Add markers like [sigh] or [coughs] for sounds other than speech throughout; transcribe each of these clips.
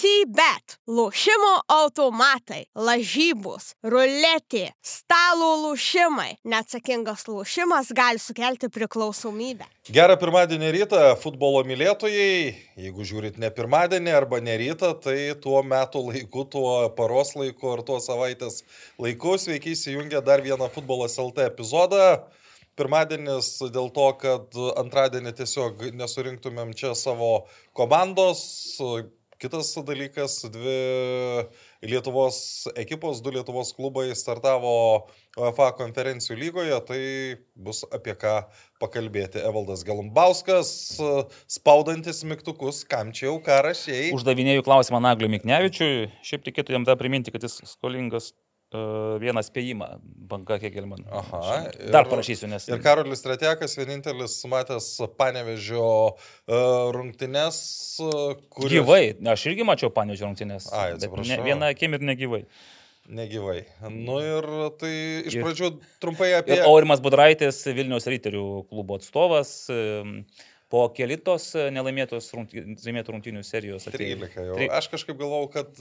CBET, lošimo automatai, lažybos, ruletė, stalo lošimai. Neatsakingas lošimas gali sukelti priklausomybę. Gerą pirmadienį rytą futbolo mylėtojai, jeigu žiūrit ne pirmadienį arba ne rytą, tai tuo metu laiku, tuo paros laiku ar tuo savaitės laiku sveiki įsijungę dar vieną futbolas LT epizodą pirmadienis dėl to, kad antradienį tiesiog nesurinktumėm čia savo komandos. Kitas dalykas, dvi Lietuvos ekipos, du Lietuvos klubai startavo UEFA konferencijų lygoje, tai bus apie ką pakalbėti. Evaldas Galumbauskas, spaudantis mygtukus, kam čia jau ką rašiai. Uždavinėjau klausimą Nagliu Miknevičiui, šiaip reikėtų jam tą priminti, kad jis skolingas vieną spėjimą, banka Kegelman. Aha. Ir, Dar parašysiu, nes. Ir Karolis Tratekas, vienintelis matęs Panevežio uh, rungtynes, uh, kuris... Gyvai, aš irgi mačiau Panevežio rungtynes. Ai, atsiprašau. Ne, vieną akim ir negyvai. Negyvai. Nu ir tai iš ir, pradžių trumpai apie... Ir Aurimas Budraitis, Vilnius Ryterių klubo atstovas. Po kelitos e, nelaimėtos rungtynių, rungtynių serijos. 13 jau. Tri... Aš kažkaip galvau, kad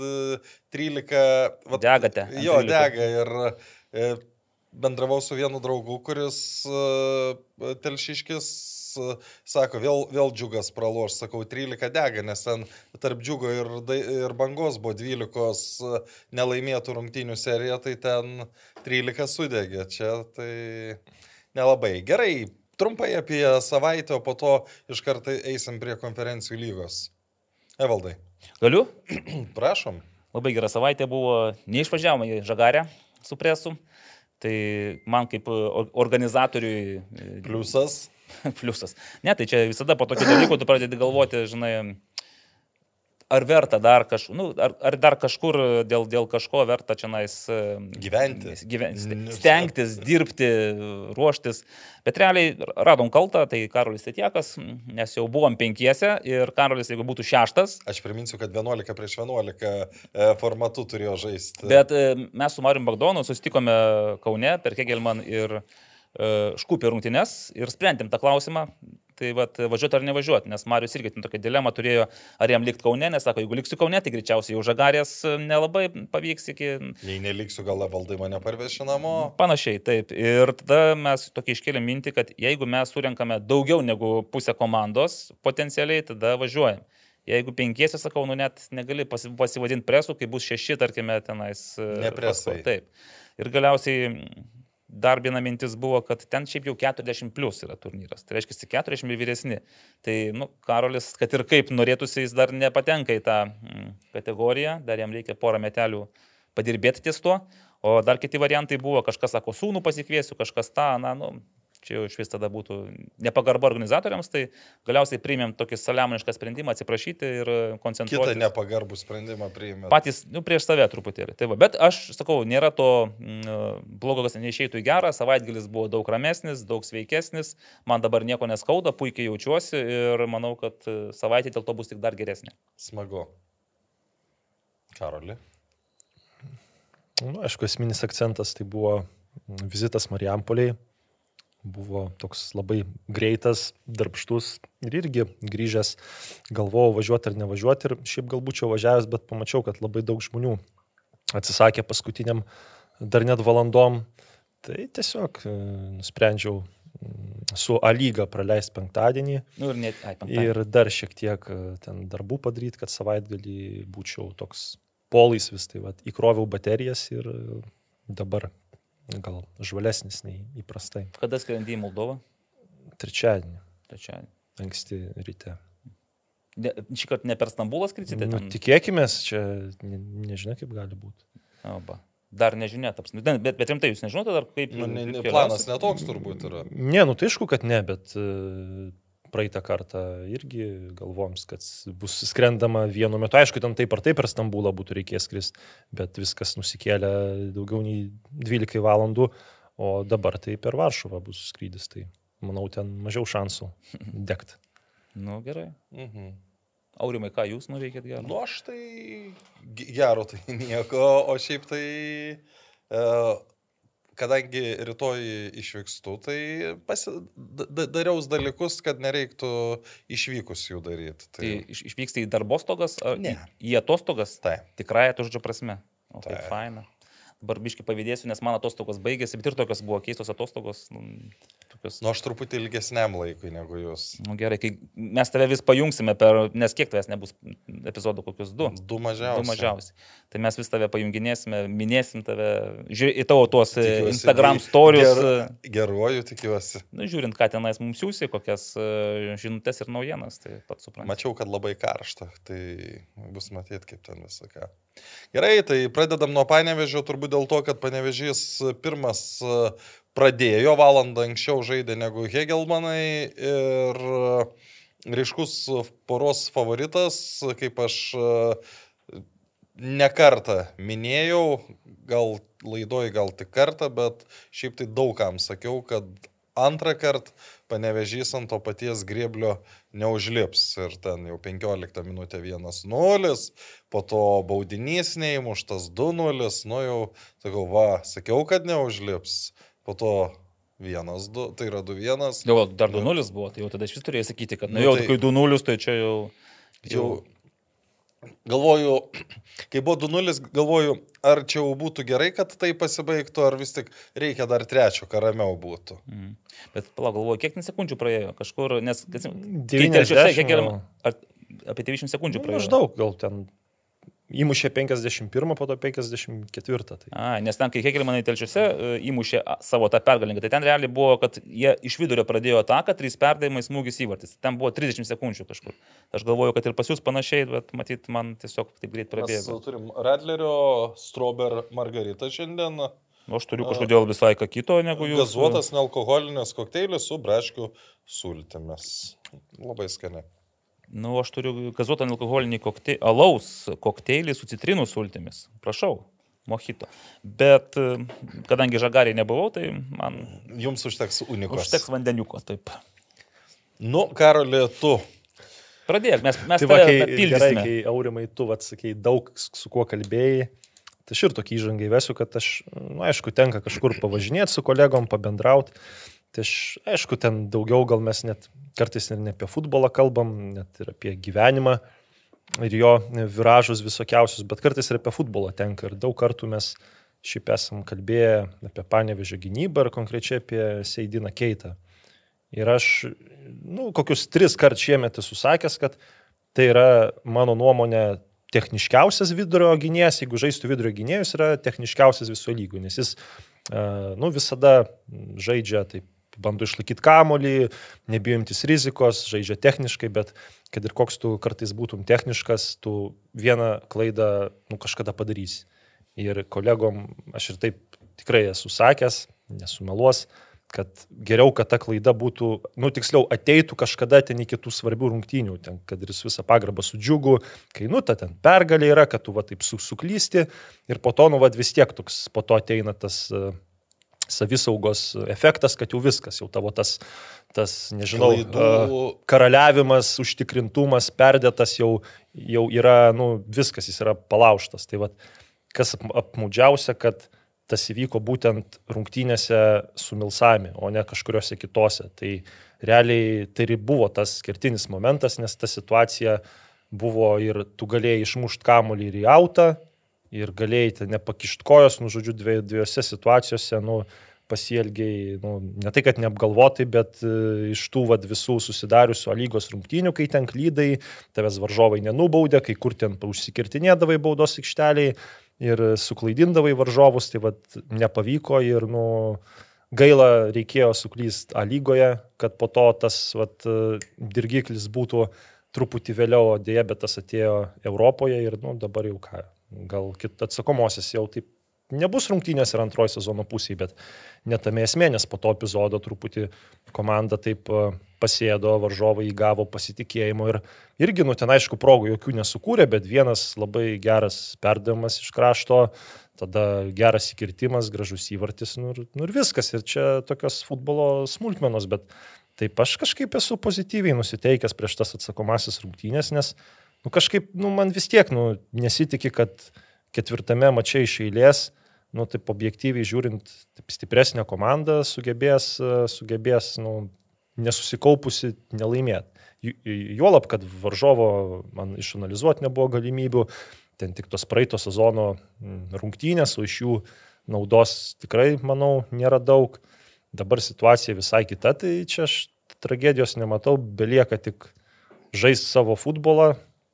13... Vat, Degate. Jo, 13. dega ir e, bendravau su vienu draugu, kuris e, telšiškis sako, vėl, vėl džiugas praloš, sakau, 13 dega, nes ten tarp džiugo ir, ir bangos buvo 12 nelaimėtų rungtynių serija, tai ten 13 sudegė. Čia tai nelabai. Gerai, trumpai apie savaitę, o po to iš karto eisim prie konferencijų lygos. Evaldai. Galiu? [clears throat] Prašom. Labai gera savaitė buvo, neišvažiavome į Žagarę su presu. Tai man kaip organizatoriui. Pliusas. [laughs] Pliusas. Ne, tai čia visada po tokių dalykų tu pradedi galvoti, žinai, ar verta dar, kaž, nu, ar, ar dar kažkur dėl, dėl kažko verta čia nais gyventi. gyventi. Stengtis, dirbti, ruoštis. Bet realiai radom kaltą, tai Karolis Tetiekas, nes jau buvom penkiese ir Karolis, jeigu būtų šeštas. Aš priminsiu, kad 11 prieš 11 e, formatu turėjo žaisti. Bet e, mes su Mariu Bagdonu susitikome Kaune per Kegelman ir e, Škupį rungtynes ir sprendėm tą klausimą. Tai vat, važiuoti ar nevažiuoti, nes Marius irgi tokia dilema turėjo, ar jam likti Kaune, nes sako, jeigu liksiu Kaune, tai greičiausiai jau žagarės e, nelabai pavyks iki... Jei neliksiu, gal valdai mane parveši namo. Panašiai, taip. Ir tada mes tokį iškėlėm mintį, kad jeigu mes surinkame daugiau negu pusę komandos potencialiai, tada važiuojam. Jeigu penkiesi, sakau, nu net negali pasivadinti presų, kai bus šeši, tarkime, tenais. E, Nepresai. Taip. Ir galiausiai Dar viena mintis buvo, kad ten šiaip jau 40 plus yra turnyras. Tai reiškia 40 ir vyresni. Tai, nu, Karolis, kad ir kaip norėtųsi, jis dar nepatenka į tą mm, kategoriją, dar jam reikia porą metelių padirbėti ties tuo. O dar kiti variantai buvo, kažkas sako, sūnų pasikviesiu, kažkas tą, na, nu, čia jau iš vis tada būtų nepagarba organizatoriams, tai galiausiai priimėm tokį saliamonišką sprendimą atsiprašyti ir koncentruotis. Kitą nepagarbų sprendimą priimėm. Patys, nu, prieš save truputėlį. Tai va, bet aš sakau, nėra to mm, blogo, kas neišeitų į gerą, savaitgalis buvo daug ramesnis, daug sveikesnis, man dabar nieko neskauda, puikiai jaučiuosi ir manau, kad savaitė dėl to bus tik dar geresnė. Smagu. Karoli. Nu, aišku, esminis akcentas tai buvo vizitas Marijampoliai buvo toks labai greitas, darbštus ir irgi grįžęs galvojau važiuoti ar nevažiuoti ir šiaip gal būčiau važiavęs, bet pamačiau, kad labai daug žmonių atsisakė paskutiniam dar net valandom. Tai tiesiog e, nusprendžiau mm, su A lyga praleisti penktadienį. Nu, ir, net, ai, penktadienį. ir dar šiek tiek e, ten darbų padaryti, kad savaitgalį būčiau toks polais vis tai, va, įkroviau baterijas ir e, dabar gal žvalesnis nei įprastai. Kada skrendi į Moldovą? Trečiadienį. Trečiadienį. Anksti ryte. Ne, šį kartą ne per Stambulą skrisite? Nu, tikėkime, čia ne, nežinia, kaip gali būti. Oba. Dar nežinia, taps. Bet, bet rimtai, jūs nežinote dar kaip... Nu, ne, ne, planas netoks turbūt yra. Ne, nu tai aišku, kad ne, bet uh, praeitą kartą irgi galvom, kad bus skrendama vienu metu. Aišku, ten taip ar taip per Stambulą būtų reikės skristi, bet viskas nusikėlė daugiau nei 12 valandų, o dabar tai per Varšuvą bus skrydis. Tai manau, ten mažiau šansų [laughs] degti. Nu, gerai. Mhm. Aurimai, ką jūs nuveikėt gero? Nu, aš tai gero tai [laughs] nieko, o šiaip tai... Uh, kadangi rytoj išvykstu, tai pasi, da, dariaus dalykus, kad nereiktų išvykus jų daryti. Tai iš, išvyksti į darbostogas ar Ne. į, į atostogas? Taip. Tikrąją to žodžio prasme. O Taip. faina. Dabar biškai pavydėsiu, nes mano atostogos baigėsi, bet ir tokios buvo keistos atostogos. Nu, tokios, Nu, aš truputį ilgesniam laikui negu jūs. nu, gerai, kai mes tave vis pajungsime per, nes kiek tavęs nebus epizodų, kokius du. Du mažiausiai. Du mažiausiai. Tai mes vis tave pajunginėsime, minėsim tave, žiūrė, į tavo tuos e, Tikiuosi, Instagram ger- storius. ger- Geruoju tikiuosi. Nu, žiūrint, ką tenais mums siūsi, kokias e, žinutės ir naujienas, tai pats suprantu. Mačiau, kad labai karšta, tai bus matyti, kaip ten viską. Gerai, tai pradedam nuo panevežio, turbūt dėl to, kad panevežys pirmas e, pradėjo, valandą anksčiau žaidė negu Hegelmanai ir e, ryškus poros favoritas, kaip aš e, nekartą minėjau, gal laidoj gal tik kartą, bet šiaip tai daugam sakiau, kad antrą kartą panevežys ant to paties grėblio neužlips. Ir ten jau 15 minutė 1-0, po to baudinys neįmuštas 2-0, nu jau, sakau, va, sakiau, kad neužlips, po to 1-2, tai yra 2-1. Jau dar 2-0 buvo, tai jau tada iš vis turėjai sakyti, kad, nu, Nu, jau, tai- kai 2-0, tai čia jau... Jau galvoju, [clears throat] kai buvo 2-0, galvoju, ar čia jau būtų gerai, kad tai pasibaigtų, ar vis tik reikia dar trečio, kad ramiau būtų. Mhm. Bet palauk, galvoju, kiek ten sekundžių praėjo kažkur, nes... Kai 90 telšiuose, kiek gal. galima... Ar apie 90 sekundžių Nu, praėjo? Maždaug gal ten įmušė 51, po to 54. Tai. A, nes ten, kai Hegelmanai telčiuose e, įmušė savo tą pergalingą, tai ten realiai buvo, kad jie iš vidurio pradėjo ataką, trys perdavimai, smūgis įvartis. Ten buvo 30 sekundžių kažkur. Aš galvoju, kad ir pas jūs panašiai, bet matyt, man tiesiog taip greit Mes prabėgo. turim Radlerio, Strober, Margarita šiandien. O aš turiu kažkodėl visai ką kito negu jūs. Gazuotas nealkoholinis kokteilis su braškių sultimis. Labai skani. Nu, aš turiu gazuotą alkoholinį kokteilį, alaus kokteilį su citrinų sultimis. Prašau, mojito. Bet e, kadangi žagariai nebuvau, tai man Jums užteks unikos. užteks vandeniuko. Taip. Nu, Karolė, tu. Pradėk, mes, mes Tai va, kai, gerai, pildysime. kai aurimai tu atsakėjai daug su kuo kalbėjai, tai aš ir tokį įžangą įvesiu, kad aš, nu, aišku, tenka kažkur pavažinėti su kolegom, pabendrauti. Tai aš, aišku, ten daugiau gal mes net kartais ir ne apie futbolą kalbam, net ir apie gyvenimą ir jo viražus visokiausius, bet kartais ir apie futbolą tenka. Ir daug kartų mes šiaip esam kalbėję apie panevežio gynybą ir konkrečiai apie Seidiną Keitą. Ir aš, nu, kokius tris kart šiemet esu sakęs, kad tai yra mano nuomonė techniškiausias vidurio gynėjas, jeigu žaistų vidurio gynėjus, yra techniškiausias viso lygų, nes jis, nu, visada žaidžia taip, bando išlaikyti kamolį, nebijimtis rizikos, žaidžia techniškai, bet kad ir koks tu kartais būtum techniškas, tu vieną klaidą, nu, kažkada padarysi. Ir kolegom aš ir taip tikrai esu sakęs, nesumeluos, kad geriau, kad ta klaida būtų, nu tiksliau, ateitų kažkada ten iki tų svarbių rungtynių, ten, kad ir visą pagarbą su džiugu, kai nu ta ten pergalė yra, kad tu va taip su, suklysti ir po to, nu va vis tiek toks, po to ateina tas uh, savisaugos efektas, kad jau viskas, jau tavo tas, tas nežinau, Klaidų- karaliavimas, užtikrintumas, perdėtas jau, jau yra, nu viskas, jis yra palauštas. Tai va, kas ap- apmaudžiausia, kad tas įvyko būtent rungtynėse su Milsami, o ne kažkuriuose kitose. Tai realiai tai ir buvo tas skirtinis momentas, nes ta situacija buvo ir tu galėjai išmušti kamolį ir į autą, ir galėjai nepakišt kojos, nu, žodžiu, dvie- dviejose situacijose, nu, pasielgiai, nu, ne tai, kad neapgalvotai, bet e, iš tų vat, visų susidariusių lygos rungtynių, kai ten klydai, tavęs varžovai nenubaudė, kai kur ten užsikirtinėdavai baudos aikšteliai ir suklaidindavai varžovus, tai vat, nepavyko ir, nu, gaila reikėjo suklysti A lygoje, kad po to tas vat, e, dirgiklis būtų truputį vėliau, dėja, bet tas atėjo Europoje ir, nu, dabar jau ką, gal kit atsakomosios jau taip nebus rungtynės ir antroji sezono pusėje, bet netame esmė, nes po to epizodo truputį komanda taip e, pasėdo, varžovai įgavo pasitikėjimo ir irgi, nu, ten aišku, progų jokių nesukūrė, bet vienas labai geras perdavimas iš krašto, tada geras įkirtimas, gražus įvartis, nu ir, nu ir viskas. Ir čia tokios futbolo smulkmenos, bet taip aš kažkaip esu pozityviai nusiteikęs prieš tas atsakomasis rungtynės, nes, nu kažkaip, nu man vis tiek, nu, nesitikė, kad ketvirtame mačiai iš eilės nu, taip objektyviai žiūrint, taip stipresnė komanda sugebės, e, sugebės nu, nesusikaupusi nelaimėti. Juolab, kad varžovo man išanalizuoti nebuvo galimybių, ten tik tos praeito sezono rungtynės, o iš jų naudos tikrai, manau, nėra daug. Dabar situacija visai kita, tai čia aš tragedijos nematau, belieka tik žaisti savo futbolą,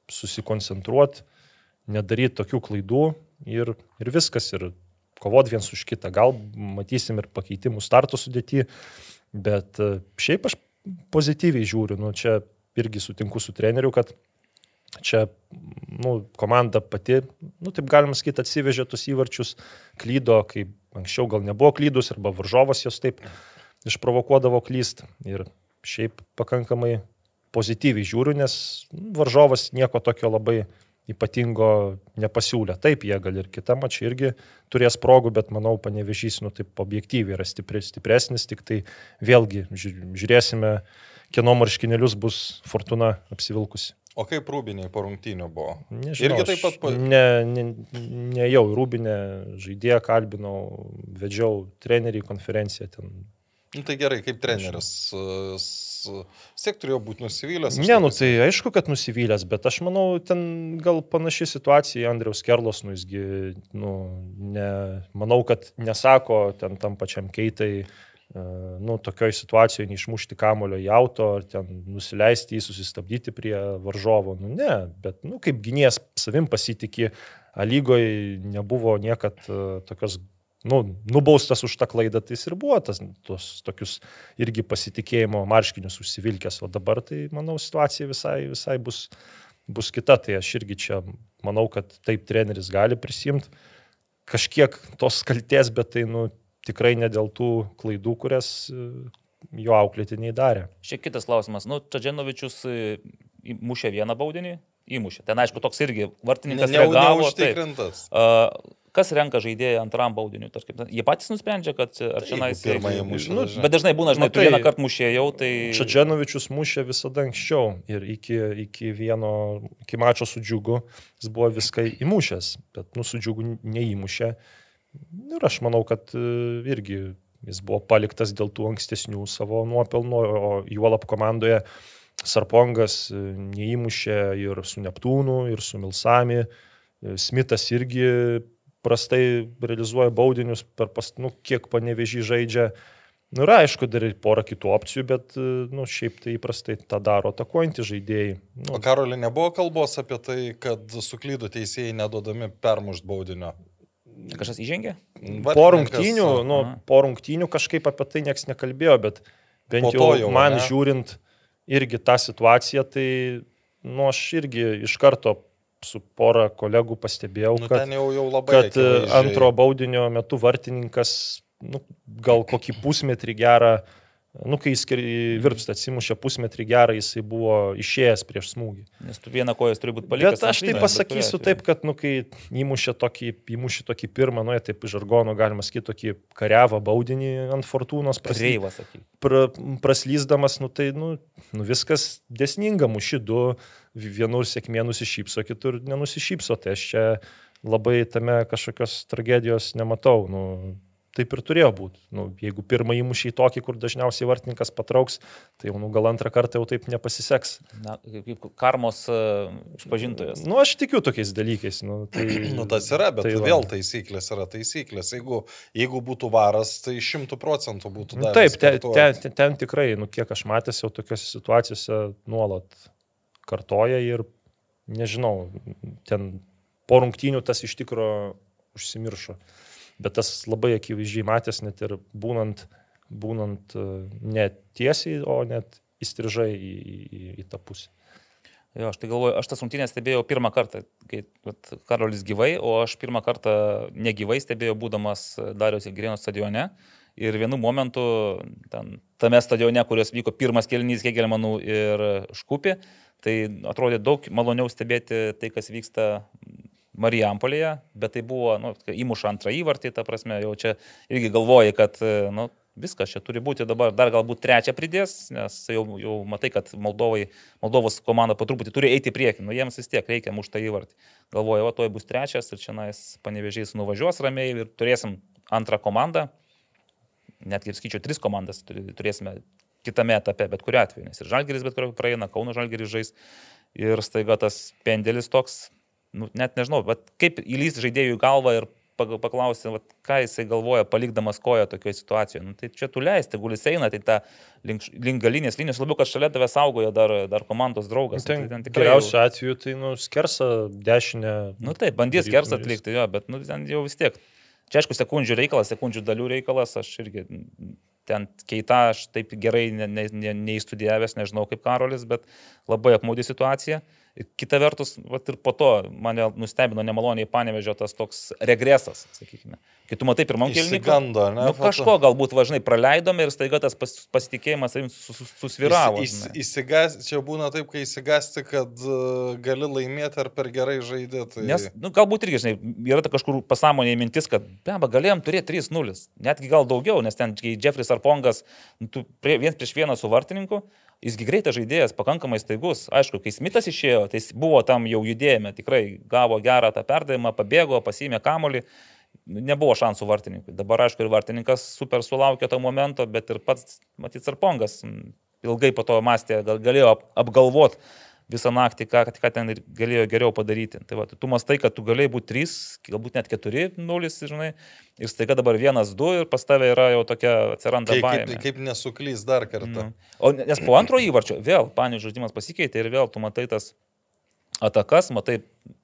susikoncentruoti, nedaryti tokių klaidų ir, ir viskas, ir kovot viens už kitą. Gal matysim ir pakeitimų starto sudėti, bet e, šiaip aš pozityviai žiūriu, nu, čia irgi sutinku su treneriu, kad čia nu, komanda pati, nu, taip galima sakyti, atsivežė tus įvarčius, klydo, kai anksčiau gal nebuvo klydus, arba varžovas jos taip išprovokuodavo klyst. Ir šiaip pakankamai pozityviai žiūriu, nes varžovas nieko tokio labai ypatingo nepasiūlė. Taip, jie gal ir kitą mačią irgi turės progų, bet manau, panevežys, nu taip objektyviai yra stipri, stipresnis, tik tai vėlgi žiūrėsime, kieno marškinėlius bus Fortuna apsivilkusi. O kaip rūbiniai po rungtynių buvo? Nežinau, Irgi taip pat. Pa... Ne, ne, ne jau rūbinė žaidėją kalbinau, vedžiau trenerių konferenciją ten. Nu, tai gerai, kaip treneris. Siek turėjo būti nusivylęs. Ne, nu tai aišku, kad nusivylęs, bet aš manau, ten gal panaši situacija Andriaus Kerlos, nu jisgi, nu, ne, manau, kad nesako ten tam pačiam keitai, E, nu, tokioj situacijoje neišmušti kamulio į auto ar ten nusileisti jį, susistabdyti prie varžovo. Nu, ne, bet nu, kaip gynėjas savim pasitikė, lygoje nebuvo niekad uh, tokios, nu, nubaustas už tą klaidą, tai jis ir buvo tas, tos tokius irgi pasitikėjimo marškinius užsivilkęs, o dabar tai, manau, situacija visai, visai bus, bus kita, tai aš irgi čia manau, kad taip treneris gali prisimti kažkiek tos kalties, bet tai, nu, tikrai ne dėl tų klaidų, kurias e, jo auklėtiniai darė. Šiek kitas klausimas. Nu, Čadženovičius e, mušė vieną baudinį, įmušė. Ten, aišku, toks irgi vartininkas ne, reagavo. Taip. Uh, kas renka žaidėją antram baudiniu? Tarkim, jie patys nusprendžia, kad ar čia nais... Pirmąjį mušė. Nu, bet dažnai būna, žinai, tu vieną kartą mušėjau, tai... Čadženovičius mušė visada anksčiau ir iki, iki vieno, iki mačo su džiugu jis buvo viską įmušęs, bet nu su džiugu neįmušė. Ir aš manau, kad e, irgi jis buvo paliktas dėl tų ankstesnių savo nuopelnų, o juolap komandoje Sarpongas e, neįmušė ir su Neptūnu, ir su Milsami. E, Smithas irgi prastai realizuoja baudinius per pas, nu, kiek panevežį žaidžia. Nu, yra aišku, dar ir pora kitų opcijų, bet, nu, šiaip tai įprastai tą daro atakuojantys žaidėjai. Nu. O Karolė nebuvo kalbos apie tai, kad suklydo teisėjai nedodami permušt baudinio. Kažkas įžengė? Po rungtynių, nu, po rungtynių kažkaip apie tai niekas nekalbėjo, bet bent jau, jau man ne? žiūrint irgi tą situaciją, tai nu, aš irgi iš karto su pora kolegų pastebėjau, nu, kad, jau, jau kad akivaizdžiai. antro baudinio metu vartininkas nu, gal kokį pusmetrį gerą Nu, kai jis virpsta atsimušė pusmetrį gerą, jisai buvo išėjęs prieš smūgį. Nes tu vieną koją turi būti palikęs. Bet aš tai pasakysiu taip, kad, nu, kai įmušė tokį, įmušė tokį pirmą, nu, taip iš žargono galima sakyti, tokį kariavą baudinį ant fortūnos praslyvą, pra, praslysdamas, nu, tai, nu, nu, viskas desninga, muši du, vienur sėkmė nusišypso, kitur nenusišypso, tai aš čia labai tame kažkokios tragedijos nematau. Nu, taip ir turėjo būti. Nu, jeigu pirmą įmušį į tokį, kur dažniausiai vartininkas patrauks, tai jau nu, gal antrą kartą jau taip nepasiseks. Na, kaip karmos uh, išpažintojas. Nu, aš tikiu tokiais dalykais. Nu, tai, [clears throat] nu, tas yra, bet tai vėl taisyklės yra taisyklės. Jeigu, jeigu būtų varas, tai šimtų procentų būtų dar. Nu, taip, ten, ten, ten, ten tikrai, nu, kiek aš matęs jau tokiuose situacijose nuolat kartoja ir nežinau, ten po rungtynių tas iš tikrųjų užsimiršo bet tas labai akivaizdžiai matęs net ir būnant, būnant e, ne tiesiai, o net įstrižai į, į, į tą pusę. Jo, aš tai galvoju, aš tas rungtynės stebėjau pirmą kartą, kai vat, Karolis gyvai, o aš pirmą kartą negyvai stebėjau, būdamas Dariaus ir Grėnos stadione. Ir vienu momentu, ten, tame stadione, kurios vyko pirmas kelnys Kegelmanų ir Škupi, tai atrodė daug maloniau stebėti tai, kas vyksta Marijampolėje, bet tai buvo, nu, įmuša antrą įvartį, ta prasme, jau čia irgi galvoji, kad, nu, Viskas čia turi būti dabar, dar galbūt trečią pridės, nes jau, jau matai, kad Moldovai, Moldovos komanda po truputį turi eiti į priekį, nu jiems vis tiek reikia muštą įvartį. Galvoju, o toj bus trečias ir čia nais panevežys nuvažiuos ramiai ir turėsim antrą komandą, netgi skaičiu tris komandas turėsime kitame etape, bet kuriu atveju, nes ir Žalgeris bet kuriuo praeina, Kauno Žalgeris žais ir staiga tas pendelis toks, nu, net nežinau, bet kaip įlys žaidėjų į galvą ir paklausti, vat, ką jisai galvoja, palikdamas koją tokioje situacijoje. Nu, tai čia tu leisti, gulis eina, tai ta link, link galinės linijos, labiau, kad šalia tave saugoja dar, dar komandos draugas. Nu, Ten, tai ten tikrai jau- geriausiu atveju tai nu, skersa dešinę. Nu taip, bandys darytum kersą ir atlikti, jo, bet nu, ten jau vis tiek. Čia aišku, sekundžių reikalas, sekundžių dalių reikalas, aš irgi ten keita, aš taip gerai ne, ne, ne, neįstudijavęs, nežinau kaip Karolis, bet labai apmaudi situacija. Kita vertus, vat ir po to mane nustebino nemaloniai panevežė tas toks regresas, sakykime. Kai tu matai pirmam kelniui, Įsigando, ne? nu, kažko galbūt važnai praleidome ir staiga tas pas, pasitikėjimas savim sus- sus- susviravo. Įs, žinai. įsigas, čia būna taip, kai įsigasti, kad uh, gali laimėti ar per gerai žaidė. Tai... Nes, nu, galbūt irgi, žinai, yra ta kažkur pasąmonėje mintis, kad, beba, galėjom turėti 3-0, netgi gal daugiau, nes ten, kai Jeffrey Arpongas, nu, prie, viens prieš vieną su vartininku, jisgi greitas žaidėjas, pakankamai staigus. Aišku, kai Smithas išėjo, tai jis buvo tam jau judėjime, tikrai gavo gerą tą perdavimą, pabėgo, pasimė kamolį. Nebuvo šansų vartininkui. Dabar, aišku, ir vartininkas super sulaukė to momento, bet ir pats, matyt, Arpongas mm, ilgai po to mąstė, gal galėjo ap- apgalvot visą naktį, ką, ką ten galėjo geriau padaryti. Tai va, tu mastai, kad tu galėjai būti 3, galbūt net 4, 0, žinai, ir staiga dabar 1, 2 ir pas tave yra jau tokia atsiranda Kaip, baimė. kaip, kaip nesuklys dar kartą. Nu. O ne- nes po antro įvarčio vėl panių žaidimas pasikeitė ir vėl tu matai tas atakas, matai,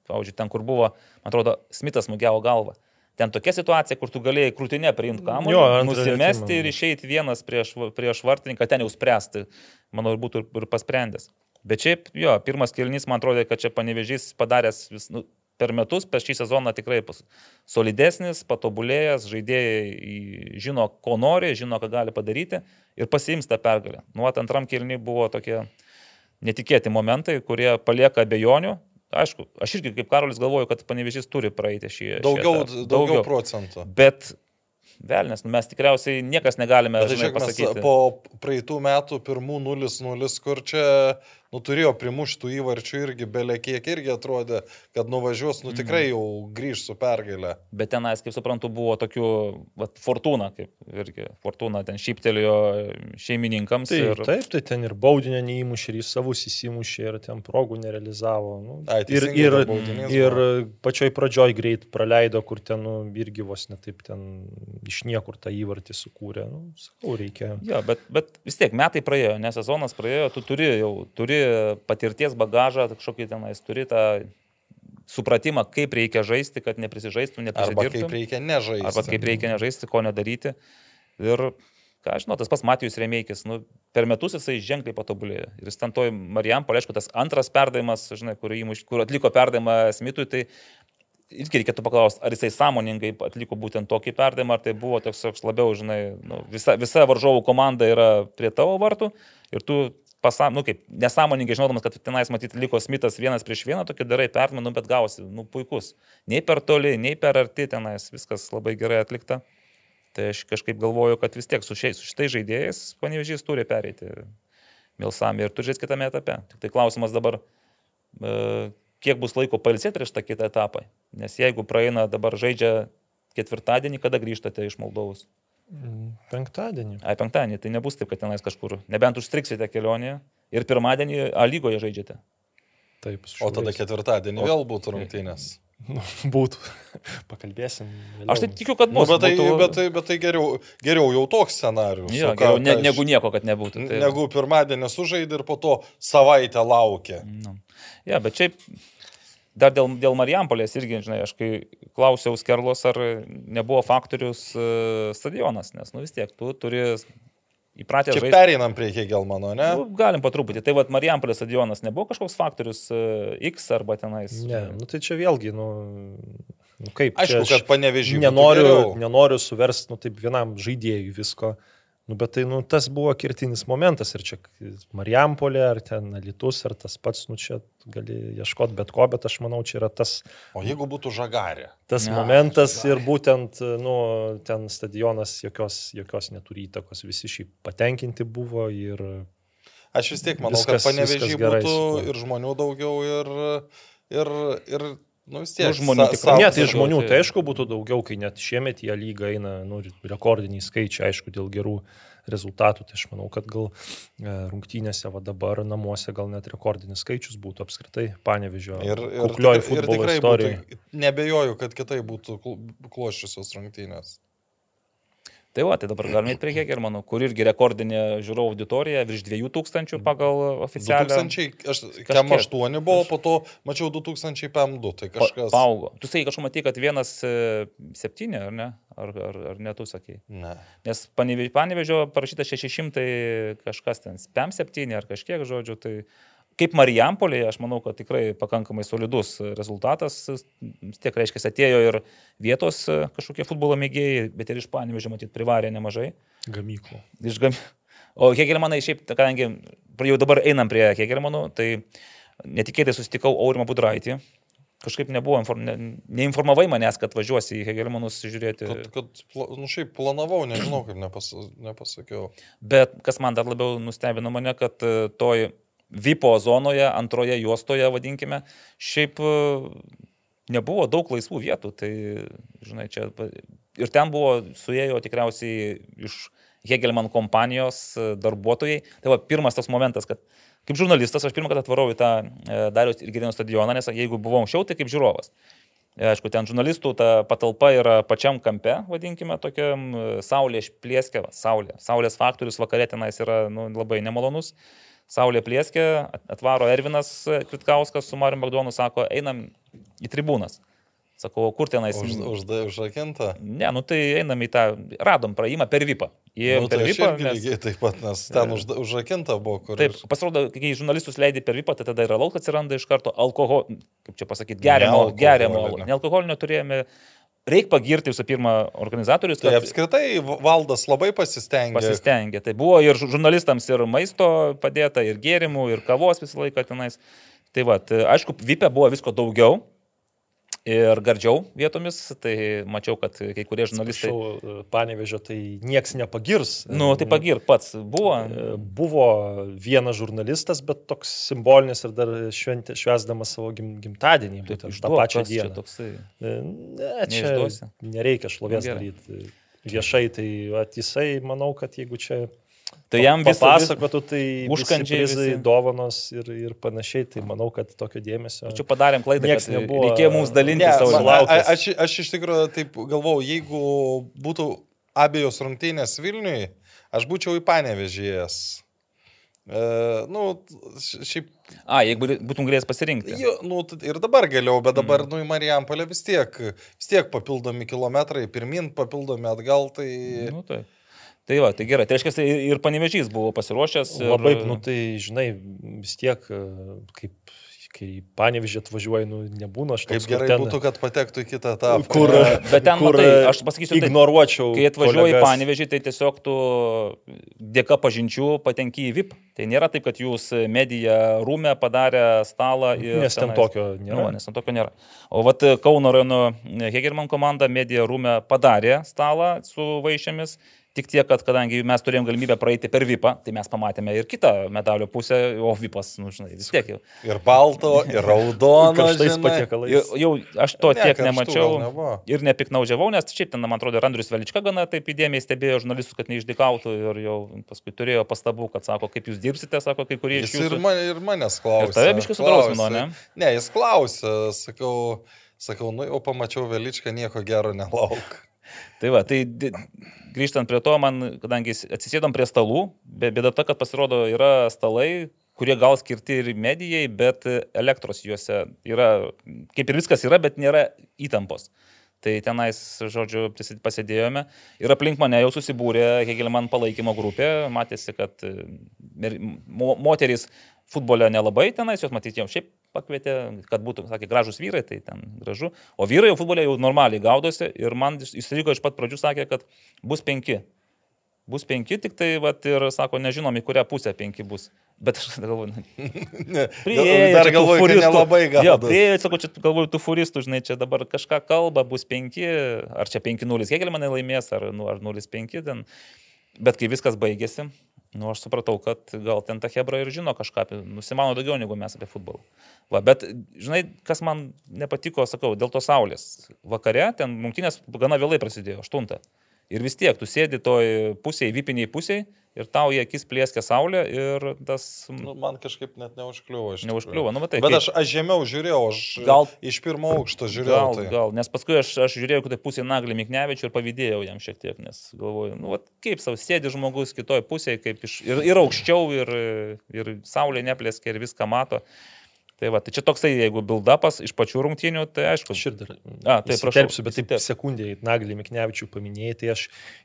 pavyzdžiui, ten, kur buvo, man atrodo, Smithas nugiavo galvą. Ten tokia situacija, kur tu galėjai krūtinę priimti kamuolį, nusimesti ir išeiti vienas prieš, prieš vartininką, ten jau spręsti, manau, ir būtų ir, ir pasprendęs. Bet šiaip, jo, pirmas kelnys, man atrodo, kad čia panevežys padaręs vis, nu, per metus, per šį sezoną tikrai pas- solidesnis, patobulėjęs, žaidėjai žino, ko nori, žino, ką gali padaryti ir pasiims tą pergalę. Nu, vat antram kelniui buvo tokie netikėti momentai, kurie palieka abejonių. Aišku, aš irgi kaip Karolis galvoju, kad panevežys turi praeiti šį. šį Daugiau, daugiau procentų. Bet, velnės, nu, mes tikriausiai niekas negalime žinai, pasakyti. po praeitų metų pirmų 0-0, kur čia, nu, turėjo primuštų įvarčių irgi, belė kiek irgi atrodė, kad nuvažiuos, nu, tikrai jau grįž su pergalė. Bet tenais, kaip suprantu, buvo tokių, vat, fortūna, kaip irgi, fortūna ten šyptelėjo šeimininkams. Tai, ir, taip, tai ten ir baudinio neįmušė, ir į savus įsimušė, ir ten progų nerealizavo. Nu, Ai, ir, ir, ir pačioj pradžioj greit praleido, kur ten nu, irgi vos netaip ten iš niekur tą įvartį sukūrė. Nu, sakau, reikia. Jo, bet, bet vis tiek metai praėjo, ne sezonas praėjo, tu turi jau turi patirties bagažą, kažkokį tenais, turi tą supratimą, kaip reikia žaisti, kad neprisižaistum, Arba neprisidirbtum. kaip reikia nežaisti. Arba kaip reikia nežaisti, ko nedaryti. Ir, ką aš žinau, tas pas Matijus Remeikis, nu, per metus jisai ženkliai patobulėjo. Ir jis ten toj Marijam, paaišku, tas antras perdavimas, žinai, kur, įmuš, kur atliko perdavimą Smitui, tai irgi reikėtų paklausti, ar jisai sąmoningai atliko būtent tokį perdavimą, ar tai buvo toks, toks labiau, žinai, nu, visa, visa varžovų komanda yra prie tavo vartų ir tu pasam, nu, kaip nesąmoningai žinodamas, kad tenais matyti liko Smithas vienas prieš vieną, tokį darai perdavimą, nu, bet gausi, nu, puikus. Nei per toli, nei per arti tenais, viskas labai gerai atlikta. Tai aš kažkaip galvoju, kad vis tiek su, šiais, su šitais žaidėjais panevežys turi pereiti Milsami ir turi žaisti kitame etape. Tik tai klausimas dabar, e, kiek bus laiko pailsėti prieš tą kitą etapą. Nes jeigu praeina dabar žaidžia ketvirtadienį, kada grįžtate iš Moldovos? Penktadienį. Ai, penktadienį, tai nebus taip, kad tenais kažkur, nebent užstriksite kelionėje ir pirmadienį A lygoje žaidžiate. Taip, su O tada ketvirtadienį O- vėl būtų rungtynės. Nu, [laughs] būtų. Pakalbėsim. vėliau. Aš tai tikiu, kad Nu, bus. bet, tai, būtų- bet, tai, bet tai geriau, geriau jau toks scenarius. Ką- geriau, ne, iš- negu nieko, kad nebūtų. Tai, Negu pirmadienį sužaidė ir po to savaitę laukia. Nu. Ja, bet šiaip dar dėl, dėl Marijampolės irgi, žinai, aš kai klausiau Skerlos, ar nebuvo faktorius e, stadionas, nes, nu vis tiek, tu turi įpratę Čia žaisti. pereinam prie Hegelmano, ne? Nu, galim po truputį. Tai vad Marijampolės stadionas nebuvo kažkoks faktorius e, X arba tenais. Ne, nu tai čia vėlgi, nu, nu kaip. Aišku, čia kad panevežį. nenoriu, nenoriu suversti, nu taip vienam žaidėjui visko, Nu, bet tai, nu, tas buvo kirtinis momentas ir čia Marijampolė, ar ten Litus, ar tas pats, nu, čia gali ieškoti bet ko, bet aš manau, čia yra tas, O jeigu būtų žagarė? tas Ne, momentas ir būtent, nu, ten stadionas jokios, jokios neturi įtakos, visi šiaip patenkinti buvo ir Aš vis tiek manau, Viskas- kad gerai būtų tuo. ir žmonių daugiau, ir, ir, ir nu vis tiek. Nu, žmonių tikrai Ne, tai žmonių, tai- aišku būtų daugiau, kai net šiemet į lygą eina nu, rekordiniai skaičiai, aišku, dėl gerų rezultatų. Tai aš manau, kad gal e, rungtynėse va dabar namuose gal net rekordinis skaičius būtų apskritai panevežio Ir, ir, ir futbolo tikrai istorija. būtų, nebejoju, kad kitai būtų kl- kloščiusios rungtynės. Tai va, tai dabar galime eiti prie Hegermanų, kur irgi rekordinė žiūrovų auditorija, virš 2000 pagal oficialią. 2000, aš Kažkiek. kem 8 buvo, po to mačiau 2000 PM2, tai Pa- kažkas. Paaugo. Tu sakai, kažkaip matai, kad vienas e, septyni, ar ne? Ar, ar, ar ne tu sakai? Ne. Nes Panevežio parašyta 600 kažkas ten, spam 7 ar kažkiek žodžių. Tai kaip Marijampolėje, aš manau, kad tikrai pakankamai solidus rezultatas. Tiek reiškia, atėjo ir vietos kažkokie futbolo mėgėjai, bet ir iš Panevežio matyt privarė nemažai. Gamyklų. Iš gam... O Hegelmanai šiaip, kadangi jau dabar einam prie Hegelmanų, tai netikėtai susitikau Aurimą Budraitį. Kažkaip nebuvo, inform... ne, neinformavai manęs, kad važiuosi į Hegelmanus žiūrėti. Kad, kad pla- nu, šiaip planavau, nežinau, kaip nepas, nepasakiau. Bet kas man dar labiau nustebino mane, kad e, toj VIPO zonoje, antroje juostoje, vadinkime, šiaip e, nebuvo daug laisvų vietų. Tai, žinai, čia ir ten buvo, suėjo tikriausiai iš Hegelman kompanijos e, darbuotojai. Tai va, pirmas tas momentas, kad kaip žurnalistas aš pirmą kartą atvarau į tą e, Darius ir Gerino stadioną, nes jeigu buvau anksčiau, tai kaip žiūrovas. Aišku, ten žurnalistų ta patalpa yra pačiam kampe, vadinkime, tokiam saulė išplieskia, va, saulė. Saulės faktorius vakarė tenais yra nu, labai nemalonus. Saulė plieskia, at- atvaro Ervinas e, Kvitkauskas su Mariu Magdonu, sako, einam į tribūnas. Sakau, "O kur tenais? Už, užda, užrakinta. Ne, nu tai einam į tą, radom praėjimą per VIPą. Įėjom Nu, per tai VIPą. nes- lygiai taip pat, nes ten užda, užrakinta buvo, kur. Taip, pasirodo, kai žurnalistus leidai per VIPą, tai tada ir alaus atsiranda iš karto alkoholio, kaip čia pasakyti, geriamo, Nealkoholinio. geriamo, nealkoholinio turėjome. Reikia pagirti visų pirma organizatorius, Tai apskritai valdas labai pasistengė. pasistengė. Tai buvo ir žu- žurnalistams ir maisto padėta, ir gėrimų, ir kavos visą laiką tenais. Tai va, aišku, VIPė buvo visko daugiau. Ir gardžiau vietomis, tai mačiau, kad kai kurie žurnalistai... Šau, panevežio, tai nieks nepagirs. Nu, tai pagirk pats. Buvo. E, Buvo vienas žurnalistas, bet toks simbolinis ir dar šventė, švesdamas savo gim, gimtadienį, Taip, būtent tą pačią kas čia dieną. Toksai. E, Ne, čia Neišduosi? nereikia šlovės Nu, daryti viešai, tai vat, jisai, manau, kad jeigu čia Tai jam visą... papasakotų, tai užkandžiai dovanos ir, ir panašiai, tai manau, kad tokio dėmesio. Čia padarėm klaidą, kad nebuvo- reikėjo mums dalinti Ne, savo a- aš, aš iš tikrųjų taip galvau, jeigu būtų abiejos rungtynės Vilniui, aš būčiau į panevežėjęs. E, nu, šiaip, A, jeigu būtum galėjęs pasirinkti. jo, nu, ir dabar galėjau, bet dabar, Mm. mm. nu, į Marijampolę vis tiek, vis tiek papildomi kilometrai, pirmin, papildomi atgal, tai... Nu, tai. Tai va, tai gerai. Tai reiškia, tai ir panevežys buvo pasiruošęs. Ir... Labai, nu tai žinai, vis tiek, e, kaip kai panevežė atvažiuoji, nu nebūna aš Kaip gerai ten, būtų, kad patektų į kitą etapą. kur, Bet ten, kur matai, aš pasakysiu taip, ignoruočiau. Kai atvažiuoji į panevežį, tai tiesiog tu dėka pažinčių patenki į VIP. Tai nėra taip, kad jūs medija rūmė padarė stalą ir... Nes ten tenais- tokio nėra. Nu, nes ten tokio nėra. O vat Kauno rajono Hegerman komanda medija rūmė padarė stalą su vaišėmis. Tik tiek, kad kadangi mes turėjom galimybę praeiti per VIPą, tai mes pamatėme ir kitą medalio pusę, o VIPas, nu, žinai, vis tiek jau. Ir balto, ir raudono. Žinai. patiekalais. Jau, jau aš to Ne, tiek nemačiau ir nepiknaudžiavau, nes šiaip ten, man atrodo, Andrius Velička gana taip įdėmiai stebėjo žurnalistus, kad neišdikautų ir jau paskui turėjo pastabų, kad sako, kaip jūs dirbsite, sako, kai kurie iš Jis ir, jūsų. man, ir manęs klausė. Ir tave biškį sudrausmino, ne? Ne, jis klausė, sakau, sakau, nu jau pamačiau Veličką, nieko gero nelauk. Tai va, tai grįžtant prie to, man, kadangi atsisėdom prie stalų, bėda ta, kad pasirodo yra stalai, kurie gal skirti ir medijai, bet elektros juose yra, kaip ir viskas yra, bet nėra įtampos. Tai tenais, žodžiu, pasėdėjome ir aplink mane jau susibūrė Hegelman palaikymo grupė, matėsi, kad e, moterys futbole nelabai tenais, jos matyti jau šiaip pakvietė, kad būtų, sakė, gražus vyrai, tai ten gražu. O vyrai jau futbole jau normaliai gaudosi ir man įstrigo iš pat pradžių sakė, kad bus penki. Bus penki, tik tai, vat, ir sako, nežinom, į kurią pusę penki bus. Bet aš galvoju, nu, [laughs] Ne, Priėjo, Dar galvoju, kad nelabai gal. Jo, prieėjau, sakau, čia galvoju, tų furistų, žinai, čia dabar kažką kalba, bus 5, ar čia 5-0, kiek manai laimės, ar, nu, ar 0-5 ten. Bet kai viskas baigėsi, nu, aš supratau, kad gal ten ta Hebra ir žino kažką, apie, nusimano daugiau negu mes apie futbolą. Va, bet, žinai, kas man nepatiko, sakau, dėl to saulės. Vakare ten rungtynės gana vėlai prasidėjo, 8. Ir vis tiek, tu sėdi toj pusėje, vipiniai pusėje, ir tau į akis plėskia saulė ir tas... Nu, man kažkaip net neužkliuvo. Neužkliuvo, nu, matai, Bet kaip- aš, aš žemiau žiūrėjau, aš Gal- iš pirmo aukšto žiūrėjau. Gal, tai. gal, nes paskui aš, aš žiūrėjau, kad tai pusė Naglį Miknevičių ir pavydėjau jam šiek tiek, nes galvoju, nu, vat, kaip savo sėdi žmogus kitoje pusėje, kaip iš, ir, ir aukščiau, ir, ir saulė neplėskia, ir viską mato. Tai va, tai čia toksai, jeigu build-upas iš pačių rungtynių, tai aišku. Aš ir dar A, taip, prašau, bet taip sekundėje Naglį Miknevičių paminėjai, tai aš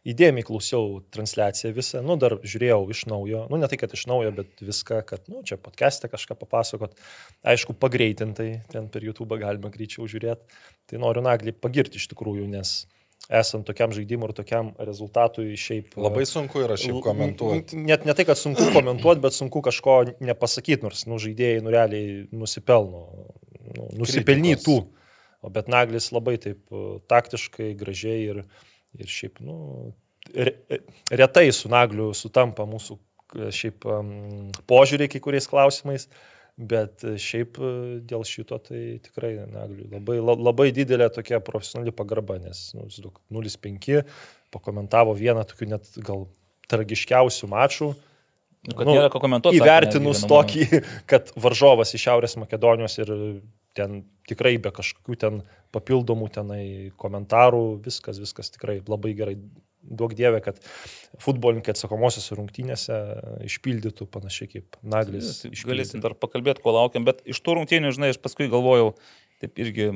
įdėmiai klausiau transliaciją visą, nu dar žiūrėjau iš naujo, nu ne tai, kad iš naujo, bet viską, kad, nu čia podcast'e kažką papasakot, aišku, pagreitintai, ten per YouTube galima greičiau žiūrėti, tai noriu Naglį pagirti iš tikrųjų, nes esant tokiam žaidimui ir tokiam rezultatui šiaip... Labai sunku yra šiaip komentuoti. Net ne tai, kad sunku komentuoti, bet sunku kažko nepasakyti, nors nu, žaidėjai nu, realiai nusipelno, nu, nusipelnytų. O bet Naglis labai taip e, taktiškai, gražiai ir, ir šiaip, nu, re, retai su Nagliu sutampa mūsų e, šiaip um, požiūriai kai kuriais klausimais. Bet e, šiaip e, dėl šito tai tikrai Nagliui labai, la- labai didelė tokia profesionali pagarba, nes nu, įsivaizduok, 0-5 pakomentavo vieną tokių net gal tragiškiausių mačų. Nu, kad nėra ko komentuoti. Įvertinus tokį, [laughs] kad varžovas iš Šiaurės Makedonijos ir ten tikrai be kažkokių ten papildomų tenai komentarų, viskas, viskas tikrai labai gerai. Duok dievė, kad futbolininkai atsakomosiose rungtynėse išpildytų panašiai kaip Naglis. Tai Galėsim dar pakalbėti, ko laukiam, bet iš tų rungtynių, žinai, aš paskui galvojau, taip irgi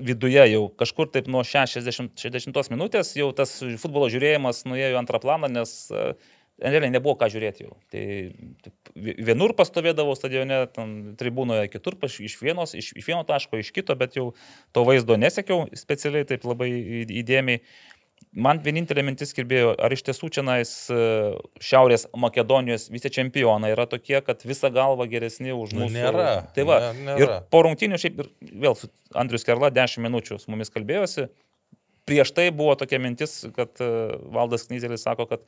viduje jau kažkur taip nuo 60, 60 minutės jau tas futbolo žiūrėjimas nuėjo į antrą planą, nes e, realiai nebuvo ką žiūrėti jau. Tai taip, vi- vienur pastovėdavau stadione, tribūnoje, kitur paš- iš, vienos, iš, iš vieno taško, iš kito, bet jau to vaizdo nesekiau specialiai taip labai įdėmiai. Man vienintelė mintis kirbėjo, ar iš tiesų čia nais Šiaurės Makedonijos visi čempionai yra tokie, kad visą galvą geresni už Nu, mūsų. nėra, Tai va, nėra. ir po rungtinių šiaip ir vėl su Andrius Kerla 10 minučių su mumis kalbėjosi. Prieš tai buvo tokia mintis, kad e, Valdas Knyzelis sako, kad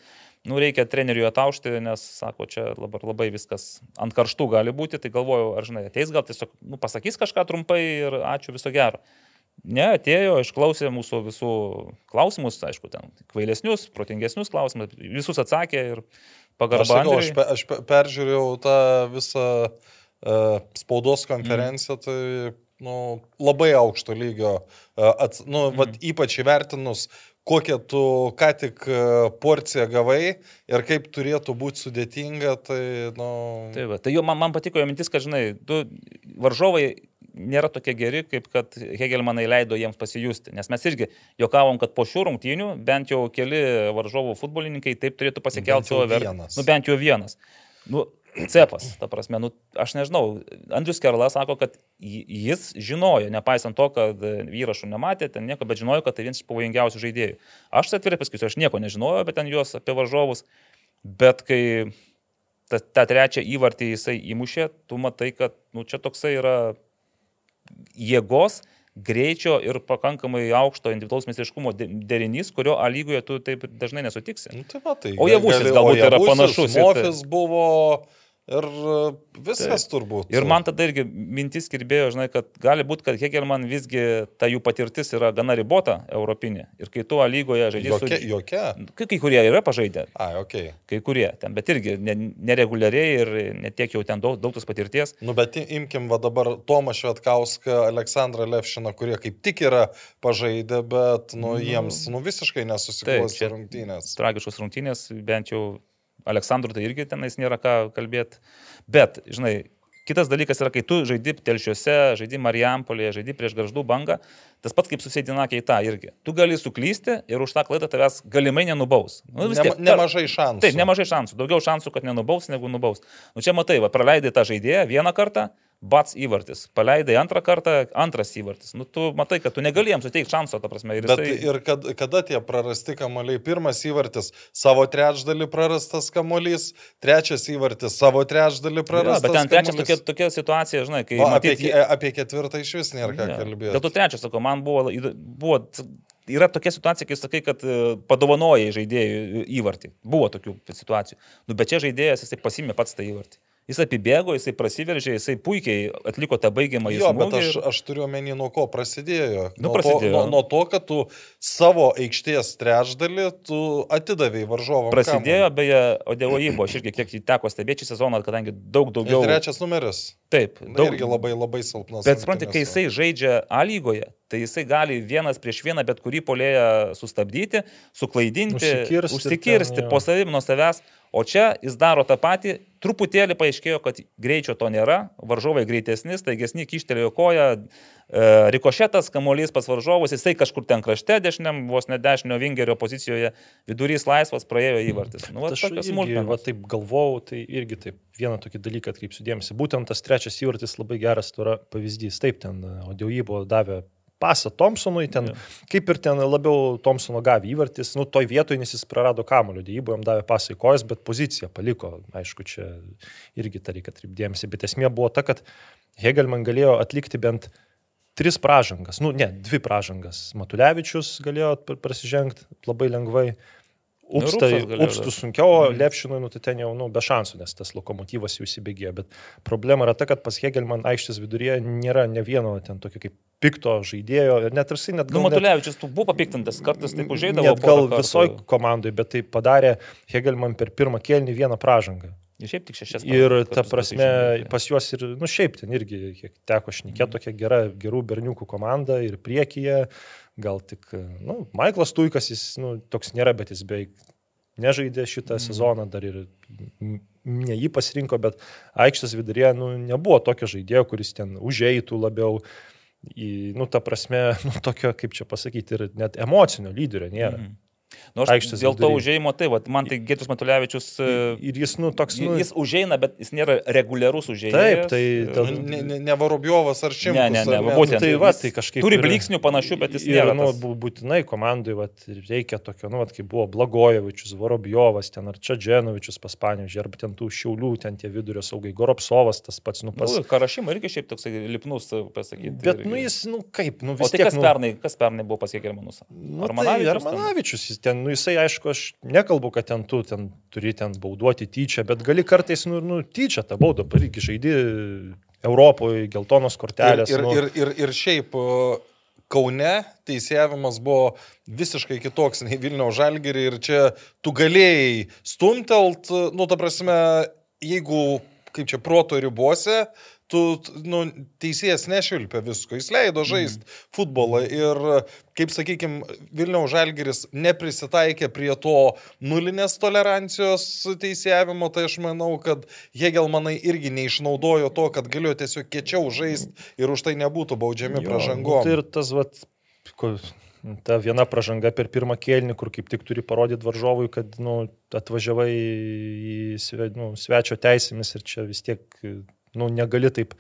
nu, reikia treneriui ataušti, nes, sako, čia labai, labai viskas ant karštų gali būti, tai galvoju, ar žinai, ateis gal tiesiog nu, pasakys kažką trumpai ir ačiū viso gero. Ne, atėjo, išklausė mūsų visų klausimus, aišku, ten kvailesnius, protingesnius klausimus, visus atsakė ir Aš, pagarba. sakau, aš, pe, aš pe- peržiūrėjau tą visą uh, spaudos konferenciją, mm. tai nu, labai aukšto lygio, uh, ats, nu, mm. vat, ypač įvertinus, kokią tu ką tik e, porciją gavai ir kaip turėtų būti sudėtinga, tai, nu... Tai, va, tai jo, man, man patiko jo mintis, kad, žinai, du varžovai nėra tokie geri, kaip kad Hegelmanai leido jiems pasijusti. Nes mes irgi juokavom, kad po šių rungtynių bent jau keli varžovų futbolininkai taip turėtų pasikelti savo vertę. Nu, bent jau vienas. Nu, cepas, ta prasme, nu, aš nežinau. Andrius Kerlas sako, kad jis žinojo, nepaisant to, kad įrašų nematė, ten nieko, bet žinojo, kad tai vienas iš pavojingiausių žaidėjų. Aš atvirai pasakysiu, aš nieko nežinojau apie ten juos, apie varžovus, bet kai tą, tą trečią įvartį jisai įmušė, tu matai, kad nu, čia toksai yra jėgos, greičio ir pakankamai aukšto individualaus meistriškumo de- derinys, kurio A lygoje tu taip dažnai nesutiksi. Nu, tai va, tai O Javusis gali- galbūt yra panašus į tai. Mofis buvo ir e, viskas Taip. turbūt. Ir man tada irgi mintis kirbėjo, žinai, kad gali būti, kad Hegelman visgi ta jų patirtis yra gana ribota europinė. Ir kai tu A lygoje žaidži su... Jokia, jokia. Kai, kai kurie yra pažaidę, Ai, okei. Okay. kai kurie ten, bet irgi ne, nereguliariai ir netiek jau ten daug, daug tos patirties. Nu, bet imkim va dabar Tomą Švetkauską, Aleksandrą Levšiną, kurie kaip tik yra pažaidę, bet nu, Nu, jiems nu, visiškai nesusiklostė rungtynės. tragiškos rungtynės, bent jau Aleksandrų tai irgi tenais nėra ką kalbėti. Bet, žinai, kitas dalykas yra, kai tu žaidži telšiuose, žaidži Marijampolėje, žaidži prieš garždų bangą, tas pats kaip susėdinakė į tą irgi. Tu gali suklysti ir už tą klaidą tavęs galimai nenubaus. Nu, vis Nema, tiek, nemažai šansų. Taip, nemažai šansų. Daugiau šansų, kad nenubaus, negu nubaus. Nu čia matai, va, praleidai tą žaidėją vieną kartą, Bats įvartis. Paleidai antrą kartą, antras įvartis. Nu, tu matai, kad tu negalėjom suteikti šanso, ta prasme. Ir Bet jisai... ir kad, kada tie prarasti kamuoliai? Pirmas įvartis savo trečdalį prarastas kamuolys, trečias įvartis savo trečdalį Ja, prarastas. bet ten trečias tokia, tokia situacija, žinai, kai... O, apie, matyt, ke- apie ketvirtą iš vis nėra ką Jo. kalbėti. Dėl to trečias, sakau, man buvo, buvo, yra tokia situacija, kai sakai, kad e, padovanojai žaidėjui įvartį. Buvo tokių situacijų. Nu, bet čia žaidėjas, jisai pasimė pats tą įvartį. Jis apibėgo, jisai prasiveržė, jisai puikiai atliko tą baigiamą Jo, bet aš, aš turiu omeny, nuo ko prasidėjo. Nu, nuo, prasidėjo. To, nuo, nuo to, kad tu savo aikštės trečdalį tu atidavėjai varžovam. Prasidėjo, beje, Odevojibo, aš irgi kiek teko stebėti šį sezoną, kadangi daug Daugiau. daugiau. Trečias numeris. Taip, Daug... daug Irgi labai labai silpnas. Bet suprantate, kai jisai žaidžia A lygoje, tai jisai gali vienas prieš vieną bet kurį polėją sustabdyti, suklaidinti, Užsikirsti užsikirsti ten, po savim nuo savęs. O čia jis daro tą patį, truputėlį paaiškėjo, kad greičio to nėra, varžovai greitesni, staigesni, kištelėjo koją, e, rikošetas, kamuolys pas varžovus, jisai kažkur ten krašte dešiniam, vos ne dešinio vingerio pozicijoje, vidurys laisvas, praėjo įvartis. Nu, va, Aš irgi, va, taip galvojau, tai irgi taip vieną tokį dalyką atkreipsiu dėmesį. Būtent tas trečias įvartis labai geras to yra pavyzdys. Taip, ten Odėjybo davė pasą Thompsonui, ten Jo. kaip ir ten labiau Thompsono gavė įvartis, nu toj vietoje, nes jis prarado kamulio, Odėjybo jam davė pasą į kojas, bet poziciją paliko. Aišku, čia irgi tą reikia atkreipdėmėsi, bet esmė buvo ta, kad Hegelman galėjo atlikti bent tris pražangas, nu ne, dvi pražangas. Matulevičius galėjo pr- prasižengti labai lengvai. Rupsas galėjo upstų dar. sunkiau, o Mhm. Levšinui, nu, tai ten jau, nu, be šansų, nes tas lokomotyvas jau įsibėgėjo. Bet problema yra ta, kad pas Hegelman aikštės viduryje nėra ne vieno ten tokio kaip pikto žaidėjo ir net ir jisai net Nu, Matulevičius, tu buvo papiktintas, kartais taip užžeidavo. Net gal porą kartų. visoj komandai, bet tai padarė Hegelman per pirmą kėlinį vieną pražangą. Jis šiaip tik šešias. Ir ta prasme, pas juos ir, nu šiaip ten irgi, kiek teko šnekėti, tokia gera, gerų berniukų komanda ir priekyje, gal tik, nu, Maiklas Tuikas, jis, nu, toks nėra, bet jis beveik nežaidė šitą Mhm. sezoną, dar ir ne jį pasirinko, bet aikštės viduryje, nu, nebuvo tokio žaidėjo, kuris ten užeitų labiau. Į, nu, ta prasme, [laughs] nu, tokio, kaip čia pasakyti, ir net emocinio lyderio nėra. Mhm. Nu, aš dėl to užėjimo, tai va, man tai Gėtus Matulevičius, e, Ir jis, nu, toks, nu, jis užeina, bet jis nėra reguliarus užėjimas. Taip, tai dėl- Nu, Ne, ne, ne Varobjovas ar Šimkus. Ne, ne, ne, va, ne? būtent. tai va, tai kažkaip Turi bliksnių panašių, bet jis Ir, nėra. nu, tas- būtinai komandai vat, reikia tokio, nu, vat, kaip buvo Blagojevičius, Vorobjovas, ten ar Čadženovičius pas Panevižį, arba ten tų šiaulių, ten tie vidurio saugai, Goropsovas, tas pats, nu, pas... Nu, Karašymą irgi šiaip toksai lipnus, pasakyti. Bet, irgi. nu, jis, nu, kaip, nu, O vis tai tiek, kas nu, pernai, kas pernai buvo pasiekę Germanus? Nu, Armanavičius tai ten? Armanavičius, jis ten, nu, jisai, aišku, aš nekalbu, kad ten tu ten turi ten bauduoti tyčia, bet gali kartais, nu, nu tyčia tą baudą, irgi žaidži Europoje, geltonos kortelės. Ir, nu, ir, ir, ir šiaip Kaune teisėjimas buvo visiškai kitoks nei Vilniaus žalgerį ir čia tu galėjai stumtelt, nu, ta prasme, jeigu, kaip čia, proto ribose, tu, nu, teisėjas nešvilpė visko, jis leido žaisti mm. futbolą ir, kaip sakykime, Vilniaus žalgeris neprisitaikė prie to nulinės tolerancijos teisėjavimo, tai aš manau, kad Hegelmanai irgi neišnaudojo to, kad galėjo tiesiog kiečiau žaisti ir už tai nebūtų baudžiami Jo, pražangom. Nu, tai ir tas, vat, ko, ta viena pražanga per pirmą kėlinį, kur kaip tik turi parodyti varžovui, kad nu, atvažiavai į sve, nu, svečio teisėmis ir čia vis tiek nu, negali taip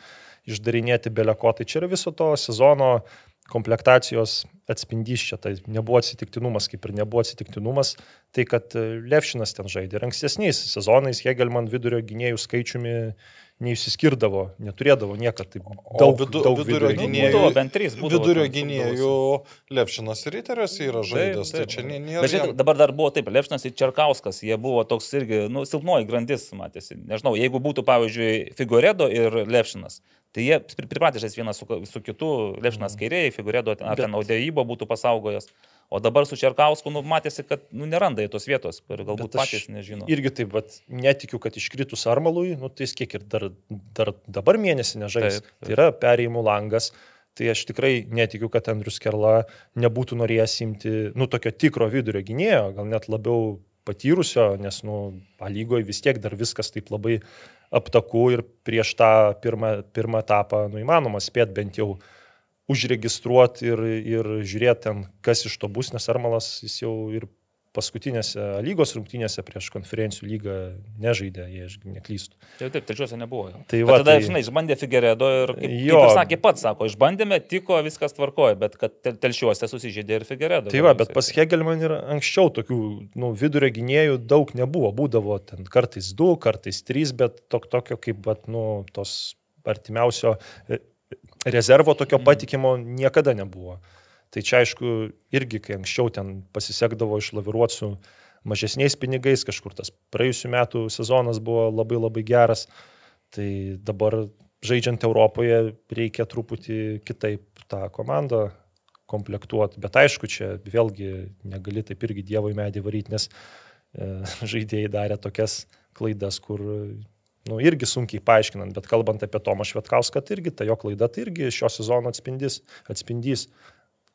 išdarinėti beleko. Tai čia yra viso to sezono komplektacijos atspindys čia. Tai nebuvo atsitiktinumas, kaip ir nebuvo atsitiktinumas. Tai, kad e, Levšinas ten žaidė. Ir ankstesniais sezonais Hegelman vidurio gynėjų skaičiumi neišsiskirdavo, neturėdavo niekad taip daug, vidu- daug vidurio vidurio gynėjų- Būdavo bent trys. būdavo Vidurio gynėjų Levšinas ir Riteriuose yra žaidęs, tai čia nė- nėra. Bet jam- dabar dar buvo taip, Lepšinas ir Čerkauskas, jie buvo toks irgi, nu, silpnoji grandis, matėsi. Nežinau, jeigu būtų, pavyzdžiui, Figuredo ir Lepšinas, tai jie pri- pripratę žaisti vienas su, su kitu, Lepšinas kairiai, Figuredo ar ten Audėjybo būtų pasaugojęs. O dabar su Čerkausku, nu, matėsi, kad nu, neranda jie tos vietos ir galbūt Bet patys nežino. Irgi taip, vat, netikiu, kad iškritus Armalui, nu, tai jis kiek ir dar, dar dabar mėnesį nežais. Taip, taip. Tai yra perėjimų langas. Tai aš tikrai netikiu, kad Andrius Kerla nebūtų norėjęs imti, nu, tokio tikro vidurio gynėjo, gal net labiau patyrusio, nes, nu, lygoje vis tiek dar viskas taip labai aptaku ir prieš tą pirmą, pirmą etapą, nu, įmanoma spėti bent jau užregistruoti ir, ir žiūrėti ten, kas iš to bus, nes Armalas jis jau ir paskutinėse lygos rungtynėse prieš konferencijų lygą nežaidė, jei aš neklystu. Taip, taip, trečiuose nebuvo. Tai va, va, tada, tai- žinai, išbandė Figeredo ir, kaip, Jo. kaip ir sakė pats, sako, išbandėme, tiko, viskas tvarkoja, bet kad tel- telšiuose susižeidė ir Figeredo. Tai va, bet pas Hegelman ir anksčiau tokių nu, vidurio gynėjų daug nebuvo. Būdavo ten kartais du, kartais trys, bet tok, tokio kaip, vat, nu, tos artimiausio e, rezervo tokio patikimo niekada nebuvo. Tai čia aišku, irgi, kai anksčiau ten pasisekdavo išlaviruoti su mažesniais pinigais, kažkur tas praėjusiu metu sezonas buvo labai labai geras, tai dabar žaidžiant Europoje reikia truputį kitaip tą komandą komplektuoti. Bet aišku, čia vėlgi negali taip irgi Dievo į medį varyti, nes e, [laughs] žaidėjai darė tokias klaidas, kur nu, irgi sunkiai paaiškinant, bet kalbant apie Tomą Švetkauską, tai irgi ta jo klaida, tai irgi šio sezono atspindys, atspindys.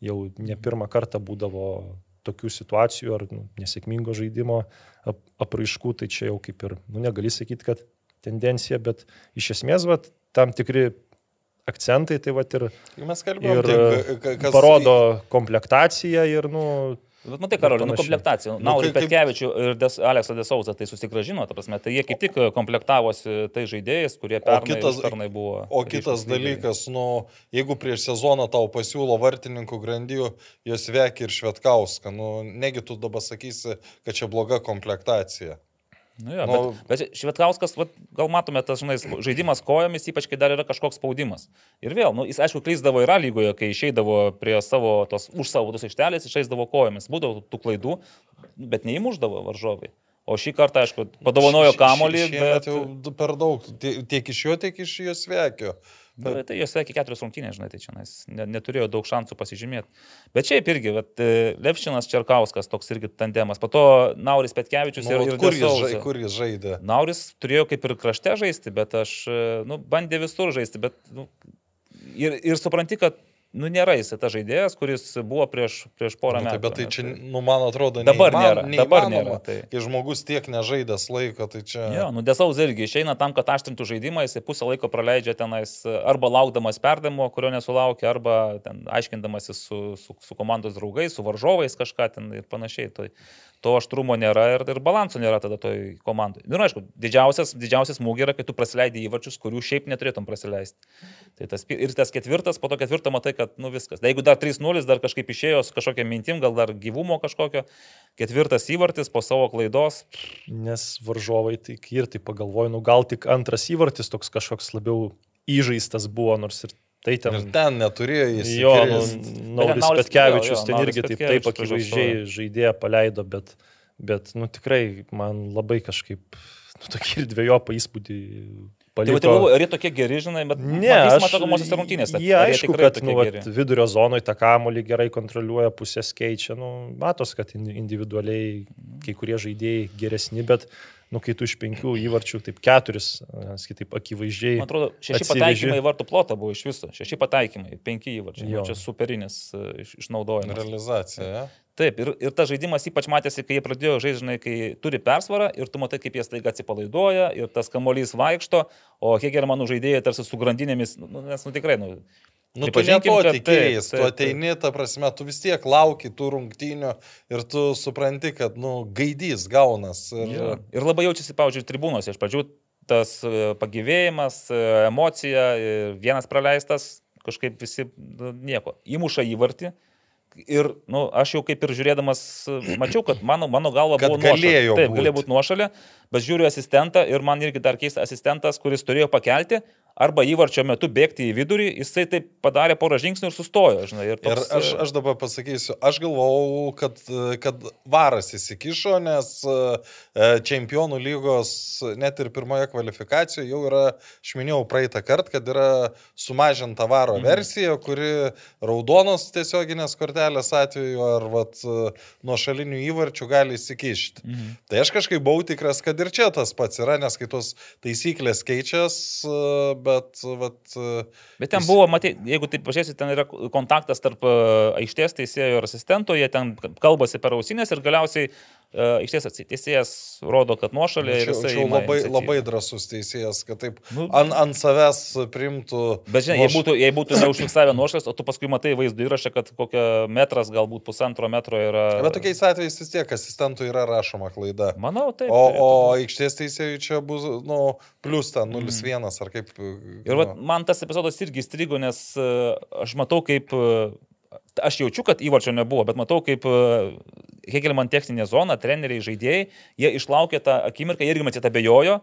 Jau ne pirmą kartą būdavo tokių situacijų ar nu, nesėkmingo žaidimo ap, apraiškų, tai čia jau kaip ir, nu, negali sakyti, kad tendencija, bet iš esmės, vat, tam tikri akcentai, tai vat ir, ir tai, ka- kas parodo komplektaciją ir, nu, Bet matai, Karolė, nu komplektacija. Nu, Na, kaip- ir Petkevičių ir Des, Aleksą Desauza tai susigražino, ta prasme, tai jie kaip tik komplektavosi tai žaidėjais, kurie pernai, kitas- pernai buvo. O kitas dalykas, nu, jeigu prieš sezoną tau pasiūlo vartininkų grandijų, jos veikia ir Švetkauską, nu, negi tu dabar sakysi, kad čia bloga komplektacija. Nu, jo, Nu- bet, bet Švetkauskas, vat, gal matome, tas žinai, žaidimas kojomis, ypač kai dar yra kažkoks spaudimas. Ir vėl, nu, jis aišku, klysdavo ir A lygoje, kai išeidavo prie savo, tos, už savo tos ištelės, išeidavo kojomis. Būdavo tų klaidų, bet neįmuždavo varžovai. O šį kartą, aišku, padovanojo Ši- ši- kamolį, šiemet bet... jau per daug, Tie- tiek iš jo, tiek iš jos veikia. Bet tai jos veikia keturios rungtynės, žinai, tai čia ne, neturėjo daug šansų pasižymėti. Bet šiaip irgi, e, Levšinas Čerkauskas, toks irgi tandemas. Po to Nauris Petkevičius Nu, ir, ir kur, jis, žai- kur jis žaidė? Nauris turėjo kaip ir krašte žaisti, bet aš, e, nu, bandė visur žaisti, bet, nu, ir, ir supranti, kad, nu, nėra jis tas žaidėjas, kuris buvo prieš, prieš porą Nu, tai, metų. bet tai čia, nu, man atrodo, Dabar neįman- nėra, dabar neįmanoma. nėra, tai. Kai žmogus tiek nežaidęs laiko, tai čia... Jo, nu Desauz irgi išeina tam, kad aštrintų žaidimą, jisai pusę laiko praleidžia tenais arba laukdamas perdavimo, kurio nesulaukia, arba ten aiškindamasis su, su, su komandos draugais, su varžovais kažką ten ir panašiai. Tai, to aštrumo nėra ir, ir balanso nėra tada toj komandai. Nu, Ir aišku, didžiausias, didžiausias smūgis yra, kai tu praleidai įvarčius, kurių šiaip neturėtum praleisti. Tai tas, ir tas ketvirtas, po to ketvirto matai, kad nu viskas. Da, jeigu dar 3-0, dar kažkaip išėjo su kažkokia mintim, gal dar gyvumo kažkokio, ketvirtas įvartis po savo klaidos, nes varžovai kai ir tai pagalvoju, nu gal tik antras įvartis toks kažkoks labiau įžeistas buvo, nors ir tai ten... Ir ten neturėjo jis. Jo, nu, Nauris- Petkevičius ten irgi taip, taip akivaizdžiai žaidėją paleido, bet, bet, nu tikrai man labai kažkaip, nu tokį ir dviejopą įspūdį paliko. tai galvoju, ar jie tokie geri, žinai, bet Ne, jis aš matomosios rungtynėse. Jie aišku, tikrai kad nu, vat, vidurio zonoje tą kamolį gerai kontroliuoja, pusės keičia. Nu, matos, kad in- individualiai kai kurie žaidėjai geresni, bet nu, kai tu iš penkių įvarčių, taip keturis, kitaip akivaizdžiai. Man atrodo, šeši atsiveži. pataikymai į vartų plotą buvo iš viso. Šeši pataikymai, penki įvarčiai. Jo. Nu, Čia superinis e, iš- išnaudojimas. Realizacija. Ja? Taip, ir, ir tas žaidimas ypač matėsi, kai jie pradėjo žaisti, žinai, kai turi persvarą ir tu matai, kaip jie staiga atsipalaiduoja ir tas kamuolys vaikšto, o Hegelmanų žaidėjai tarsi su grandinėmis, nu, nes, nu tikrai, nu, Nu, tu ne to kad tikėjai, taip, tu ateini, ta prasme, tu vis tiek lauki tų rungtynių ir tu supranti, kad, nu, gaidys gaunas. Ir... Jo. Ir labai jaučiasi, pavyzdžiui, tribūnose. Iš pradžių tas e, pagyvėjimas, e, emocija, e, vienas praleistas, kažkaip visi nu, nieko. Įmuša įvartį. Ir, nu, aš jau kaip ir žiūrėdamas, e, mačiau, kad mano, mano galva Kad buvo nuošalė. Taip, būt. galėjo būti nuošalė, bet žiūriu asistentą ir man irgi dar keista asistentas, kuris turėjo pakelti arba įvarčio metu bėgti į vidurį, jisai taip padarė porą žingsnių ir sustojo, žinai. Ir, Ir toks, aš, e, aš dabar pasakysiu, aš galvau, kad, kad varas įsikišo, nes e, čempionų lygos net ir pirmoje kvalifikacijoje jau yra, aš minėjau praeitą kartą, kad yra sumažinta varo Mhm. versija, kuri raudonos tiesioginės kortelės atveju ar vat, nuo šalinių įvarčių gali įsikišti. Mhm. Tai aš kažkaip buvau tikras, kad ir čia tas pats yra, nes kai tos taisyklės keičias, e, bet... Vat, Bet ten Jis- buvo, matai, jeigu taip pažiūrėsi, ten yra kontaktas tarp e, aikštės teisėjo ir asistento, jie ten kalbasi per ausinės ir galiausiai Iš tiesų, teisėjas rodo, kad nuošalė ir jisai ima labai, iniciatyvą. labai drasus teisėjas, kad taip Nu, ant, ant savęs primtų. Bet žinai, jei nuoš- būtų, jei būtų neužfiksavę nuošalės, o tu paskui matai vaizdo įrašą, kad kokia metras, galbūt pusantro metro yra... Bet tokiais atvejais vis tiek asistentui yra rašoma klaida. Manau, taip. O, turėtų o aikštės teisėjui čia bus, nu, plus ten 0-1 ar kaip. Mhm. Ir vat, man tas epizodas irgi įstrigo, nes e, aš matau, kaip... e, Aš jaučiu, kad įvarčio nebuvo, bet matau, kaip Hegelman techninė zona, treneriai, žaidėjai, jie išlaukė tą akimirką, jie irgi matyt abejojo.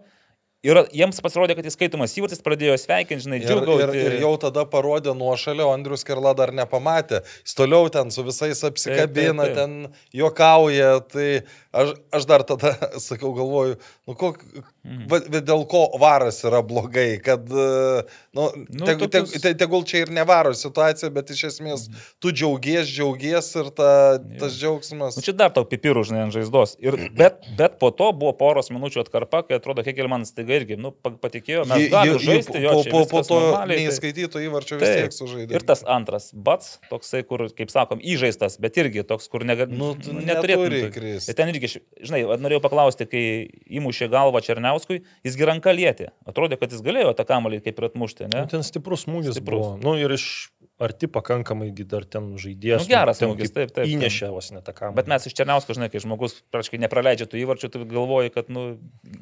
Ir jiems pasirodė, kad įskaitomas įvartis pradėjo sveikinti, žinai, Ir, ir, džiugauti. ir jau tada parodė nuošalę, o Andrius Kerla dar nepamatė. Jis toliau ten su visais apsikabina, Taip, taip, taip. ten juokauja. Tai aš, aš dar tada [laughs] sakau, galvoju, nu, kok, Mhm. va, dėl ko varas yra blogai, kad, e, nu, Nu, teg, tokius- te, tegul čia ir nevaro situacija, bet iš esmės Mhm. tu džiaugies, džiaugies ir ta, tas džiaugsmas. Nu, čia dar tau pipirų, žinai, ant žaizdos. Ir, bet, bet po to buvo poros minučių atkarpa, kai atrodo, Hegelmanas taiga irgi, nu, pa- patikėjo, mes galime žaisti, jo, po, po, po to tai- neįskaityto įvarčio vis tiek sužaidė. Ir tas antras, bats, toksai, kur, kaip sakom, įžaistas, bet irgi toks, kur nega, Nu, tu neturėtų. neturi krist. Ir ten irgi, žinai, norėjau paklausti, kai įmušė galvą Černiauskui, jis ranką lietė. Atrodė, kad jis galėjo tą kamalį kaip ir atmušti, ne? Nu, ten stiprus smūgis stiprus. buvo. Nu, ir iš arti pakankamai gi dar ten žaidėjas. Nu, geras smūgis, kaip taip, taip. Įnešė vos net tą kamerą. Bet mes iš Černiausko, žinai, kai žmogus praškai nepraleidžia tų įvarčių, tu galvoji, kad, nu,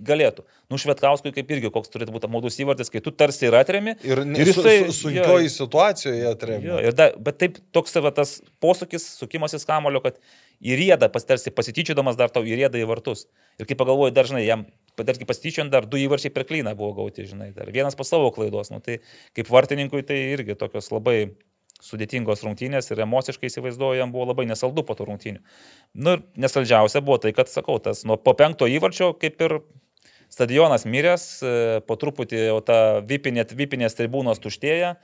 galėtų. Nu, Švetkauskui kaip irgi koks turėtų būti apmaudus įvartis, kai tu tarsi ir atremi. Ir, Ir jisai- su, su, sunkioji situacijoje Jo, atremė. ir da, bet taip toks va, tas posūkis, sukimasis kamulio, kad įrėda, pastarsi pasityčiodamas dar tau įrėda į vartus. Ir kai pagalvoju, dar žinai, jam, tarkim, pasityčiant dar du įvarčiai per klyną buvo gauti, žinai, dar vienas po savo klaidos. Nu, tai kaip vartininkui tai irgi tokios labai sudėtingos rungtynės ir emociškai įsivaizduoju, jam buvo labai nesaldu po tų rungtynių. Nu, nesaldžiausia buvo tai, kad, sakau, tas nuo po penkto įvarčio kaip ir stadionas miręs, e, po truputį jau ta vipinė, vipinės tribūnos tuštėja,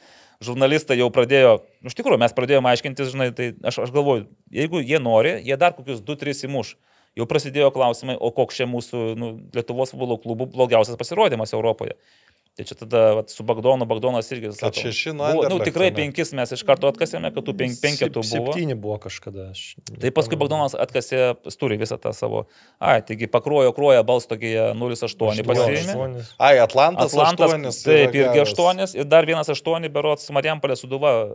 žurnalistai jau pradėjo, nu, iš tikrųjų, mes pradėjome aiškintis, žinai, tai aš, aš galvoju, jeigu jie nori, jie dar kokius 2-3 įmuš. Jau prasidėjo klausimai, o koks čia mūsų nu, Lietuvos futbolo klubų blogiausias pasirodymas Europoje. Tai čia tada vat, su Bagdonu, Bagdonas irgi Kad šeši nuo buvo, nu, tikrai penkis mes iš karto atkasėme, kad tų pen, penketų buvo. Septyni buvo kažkada. Aš Tai paskui Bagdonas atkasė, turi visą tą savo. Ai, taigi pakruojo kruoja balstogėje 0,8 pasiėmė. Ai, Atlantas, Atlantas, aštuonis taip, yra irgi gavęs. 8 ir dar vienas 8 berots Marijampolė suduva e,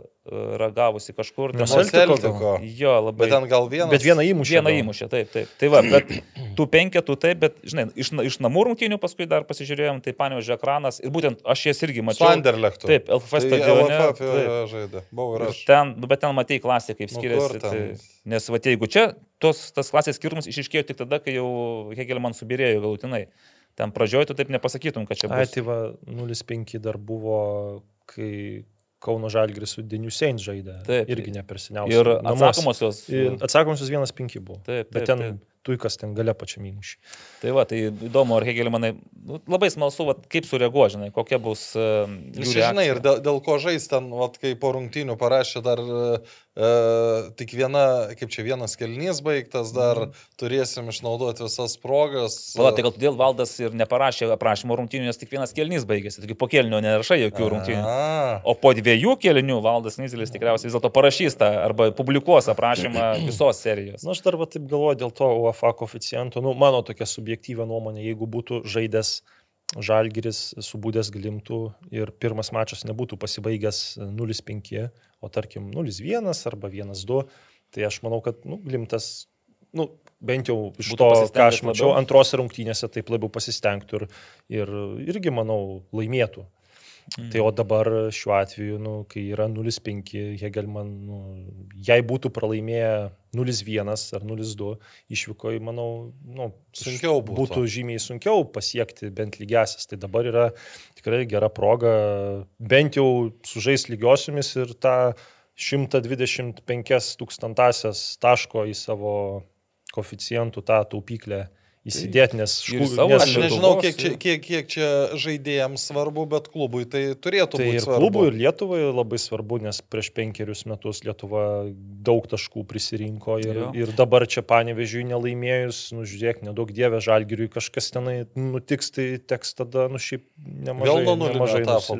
ragavusi kažkur. Ten- Celtico. Jo, labai. Bet ten gal vienas. Bet vieną įmušė. Vieną gal. įmušė, taip, taip. Tai va, bet tų penketų taip, bet, žinai, iš, na- iš namų rungtynių paskui dar pasižiūrėjom, tai panėžiu ekranas ir būtent aš jas irgi mačiau. Anderlechtu. Taip, LFF Tai stadione. LFF taip. žaidė. Buvau ir Ir aš. ten, nu, bet ten matei klasę, kaip Nu, skiriasi. ten? Tai, nes va, jeigu čia tos, tas klasės skirtumas išiškėjo tik tada, kai jau Hegelman subirėjo galutinai. Ten pradžioje tu taip nepasakytum, kad čia Ai, bus. tai va, 0,5 dar buvo, kai Kauno Žalgris su Deniu Sein žaidė. Taip. Irgi ne per seniausiai. Ir atsakomosios. Ir Atsakomosios 1,5 buvo. Taip, taip, Bet ten taip. Tuikas ten gale pačiam įmušė. Tai va, tai įdomu, ar Hegelmanai, nu, labai smalsu, va, kaip sureaguo, žinai, kokia bus... Uh, žinai, ir dėl, dėl ko žais ten, vat, kai po rungtynių parašė dar e, tik viena, kaip čia vienas kelnys baigtas, dar Mhm. turėsim išnaudoti visas progas. Pala, tai gal todėl valdas ir neparašė aprašymo rungtynių, nes tik vienas kelnys baigėsi, taigi po kelnių nerašai jokių rungtynių. A, O po dviejų kelnių valdas Nizelis tikriausiai vis dėlto parašys tą arba publikuos aprašymą [clears throat] visos serijos. Na, aš dar va taip galvoju dėl to UEFA koeficiento. Nu, mano tokia subjektyvia nuomonė, jeigu būtų žaidęs Žalgiris subūdęs glimtų ir pirmas mačas nebūtų pasibaigęs 0-5, o tarkim 0-1 arba 1-2, tai aš manau, kad nu, glimtas, nu, bent jau iš to, ką aš mačiau, antrose rungtynėse taip labiau pasistengtų ir, ir irgi, manau, laimėtų. Mm. Tai o dabar šiuo atveju, nu, kai yra 0,5, Hegelman, nu, jei būtų pralaimėję 0,1 ar 0,2 išvyko, manau, nu, Sunkiau būtų. būtų žymiai sunkiau pasiekti bent lygiasis. Tai dabar yra tikrai gera proga bent jau sužais lygiosiomis ir tą 125 tūkstantasias taško į savo koficijantų tą taupyklę įsidėti, nes škų- savo Aš nežinau, kiek čia, kiek, kiek čia žaidėjams svarbu, bet klubui tai turėtų Tai būti ir svarbu. klubui, ir Lietuvai labai svarbu, nes prieš penkerius metus Lietuva daug taškų prisirinko ir, Jo. ir dabar čia panevežiui nelaimėjus, nu žiūrėk, nedaug dievė žalgiriui kažkas tenai nutiks, tai teks tada, nu šiaip nemažai. Vėl nuo nulinio etapo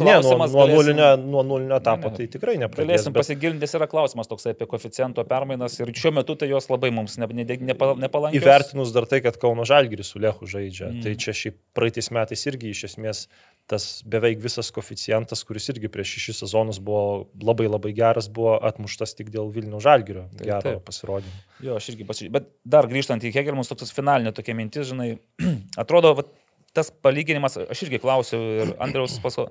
Ne, nuo, nuo, nulinio, nuo nulinio etapo Ne, ne. tai tikrai nepradės. Galėsim bet- pasigilinti, yra klausimas toks apie koeficiento permainas ir šiuo metu tai jos labai mums ne, ne, ne, nepalankios. Įvertinus dar tai, kad Kauno Žalgiris su Lechu žaidžia, Mm. tai čia šiaip praeitais metais irgi iš esmės tas beveik visas koficijantas, kuris irgi prieš šešis sezonus buvo labai labai geras, buvo atmuštas tik dėl Vilnių Žalgirio Taip, gero taip. pasirodymo. Jo, aš irgi pasižiūrėjau. Bet dar grįžtant į Hegelmus, toks finalinė tokia mintis, žinai, [clears throat] atrodo, va, tas palyginimas, aš irgi klausiau ir Andriaus paso,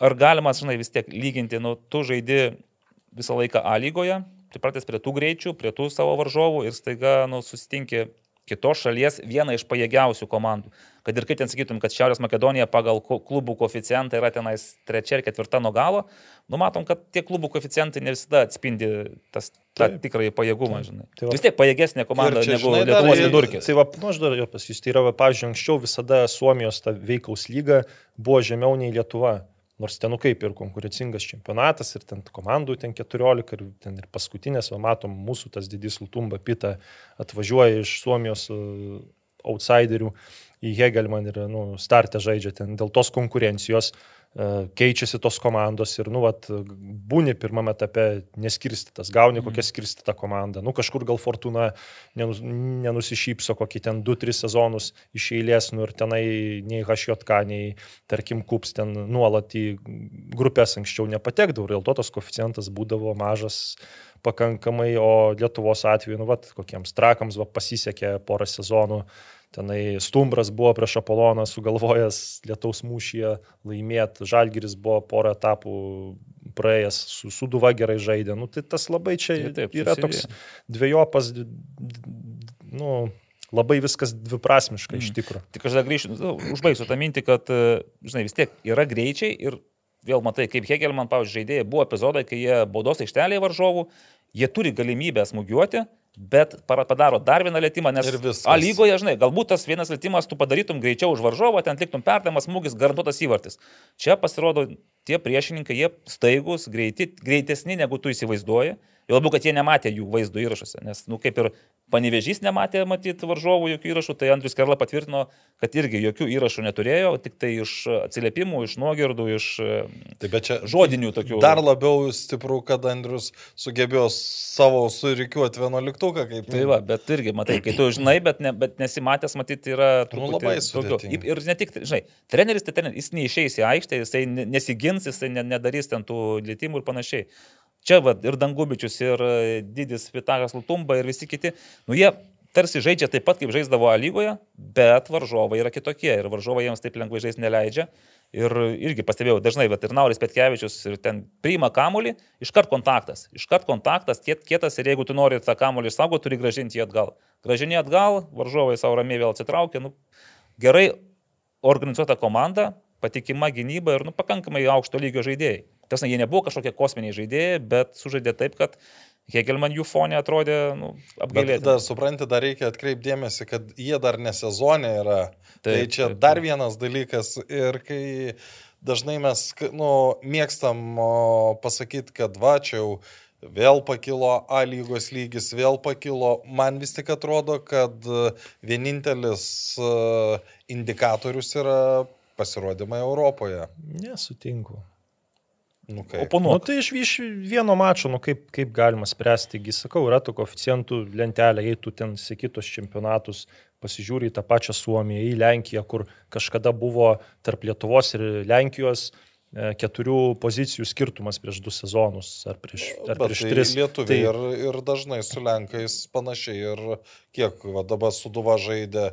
ar galima, žinai, vis tiek lyginti, nu, tu žaidi visą laiką A lygoje, pripratęs prie tų greičių, prie tų savo varžovų ir staiga, nu, susitinki kitos šalies vieną iš pajėgiausių komandų. Kad ir kaip ten sakytum, kad Šiaurės Makedonija pagal klubų koeficientą yra tenais trečia ir ketvirta nuo galo, numatom, kad tie klubų koeficientai ne visada atspindi tas, tą Taip. tikrąjį pajėgumą, žinai. Tai va- Vis tiek pajėgesnė komanda čia, negu žinai, Lietuvos vidurkis. Tai va, nu, aš dar jo pas jūs, tai yra, va, pavyzdžiui, anksčiau visada Suomijos ta veikaus lyga buvo žemiau nei Lietuva. Nors ten, nu kaip ir konkurencingas čempionatas, ir ten komandų ten 14, ir ten ir paskutinės, va, matom, mūsų tas didys Lutumba Pita atvažiuoja iš Suomijos uh, outsiderių į Hegelman ir, nu, startę žaidžia ten dėl tos konkurencijos. uh, Keičiasi tos komandos ir, nu, vat, būni pirmame etape neskirstytas, gauni kokią skirstytą komandą. Nu, kažkur gal Fortuna nenus, nenusišypso kokį ten 2-3 sezonus iš eilės, nu ir tenai nei HJK, nei, tarkim, Kups ten nuolat į grupės anksčiau nepatekdavo dėl to tas koficijantas būdavo mažas pakankamai, o Lietuvos atveju, nu, vat, kokiems trakams va, pasisekė porą sezonų. Tenai Stumbras buvo prieš Apoloną sugalvojęs lietaus mūšyje laimėti, Žalgiris buvo porą etapų praėjęs, su Suduva gerai žaidė. Nu, tai tas labai čia Tai taip, yra toks susidėjo. dviejopas, nu, labai viskas dviprasmiška mm. iš tikrųjų. Tik aš dar grįšiu, nu, užbaigsiu tą mintį, kad, e, žinai, vis tiek yra greičiai ir vėl matai, kaip Hegelman, pavyzdžiui, žaidėjai, buvo epizodai, kai jie baudos aikštelėje varžovų, jie turi galimybę smūgiuoti, bet padaro dar vieną lėtymą, nes. A lygoje, žinai, galbūt tas vienas lėtymas tu padarytum greičiau už varžovą, ten atliktum perdamas smūgis, garantuotas įvartis. Čia pasirodo tie priešininkai, jie staigus, greiti, greitesni negu tu įsivaizduoji. Jau labiau, kad jie nematė jų vaizdo įrašuose, nes, nu, kaip ir panevežys nematė matyti varžovų jokių įrašų, tai Andrius Kerla patvirtino, kad irgi jokių įrašų neturėjo, tik tai iš atsiliepimų, iš nuogirdų, iš e, Tai čia žodinių tokių. Dar labiau stipru, kad Andrius sugebėjo savo surikiuoti vienuoliktuką, kaip Tai va, bet irgi, matai, kai tu žinai, bet, ne, bet nesimatęs, matyti, yra Nu, labai sudėtinga. Ir ne tik, žinai, treneris, tai treneris, jis neišeis į aikštę, ne- nesigins, ne- nedarys ten tų lėtymų ir panašiai. Čia va, ir Dangubičius, ir e, Didis Vitakas Lutumba, ir visi kiti, nu jie tarsi žaidžia taip pat, kaip žaisdavo lygoje, bet varžovai yra kitokie ir varžovai jiems taip lengvai žaisti neleidžia. Ir irgi pastebėjau, dažnai, bet ir Nauris Petkevičius ir ten priima kamolį, iškart kontaktas. Iškart kontaktas, kiet, kietas ir jeigu tu nori tą kamolį išsaugoti, turi gražinti jį atgal. Gražinį atgal, varžovai savo ramiai vėl atsitraukia. Nu, gerai organizuota komanda, patikima gynyba ir nu, pakankamai aukšto lygio žaidėjai. Tiesa, jie nebuvo kažkokie kosminiai žaidėjai, bet sužaidė taip, kad Hegelman jų fonė atrodė nu, Bet apgailėti. dar supranti, dar reikia atkreipdėmėsi, kad jie dar nesezonė yra. Taip, tai Taip, čia taip, dar taip. vienas dalykas. Ir kai dažnai mes nu, mėgstam pasakyti, kad va čia jau vėl pakilo A lygos lygis, vėl pakilo, man vis tik atrodo, kad e, vienintelis e, indikatorius yra pasirodymai Europoje. Nesutinku. Nu, Nu, kaip. Oponuok. tai iš, iš vieno mačo, nu kaip, kaip galima spręsti, gi sakau, yra tų koficijantų lentelė, jei tu ten sėkitos čempionatus, pasižiūri į tą pačią Suomiją, į Lenkiją, kur kažkada buvo tarp Lietuvos ir Lenkijos e, keturių pozicijų skirtumas prieš du sezonus ar prieš, ar Bet prieš tai tris. Lietuviai Tai- ir, ir dažnai su Lenkais panašiai ir kiek va, dabar Suduva žaidė,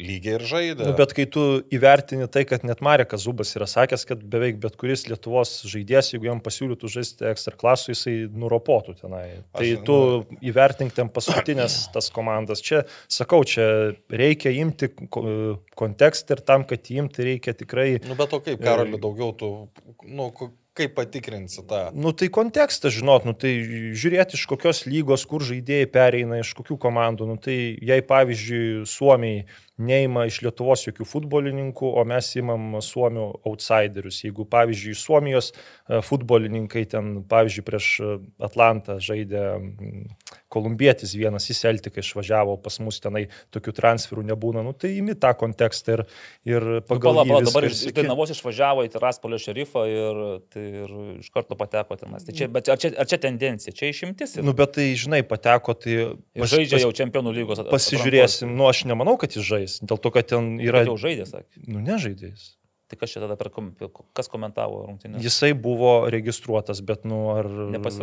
lygiai ir žaidė. Nu, bet kai tu įvertini tai, kad net Marekas Zubas yra sakęs, kad beveik bet kuris Lietuvos žaidėjas, jeigu jam pasiūlytų žaisti ekstra klasų, jisai nuropotų tenai. Aš Tai tu įvertink ten paskutinės [coughs] tas komandas. Čia, sakau, čia reikia imti ko- kontekstą ir tam, kad imti reikia tikrai... Nu, bet o kaip, Karoli, daugiau tu, nu, kaip patikrinsi tą? Nu tai kontekstas, žinot, nu tai žiūrėti iš kokios lygos, kur žaidėjai pereina, iš kokių komandų. Nu tai jei pavyzdžiui Suomiai neima iš Lietuvos jokių futbolininkų, o mes imam Suomių outsiderius. Jeigu pavyzdžiui Suomijos e, futbolininkai ten, pavyzdžiui, prieš Atlantą žaidė kolumbietis vienas į Celtiką išvažiavo, pas mus tenai tokių transferų nebūna, nu tai imi tą kontekstą ir, ir pagal... Nu, pala, dabar iš Dainavos išvažiavo į Teraspolio šerifą ir, tai, ir iš karto pateko tenas. Tai čia, bet ar čia, ar čia tendencija, čia išimtis? Ir... Nu bet tai, žinai, pateko, tai... Pas, žaidžia pas, jau čempionų lygos. Pasižiūrėsim, nu aš nemanau, kad jis žais, dėl to, kad ten yra... Bet jau žaidė, sakė. Nu nežaidėjai. Tai kas čia tada per, kas komentavo rungtynės? Jisai buvo registruotas, bet nu ar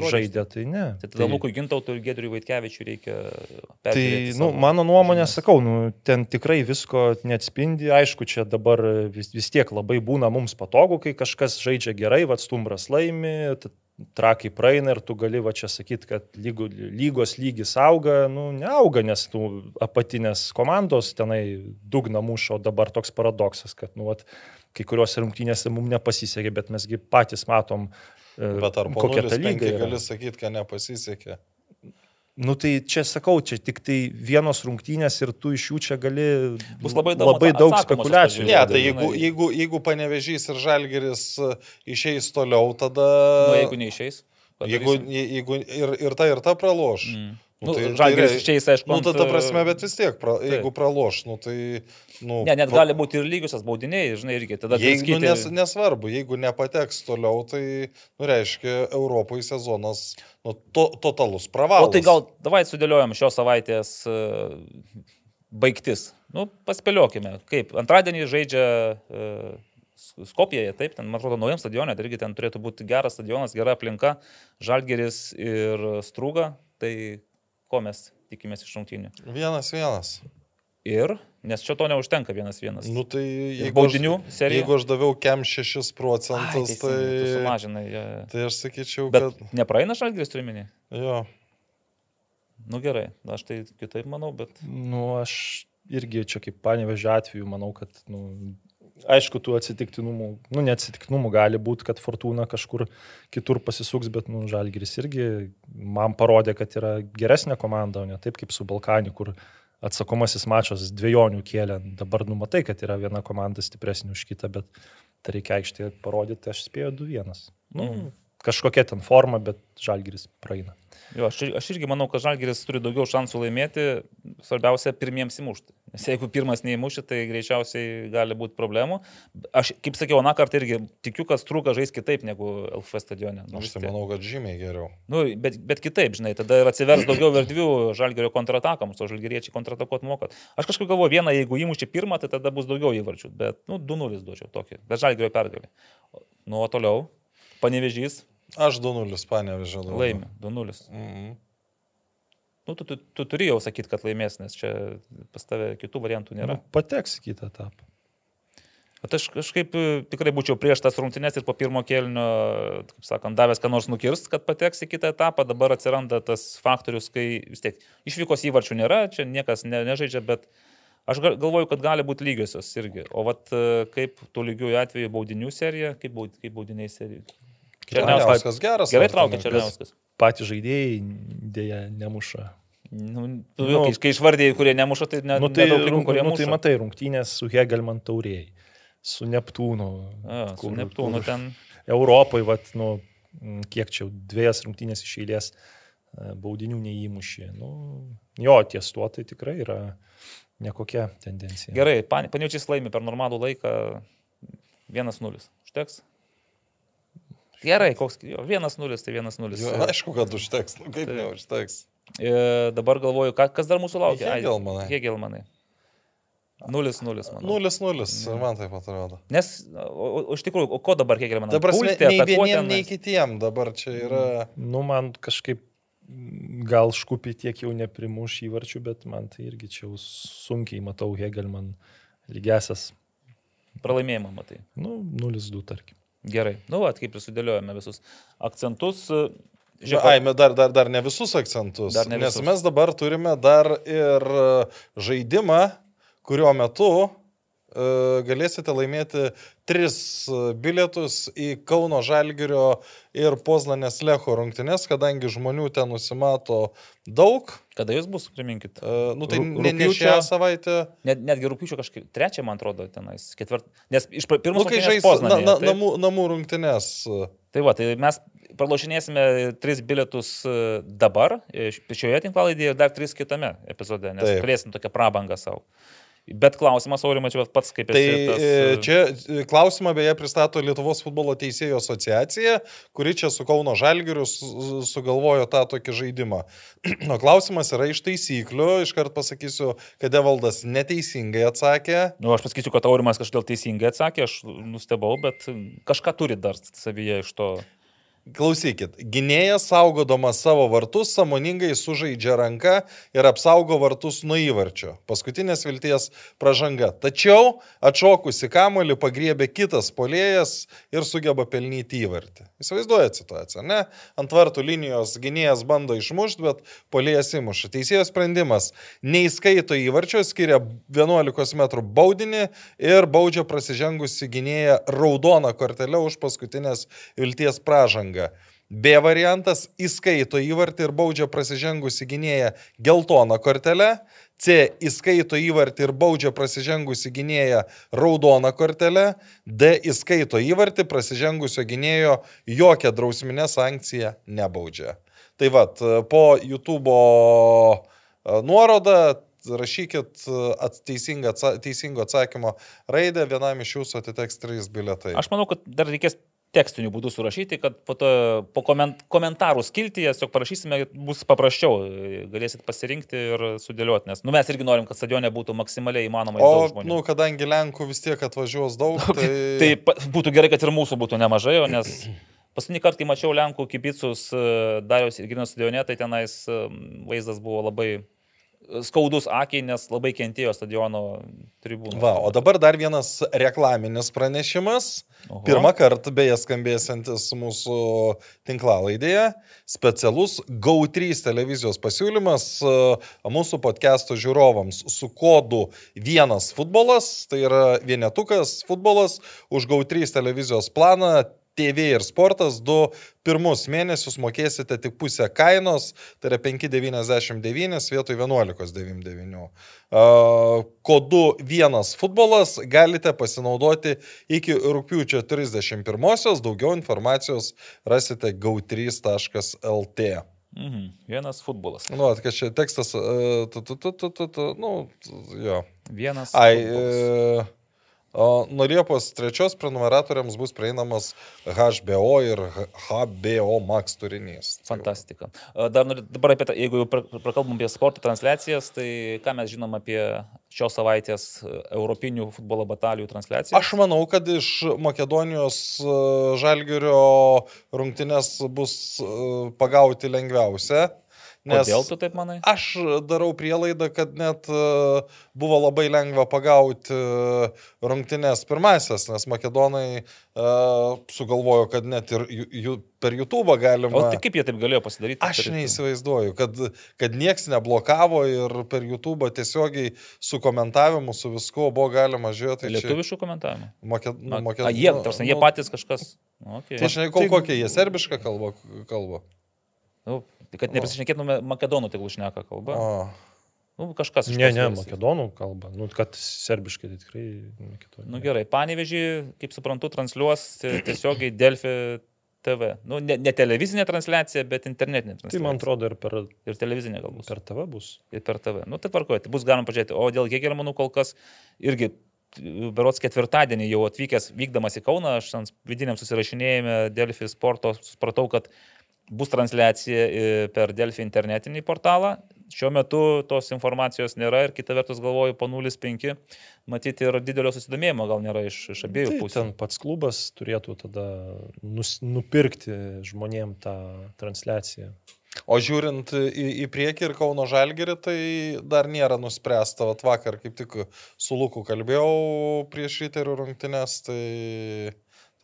žaidė, tai ne. Tai tada tai... Lukui Gintautui ir Gedriui Vaitkevičiui reikia... Tai, nu, mano nuomonė, žinias. sakau, nu, ten tikrai visko neatspindi, aišku, čia dabar vis, vis tiek labai būna mums patogu, kai kažkas žaidžia gerai, vad stumbras laimi, trakai praeina ir tu gali va čia sakyti, kad lygo, lygos lygis auga, nu, neauga, nes tų apatinės komandos tenai dugna mušo, dabar toks paradoksas, kad, nu, vat, kai kuriuose rungtynėse mums nepasisekė, bet mesgi patys matom, e, bet ar kokia ta lyga. Gali sakyti, kad nepasisekė. Nu tai čia sakau, čia tik tai vienos rungtynės ir tu iš jų čia gali Bus labai daug, labai daug spekulacijų. Ne, tai jeigu, jeigu, jeigu panevežys ir žalgeris e, išeis toliau, tada... Nu, jeigu neišeis. Jeigu, jeigu ir, ir ta, ir ta praloš. Mm. Nu, tai, Žalgiris tai, išeis, aišku. Nu, tada prasme, bet vis tiek, pra, tai. jeigu praloš, nu, tai... Nu, ne, net gali būti ir lygiosios baudiniai, žinai, irgi tada... Jeigu, skyti... nes, nesvarbu, jeigu nepateks toliau, tai, nu, reiškia, Europoje sezonas, nu, to, totalus pravalas. O tai gal, davai sudėliojom šios savaitės uh, baigtis. Nu, paspėliokime, kaip. Antradienį žaidžia uh, Skopijoje, taip, ten, man atrodo, naujam stadionė, tai irgi ten turėtų būti geras stadionas, gera aplinka, Žalgeris ir Strūga, tai ko mes tikimės iš rungtynių. Vienas vienas. Ir, nes čia to neužtenka vienas vienas. Nu, tai jeigu baudinių serija. Jeigu aš daviau kem 6 procentus, Ai, tai... Sumažinai. Ja. Tai aš sakyčiau, Bet kad... Nepraeina šalgris turiminį? Jo. Nu gerai, aš tai kitaip manau, bet... Nu, aš irgi čia kaip panevežė atveju, manau, kad nu, Aišku, tų atsitiktinumų, nu, neatsitiktinumų gali būti, kad Fortuna kažkur kitur pasisuks, bet, nu, Žalgiris irgi man parodė, kad yra geresnė komanda, o ne taip kaip su Balkani, kur atsakomasis mačas dviejonių kėlė. Dabar numatai, kad yra viena komanda stipresnė už kitą, bet tai reikia aikštėje parodyti, aš spėjau 2-1. Nu, mm. Kažkokia ten forma, bet Žalgiris praeina. Jo, aš, aš irgi manau, kad Žalgiris turi daugiau šansų laimėti, svarbiausia pirmiems įmušti. Nes jeigu pirmas neįmuši, tai greičiausiai gali būti problemų. Aš, kaip sakiau, na kartą irgi tikiu, kad Strūka žais kitaip negu LF stadione. Nu, aš tai manau, kad žymiai geriau. Nu, bet, bet kitaip, žinai, tada ir atsivers daugiau erdvių Žalgerio kontratakams, o Žalgeriečiai kontratakuot mokat. Aš kažkaip galvoju, vieną, jeigu įmuši pirmą, tai tada bus daugiau įvarčių, bet, nu, 2-0 duočiau tokį, bet Žalgerio pergalį. Nu, o toliau, panevežys, Aš 2-0 panevežė. Laimė, 2-0. Mhm. Nu, tu, tu, tu turi jau sakyti, kad laimės, nes čia pas tave kitų variantų nėra. Nu, pateks į kitą etapą. Bet aš kažkaip e, tikrai būčiau prieš tas rungtynes ir po pirmo kelnio, kaip sakant, davęs ką nors nukirst, kad pateks į kitą etapą. Dabar atsiranda tas faktorius, kai vis tiek išvykos įvarčių nėra, čia niekas ne, nežaidžia, bet aš galvoju, kad gali būti lygiosios irgi. O vat e, kaip tų lygiųjų atveju baudinių serija, kaip, baud, kaip baudiniai serija. Černiauskas geras. Gerai traukia Černiauskas. Patys žaidėjai dėja nemuša. Nu, tu, nu, kai, kai išvardėjai, kurie nemuša, tai ne, nu, tai, rung, kurie nu, tai matai rungtynės su Hegelman taurėjai, su Neptūnu. A, su kur, Neptūnu kur, ten. Europai, vat, nu, kiek čia dviejas rungtynės iš eilės e, baudinių neįmušė. Nu, jo, ties tuo tai tikrai yra nekokia tendencija. Gerai, paniučiais laimi per normalų laiką 1-0. Užteks? Gerai, koks, jo, vienas nulis, tai vienas nulis. Jo, aišku, kad užteks, nu kaip tai. neužteks. E, dabar galvoju, ka, kas dar mūsų laukia. Hegelmanai. Hegelmanai. Nulis, nulis, manau. Nulis, nulis, man taip atrodo. Nes, iš tikrųjų, o ko dabar Hegelmanai? Dabar Pulti, nei vieniem, nei kitiem, dabar čia yra. Nu, man kažkaip gal škupi tiek jau neprimuš įvarčių, bet man tai irgi čia jau sunkiai matau Hegelman lygesias. Pralaimėjimą matai. Nu, 0-2 tarkim. Gerai. Nu, at kaip ir sudėliojame visus akcentus. Žiūrėk, Ai, dar, dar, dar ne visus akcentus. Dar ne visus. Nes mes dabar turime dar ir žaidimą, kurio metu galėsite laimėti tris bilietus į Kauno Žalgirio ir Pozlanės Lecho rungtynes, kadangi žmonių ten nusimato daug. Kada jūs bus, priminkit? Uh, nu tai Rū- ne, ne šią savaitę. Net, netgi rūpiučio kažkaip trečią, man atrodo, tenais, ketvirtą. Nes iš pir- pirmos Nu, kai rungtynės žais na, Poznanėje, na, taip? namų, namų rungtynes. Tai va, tai mes pralošinėsime tris bilietus e, dabar, e, šioje tinklalaidėje ir dar tris kitame epizode, nes Taip. turėsim tokią prabangą savo. Bet klausimas, Aurimai, čia pats kaip Tai esi tas, e, e, čia e, klausimą beje pristato Lietuvos futbolo teisėjų asociacija, kuri čia su Kauno Žalgiriu su- sugalvojo tą tokį žaidimą. [clears throat] O klausimas yra iš taisyklių, iškart pasakysiu, kad Evaldas neteisingai atsakė. Nu, aš pasakysiu, kad Aurimas kažkodėl teisingai atsakė, aš nustebau, bet kažką turi dar savyje iš to. Klausykit, gynėjas saugodamas savo vartus samoningai sužaidžia ranką ir apsaugo vartus nuo įvarčio. Paskutinės vilties pražanga. Tačiau atšokusi kamolį pagriebė kitas polėjas ir sugeba pelnyti įvartį. Įsivaizduojate situaciją, ne? Ant vartų linijos gynėjas bando išmušti, bet polėjas įmuša. Teisėjo sprendimas neįskaito įvarčio, skiria 11 m baudinį ir baudžia prasižengusi gynėją raudoną kortelę už paskutinės vilties pražangą. B variantas - įskaito įvartį ir baudžia prasižengusi gynėją geltoną kortelę. C - įskaito įvartį ir baudžia prasižengusi gynėją raudoną kortelę. D - įskaito įvartį prasižengusio gynėjo jokią drausminę sankciją nebaudžia. Tai vad, po YouTube nuorodą rašykit ats- teisingą atsa- teisingo atsakymo raidę, vienam iš jūsų atiteks trys biletai. Aš manau, kad dar reikės tekstiniu būdu surašyti, kad po, to, po koment, komentarų skiltyje tiesiog parašysime, bus paprasčiau, galėsit pasirinkti ir sudėlioti, nes nu, mes irgi norim, kad stadione būtų maksimaliai įmanoma O, žmonių. nu, kadangi Lenkų vis tiek atvažiuos daug, [laughs] tai... Tai pa- būtų gerai, kad ir mūsų būtų nemažai, o nes [clears throat] paskutinį kartą, kai mačiau Lenkų kibicus e, Dariaus ir Grino stadione, tai tenais e, vaizdas buvo labai skaudus akiai, nes labai kentėjo stadiono tribūnų. Va, o dabar dar vienas reklaminis pranešimas. Oho. Pirmą kartą beje skambėsantis mūsų tinklalaidėje. Specialus GO3 televizijos pasiūlymas e, mūsų podcast'o žiūrovams su kodu vienas futbolas, tai yra vienetukas futbolas už GO3 televizijos planą. TV ir sportas du pirmus mėnesius mokėsite tik pusę kainos, tai yra 5,99 vietoj 11,99. A, Kodu vienas futbolas galite pasinaudoti iki rūpiučio 31-osios, daugiau informacijos rasite gau3.lt. Mhm. Vienas futbolas. Nu, kad čia tekstas, e, tu, tu, tu, tu, tu, tu, nu, jo. Vienas. Ai, futbolas. e, nuo Liepos 3 prenumeratoriams bus prieinamas HBO ir HBO Max turinys. Fantastika. Dar dabar apie jeigu jau pra- prakalbam apie sporto transliacijas, tai ką mes žinom apie šios savaitės e, europinių futbolo batalijų transliaciją? Aš manau, kad iš Makedonijos e, žalgerio rungtynės bus e, pagauti lengviausia. Nes Kodėl tu taip manai? aš darau prielaidą, kad net e, buvo labai lengva pagauti e, rungtynės pirmasias, nes makedonai uh, sugalvojo, kad net ir ju, per YouTube galima. O tai kaip jie taip galėjo pasidaryti? Aš neįsivaizduoju, kad, kad nieks neblokavo ir per YouTube tiesiogiai su komentavimu, su viskuo buvo galima žiūrėti. Tai Lietuviškų komentavimų. Make, nu, A, make, a, jie, nu, tarsi, jie nu, patys kažkas. Nu, Okay. Tai aš nežinau, kokią jie serbišką kalbą kalba. Nu, tai kad neprisišnekėtume makedonų tegul šneka kalba. O. Nu, kažkas iš Ne, ne, makedonų kalba. Nu, kad serbiškai tai tikrai makedonų. Nu gerai, panevežį, kaip suprantu, transliuos tie- tiesiogiai Delfi TV. Nu, ne, ne televizinė transliacija, bet internetinė transliacija. Tai man atrodo ir per, Ir televizinė galbūt. per TV bus. ir per TV. Nu, tai tvarkoju, tai bus galima pažiūrėti. O dėl Hegelio, manau, kol kas irgi berots ketvirtadienį jau atvykęs, vykdamas į Kauną, aš ant vidiniam susirašinėjime Delfi sporto supratau, kad bus transliacija e, per Delfi internetinį portalą. Šiuo metu tos informacijos nėra ir kita vertus galvoju, po 0,5 matyti ir didelio susidomėjimo gal nėra iš, iš abiejų Tai pusių. ten pats klubas turėtų tada nus, nupirkti žmonėm tą transliaciją. o žiūrint į, į priekį ir Kauno Žalgerį, tai dar nėra nuspręsta. Vat vakar kaip tik su Luku kalbėjau prieš įterių rungtynės, tai,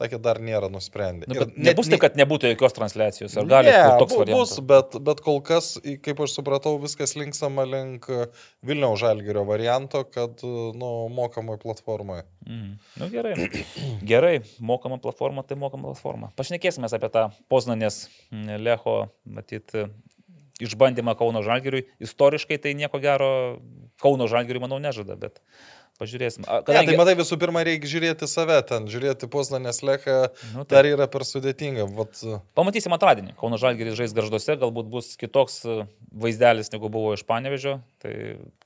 sakė, dar nėra nusprendę. Nu, nebus taip, kad nebūtų jokios transliacijos. Ar gali ne, būt toks variantas? bus, bet, bet kol kas, kaip aš supratau, viskas linksama link e, Vilniaus žalgerio varianto, kad e, nu, mokamai platformoje. Mm. Nu, gerai. [clears throat] gerai, mokama platforma, tai mokama platforma. Pašnekėsime apie tą Poznanės Lecho, matyt, išbandymą Kauno Žalgiriui. Istoriškai tai nieko gero Kauno Žalgiriui, manau, nežada, bet pažiūrėsim. Kadangi... Ne, tai matai, visų pirma, reikia žiūrėti save ten, žiūrėti Poznanės lechą, Nu, nu, taip. dar yra per sudėtinga. Vat, e, Pamatysim antradienį. Kauno Žalgiris žais garžduose, galbūt bus kitoks e, vaizdelis negu buvo iš Panevežio. Tai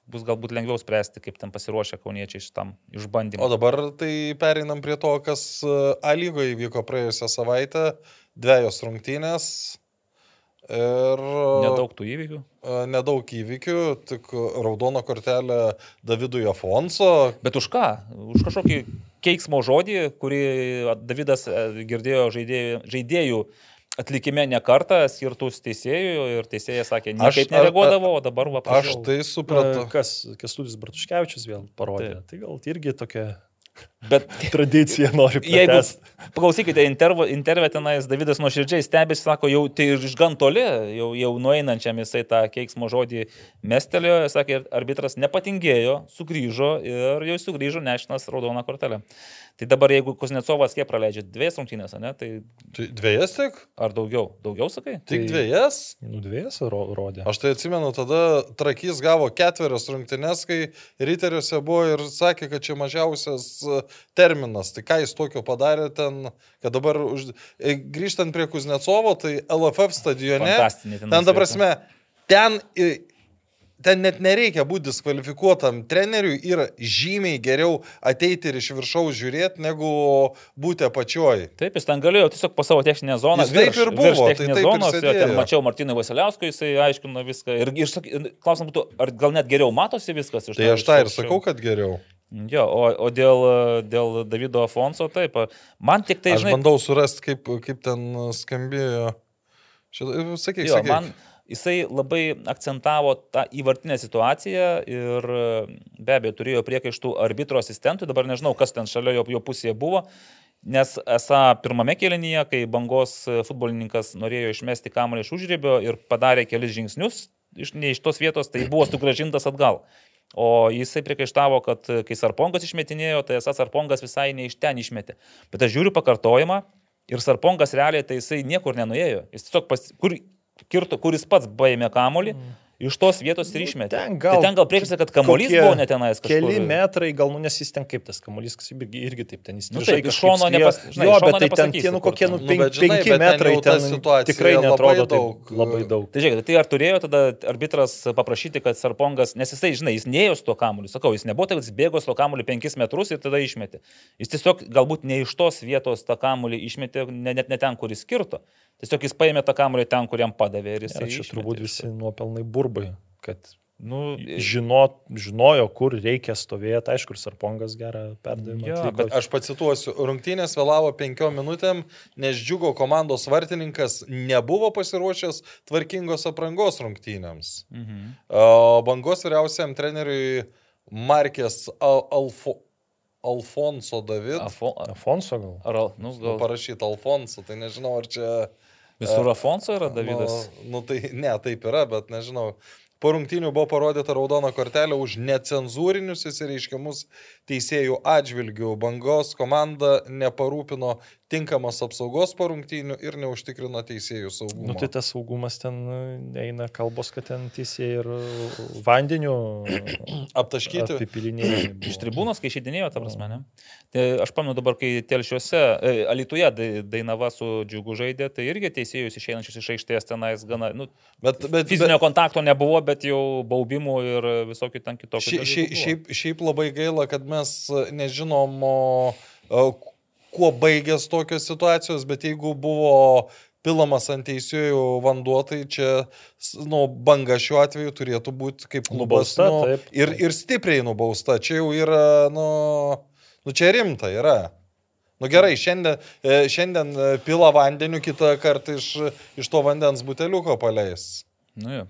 bus galbūt lengviau spręsti, kaip ten pasiruošę kauniečiai šitam išbandymui. O dabar tai pereinam prie to, kas e, A lygoje įvyko praėjusią savaitę, dviejos rungtynės. Ir Nedaug tų įvykių. e, nedaug įvykių, tik raudono kortelę Davidui Afonso. Bet už ką? Už kažkokį keiksmo žodį, kurį Davidas e, girdėjo žaidėjų, žaidėjų atlikime ne kartą, skirtus teisėjų ir teisėjas sakė, Aš- niekaip nereaguodavo, o dabar va Aš prašau. tai supratau. E, Kas, Kestutis Bartuškevičius vėl parodė. Tai gal irgi tokia Bet tradicija nori pratęsti. paklausykite intervo, intervė tenais, Davidas nuoširdžiai stebėsi, sako, jau tai iš gan toli, jau, jau nueinančiam jisai tą keiksmo žodį mestelėjo, sakė, arbitras nepatingėjo, sugrįžo ir jau sugrįžo nešinas raudoną kortelę. Tai dabar jeigu Kuznecovas kiek praleidžia, dviejas rungtynės, ne? Tai Tai dviejas tik? ar daugiau? Daugiau sakai? Tik Tai- dviejas? Nu, dvies ro- rodė. Aš tai atsimenu, tada Trakys gavo ketverias rungtynes, kai Riteriuose buvo ir sakė, kad čia mažiausias terminas. Tai ką jis tokio padarė ten, kad dabar už... e, grįžtant prie Kuznecovo, tai LFF stadione. Ten Ten, ta prasme, ten, e, ten net nereikia būti diskvalifikuotam treneriui, yra žymiai geriau ateiti ir iš viršaus žiūrėti, negu būti apačioj. Taip, jis ten galėjo tiesiog po savo techninę zoną. Jis taip ir buvo, virš tai taip ir zonos, ten sėdėjo. mačiau Martiną Vasiliauską, jisai aiškino viską. Ir, ir ir klausimas būtų, ar gal net geriau matosi viskas iš Tai to- aš iš tą ir sakau, kad geriau. Jo, o, o dėl, dėl Davido Afonso, taip, man tik tai, Aš žinai, bandau surasti, kaip, kaip ten skambėjo. Šitą, sakyk, jo, sakyk. man jisai labai akcentavo tą įvartinę situaciją ir be abejo turėjo priekaištų arbitro asistentui, dabar nežinau, kas ten šalia jo, jo pusėje buvo. Nes esą pirmame kėlinyje, kai bangos futbolininkas norėjo išmesti kamuolį iš užrybio ir padarė kelis žingsnius iš, ne iš tos vietos, tai buvo sugražintas atgal. O jisai priekaištavo, kad kai Sarpongas išmetinėjo, tai esas Sarpongas visai ne iš ten išmetė. Bet aš žiūriu pakartojimą ir Sarpongas realiai tai jisai niekur nenuėjo. Jis tiesiog, pas, kur, kirto, kuris pats baimė kamolį, mm. Iš tos vietos ir išmetė. ten gal tai ten gal priekaišta, kad kamolys kokie buvo netenais kažkur. Keli metrai, gal, nu, nes jis ten kaip tas kamuolys, kas irgi, irgi taip ten Nu įstrižai. taip, iš šono nepas- žinai, Jo, bet tai ten tie, nu, kokie, ten. nu, Nu, pen, bet žinai, penki ten metrai, ten situacija tikrai labai netrodo daug, taip labai daug. Tai žiūrėk, tai ar turėjo tada arbitras paprašyti, kad Sarpongas, nes jisai, žinai, jis neėjo su to kamuoliu, sakau, jis nebuvo kad jis bėgo su to kamuoliu 5 metrus ir tada išmetė. Jis tiesiog galbūt ne iš tos vietos tą kamuolį išmetė, ne, net ne ten, kur jis skirto. Tiesiog jis paėmė tą kamuolį ten, kur jam padavė ir jis... Ja, čia turbūt visi nuopelnai burbai, kad Nu, žino, žinojo, kur reikia stovėti, aišku, ir Sarpongas gerą perdavimą. Jo, atliko. Bet aš pacituosiu, rungtynės vėlavo penkiom minutėm, nes džiugo komandos vartininkas nebuvo pasiruošęs tvarkingos aprangos rungtynėms. mhm. O bangos vyriausiam treneriui Markės Al Alfo Alfonso David. Afo, Afonso gal. ar, nu, Gal gal, parašyti Alfonso, tai nežinau, ar čia... visur Afonso yra Davidas. Nu, nu tai ne, taip yra, bet nežinau. Po rungtynių buvo parodyta raudona kortelė už necenzūrinius įsireiškimus teisėjų atžvilgių. Bangos komanda neparūpino tinkamos apsaugos po rungtynių ir neužtikrino teisėjų saugumo. Nu, tai tas saugumas ten e, eina kalbos, kad ten teisėjai ir e, vandeniu [clears throat] Aptaškyti. [clears throat] Iš tribūnos, kai išeidinėjo, ta prasme, ne? Tai aš pamenu dabar, kai telšiuose, e, Alituje dai- Dainava su džiugu žaidė, tai irgi teisėjus išeinančius iš aikštės tenais gana, nu, Bet, bet, fizinio kontakto nebuvo, bet jau baubimų ir visokių ten kitokių. Šia, šia, šiaip, šiaip labai gaila, kad mes nežinom, o, e, kuo baigės tokios situacijos, bet jeigu buvo pilamas ant teisėjų vanduo, tai čia, nu, banga šiuo atveju turėtų būti kaip klubas. Nubausta, nu, taip, ir, taip. ir stipriai nubausta. Čia jau yra, nu, nu čia rimta yra. Nu gerai, šiandien, e, šiandien e, pila vandeniu, kitą kartą iš, iš to vandens buteliuko paleis. Nu, jo.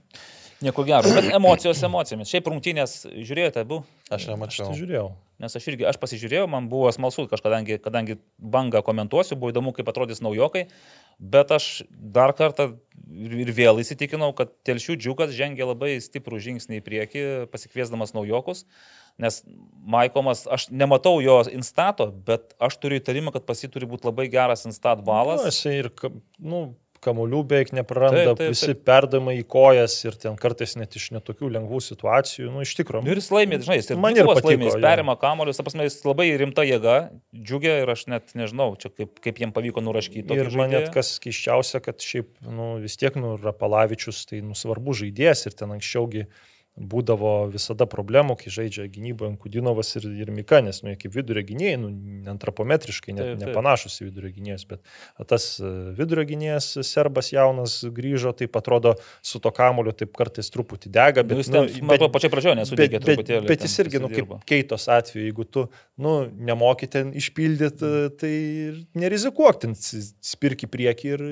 Nieko gero, bet emocijos emocijomis. Šiaip rungtynės žiūrėjote, abu? Aš Aš nemačiau. tai žiūrėjau. Nes aš irgi, aš pasižiūrėjau, man buvo smalsu, kažkadangi, kadangi bangą komentuosiu, buvo įdomu, kaip atrodys naujokai, bet aš dar kartą ir vėl įsitikinau, kad Telšių džiugas žengia labai stiprų žingsnį į priekį, pasikviesdamas naujokus, nes Maikomas, aš nematau jo instato, bet aš turiu įtarimą, kad pas jį turi būti labai geras instat balas. Nu, jisai ir, nu, kamolių beveik nepraranda, Taip, taip, visi taip. perdavimai į kojas ir ten kartais net iš netokių lengvų situacijų, nu, iš tikrųjų. Nu Ir jis laimė, žinai, jis ir Man ir patiko, laimė, jis perima kamolius, ta prasme, jis labai rimta jėga, džiugia ir aš net nežinau, čia kaip, kaip jiem pavyko nuraškyti. Ir man net kas keiščiausia, kad šiaip nu, vis tiek nu, Rapalavičius tai nu, svarbu žaidėjas ir ten anksčiaugi būdavo visada problemų, kai žaidžia gynyboje Kudinovas ir, ir Mika, nes nu, kaip vidurio gynėjai, nu, antropometriškai, ne, Taip, taip. nepanašus į vidurio gynėjus, bet tas e, vidurio gynėjas serbas jaunas grįžo, taip atrodo su to kamoliu, taip kartais truputį dega, Nu, bet, jis ten, man atrodo, pačioje pradžioje nesuteikė bet, bet, truputėlį. bet ten jis irgi, nu, kaip keitos atveju, jeigu tu, nu, nemoki ten išpildyti, tai ir nerizikuok, ten s- spirk į priekį ir,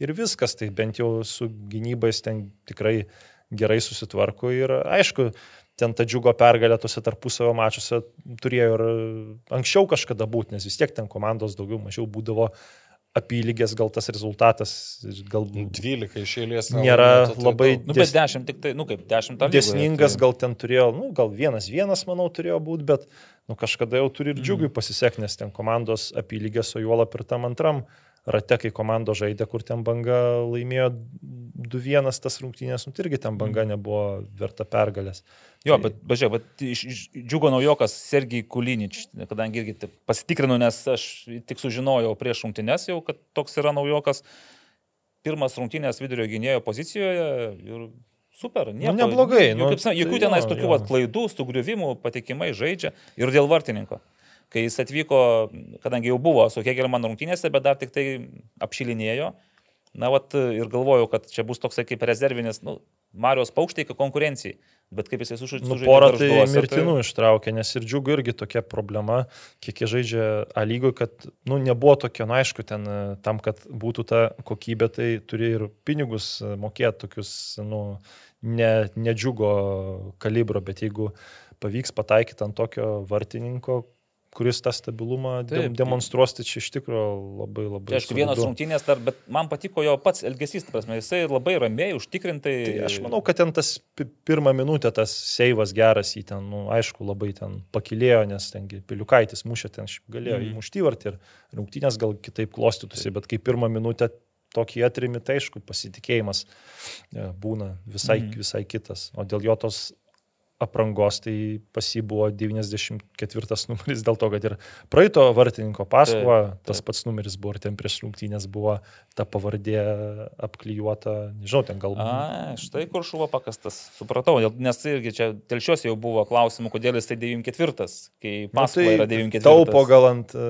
ir viskas, tai bent jau su gynybais ten tikrai gerai susitvarko ir aišku, ten ta džiugo pergalė tose tarpusavio mačiuose turėjo ir anksčiau kažkada būti, nes vis tiek ten komandos daugiau mažiau būdavo apylygės, gal tas rezultatas gal 12 iš eilės. Nėra nelaimėtų, tai labai. Nu, bet Dės- dešimt tik tai, nu kaip dešimt ar Desningas gal ten turėjo, nu, gal vienas vienas, manau, turėjo būti, bet nu, kažkada jau turi ir Mhm. džiugiui pasisekti, nes ten komandos apylygės, o juolap ir tam antram rate, kai komandos žaidė, kur ten banga laimėjo 2-1 tas rungtynės, nu, tai irgi ten banga nebuvo verta pergalės. Jo, Tai- bet, bežiūrėk, bet iš, iš, džiugo naujokas Sergij Kulinič, kadangi irgi taip pasitikrinu, nes aš tik sužinojau prieš rungtynes jau, kad toks yra naujokas. Pirmas rungtynės vidurio gynėjo pozicijoje ir super. Nieko, neblogai, Jokių, nu, kaip, jokių tai tenais tokių jo. vat klaidų, sugriuvimų, patikimai žaidžia ir dėl vartininko. Kai jis atvyko, kadangi jau buvo su Hegelman rungtynėse, bet dar tik tai apšilinėjo, na, vat, ir galvojau, kad čia bus toksai kaip rezervinis, nu, Marijos paukštai konkurencijai. Bet kaip jisai sužaidė. Nu, porą tai mirtinų ištraukė, nes ir džiugu irgi tokia problema, kiek jie žaidžia A lygoj, kad nu, nebuvo tokio, na aišku, ten e, tam, kad būtų ta kokybė, tai turi ir pinigus e, mokėti tokius, nu, ne, nedžiugo kalibro, bet jeigu pavyks pataikyti ant tokio vartininko, kuris tą stabilumą Taip, tai- demonstruos, tai čia iš tikrųjų labai labai... Tai aišku, vienas rungtynės, dar, bet man patiko jo pats elgesys, prasme, jisai labai ramiai, užtikrintai. Tai aš manau, kad ten tas pi- pirmą minutę tas seivas geras į ten, nu, aišku, labai ten pakilėjo, nes tengi Piliukaitis mušė ten, galėjo Mhm. įmušti vartį ir rungtynės gal kitaip klostytųsi, bet kai pirmą minutę tokį atrimi, tai aišku, pasitikėjimas e, būna visai, Mhm. visai kitas. O dėl jo tos aprangos, tai pas jį buvo 94 numeris dėl to, kad ir praeito vartininko paskova, Taip, tas pats numeris buvo ir ten prieš rungtynės buvo ta pavardė apklijuota, nežinau, ten gal A, štai kur šuvo pakastas. Supratau, nes irgi čia telšiuose jau buvo klausimų, kodėl jis tai 94, kai Nu, paskola yra 94. Taupo gal ant, e,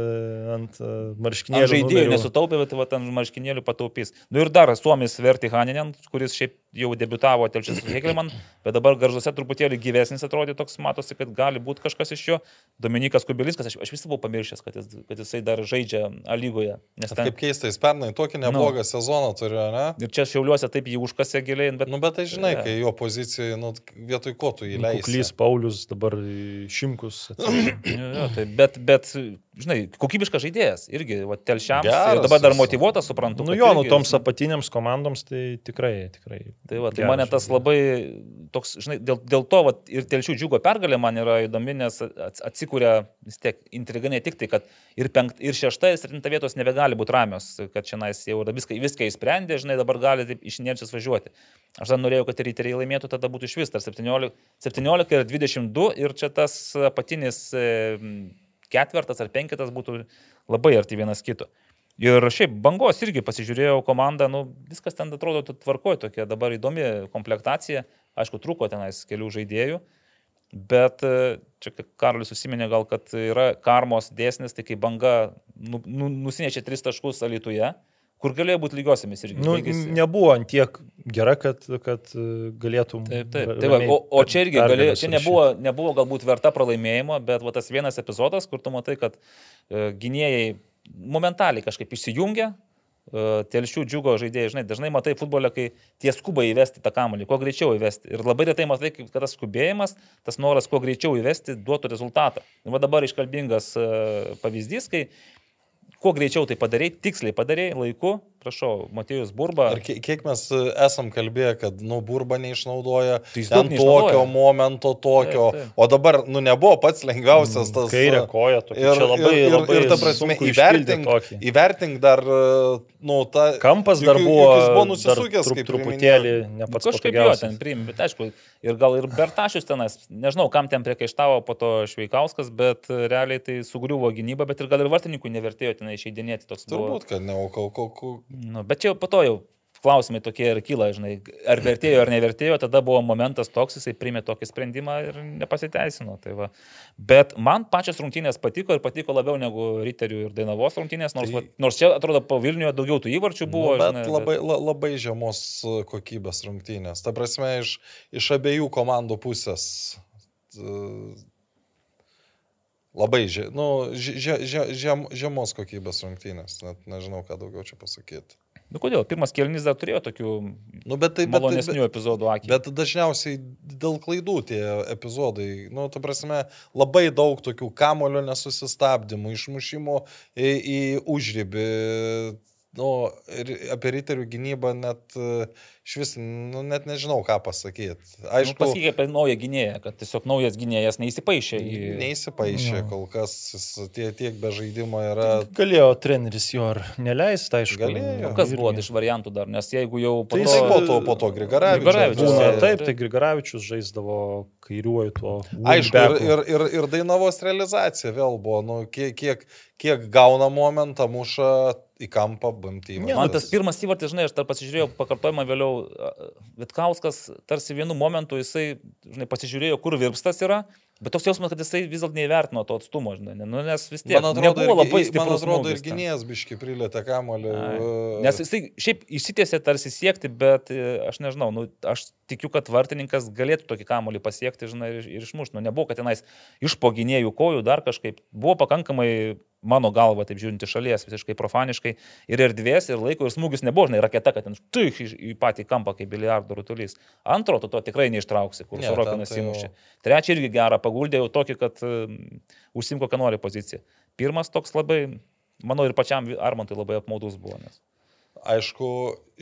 ant e, Ant marškinėlių. žaidėjų numerių. nesutaupė, bet va, ant marškinėlių pataupys. Nu ir dar Suomis Verti Haninen, kuris šiaip jau debutavo telšiuose su Hegelman, bet dabar garžuose truputėlį gyvesnis atrodė, toks matosi, kad gali būti kažkas iš jo. Dominikas Kubeliskas, aš, aš vis buvau pamiršęs, kad, jis, kad jisai dar žaidžia A lygoje. Nes ten, Kaip keista, jis pernai tokį neblogą sezoną turėjo, ne? ir čia šiauliuose taip jį užkasė giliai, bet Nu, bet tai žinai, kai jo pozicijai, nu, vietoj ko tu įleisi. Kuklys Paulius, dabar Šimkus. [clears throat] jo, tai, bet, bet, žinai, kokybiškas žaidėjas irgi, va, telšiams. Geras Ir dabar dar motivuotas, suprantu. Nu jo, nu toms apatinėms komandoms tai tikrai, tikrai. Tai, va, tai mane tas labai toks, žinai, dėl, dėl to va, ir telšių džiugo pergalė man yra įdomi, nes ats- atsikūrė vis tiek intriga ne tik tai, kad ir, penkt, ir šešta, ir septinta vietos nebegali būti ramios, kad čia nais jau viską, viską įsprendė, žinai, dabar gali taip iš inercijos važiuoti. Aš dar norėjau, kad riteriai laimėtų, tada būtų iš vis, tarp 17, 17 ir 22 ir čia tas apatinis e, ketvertas ar penketas būtų labai arti vienas kito. Ir šiaip bangos irgi pasižiūrėjau komandą, nu, viskas ten atrodo tvarkoja, tokia dabar įdomi komplektacija, aišku, trūko tenais kelių žaidėjų, bet e, čia Karolis užsiminė gal, kad yra karmos dėsnis, tai kai banga nu, nu, nusinešė tris taškus Alituje, kur galėjo būti lygiosiamis irgi. Nu, baigėsi. nebuvo ant tiek gera, kad, kad e, galėtum. Taip, taip. ra- Tai va, o, o čia irgi galėjo, čia nebuvo, nebuvo galbūt verta pralaimėjimo, bet va, tas vienas epizodas, kur tu matai, kad e, gynėjai momentaliai kažkaip išsijungia, e, telšių džiugo žaidėjai, žinai, dažnai matai futbolę, kai tie skuba įvesti tą kamuolį, kuo greičiau įvesti. Ir labai retai matai, kad tas skubėjimas, tas noras kuo greičiau įvesti duotų rezultatą. Ir va dabar iškalbingas e, pavyzdys, kai kuo greičiau tai padarėjai, tiksliai padarėjai, laiku, prašau, Matėjus Burba. Ar kie- kiek mes e, esam kalbėję, kad, nu, burba neišnaudoja Tai ten tokio momento, tokio. Taip, taip. O dabar, nu, nebuvo pats lengviausias tas. Kairė e, koja, tokia Ir, čia labai, ir, ir, labai ir ta prasme, įvertink, įvertink dar, e, nu, tą... Kampas juk- dar juk buvo, jis buvo nusisukęs, trup, kaip truputėlį ne pats Kažkaip jo ten priimi, bet aišku, ir gal ir Bertašius tenais, nežinau, kam ten priekaištavo po to Šveikauskas, bet realiai tai sugriuvo gynyba, bet ir gal ir vartininkui nevertėjo ten išeidinėti toks. buvo. Turbūt, kad ne, o kol, kol, kol, Nu, bet čia jau po to jau klausimai tokie ir kyla, žinai, ar vertėjo ar nevertėjo, tada buvo momentas toks, jisai primė tokį sprendimą ir nepasiteisino. Tai va. Bet man pačios rungtynės patiko ir patiko labiau negu Riterių ir Dainavos rungtynės, nors, Tai- nors čia atrodo po Vilniuje daugiau tų įvarčių buvo. nu, bet žinai, labai, la, labai žemos e, kokybės rungtynės. Ta prasme, iš, iš abiejų komandų pusės. Labai že, nu, že, že, žem, žemos kokybės rungtynės, net nežinau, ką daugiau čia pasakyti. Nu kodėl? Pirmas kelnys dar turėjo tokių Nu, bet tai, bet, tai, malonesnių epizodų akį. Bet dažniausiai dėl klaidų tie epizodai, nu, ta prasme, labai daug tokių kamulio nesusistabdymų, išmušimų į, į užrybį. Nu, apie riterių gynybą net e, iš vis, nu, net nežinau, ką pasakyti. Nu, Aišku, Pasakyk apie naują gynėją, kad tiesiog naujas gynėjas neįsipaišė į... neįsipaišė kol kas, jis tie, tiek be žaidimo yra. Galėjo treneris jo ar neleisti, aišku. Galėjo. O kas buvo iš variantų dar, nes jeigu jau po Tai to... Po to, po to Grigaravičius. Grigaravičius, Būna Taip, tai Grigaravičius žaisdavo kairiuoju tuo. Aišku, ir, wingbacku. ir, ir, ir Dainavos realizacija vėl buvo, nu, kiek, kiek, kiek gauna momentą, muša į kampą BMT. Ne, Man tas pirmas įvartis, žinai, aš dar pasižiūrėjau pakartojimą vėliau, Vitkauskas tarsi vienu momentu jisai, žinai, pasižiūrėjo, kur virpstas yra, bet toks jausmas, kad jisai vis dėlto neįvertino to atstumo, žinai, nu, nes vis tiek Man atrodo, nebuvo ir, labai man stiprus. atrodo ir gynėjas biški prilėtė kamolį. Nes jisai šiaip išsitėsi tarsi siekti, bet e, aš nežinau, nu, aš tikiu, kad vartininkas galėtų tokį kamolį pasiekti, žinai, ir, ir išmušti. Nu, nebuvo, kad tenais iš poginėjų kojų dar kažkaip. Buvo pakankamai, mano galva, taip žiūrint iš šalies, visiškai profaniškai, ir erdvės, ir laiko, ir smūgis nebuvo, žinai, raketa, kad ten štuich į, patį kampą kaip biliardo rutulys. Antro, tu to tikrai neištrauksi, kur Sorokinas tai įmušė. Trečią irgi gerą paguldė jau tokį, kad um, užsim kokią nori poziciją. Pirmas toks labai, manau, ir pačiam Armantui labai apmaudus buvo. Nes... Aišku,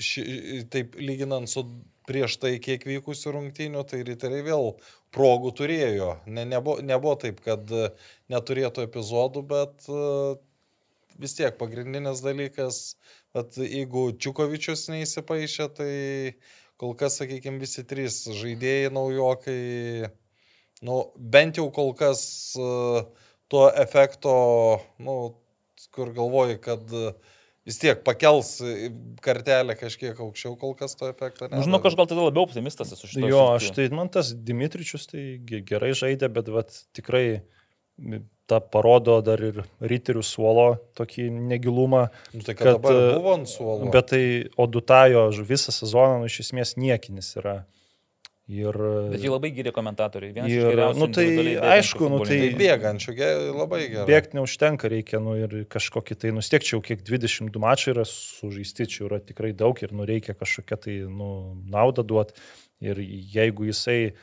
ši, taip lyginant su prieš tai kiek vykusių rungtynių, tai riteriai vėl progų turėjo. Ne, nebuvo, nebuvo taip, kad e, neturėtų epizodų, bet e, vis tiek pagrindinis dalykas, kad jeigu Čiukovičius neįsipaišė, tai kol kas, sakykime, visi trys žaidėjai naujokai, nu, bent jau kol kas e, to efekto, nu, kur galvoji, kad e, vis tiek pakels e, kartelę kažkiek aukščiau, kol kas to efekto ne. Nu, žinok, aš gal tada labiau optimistas esu šitą. Jo, aš tai, man tas Dimitričius tai ge- gerai žaidė, bet vat, tikrai tą parodo dar ir riterių suolo tokį negilumą. Nu, tai kad, kad, e, buvo ant suolo. Bet tai Odutajo visą sezoną nu, iš esmės niekinis yra. Ir, Bet jį labai gyrė komentatoriai. Vienas Ir, nu, tai aišku, nu, tai- bėgančių, labai gerai. Bėgti neužtenka, reikia, nu ir kažkokį tai nustiekčiau, kiek 22 mačai yra sužaisti, čia yra tikrai daug ir nu reikia kažkokią tai nu, naudą duoti. Ir jeigu jisai,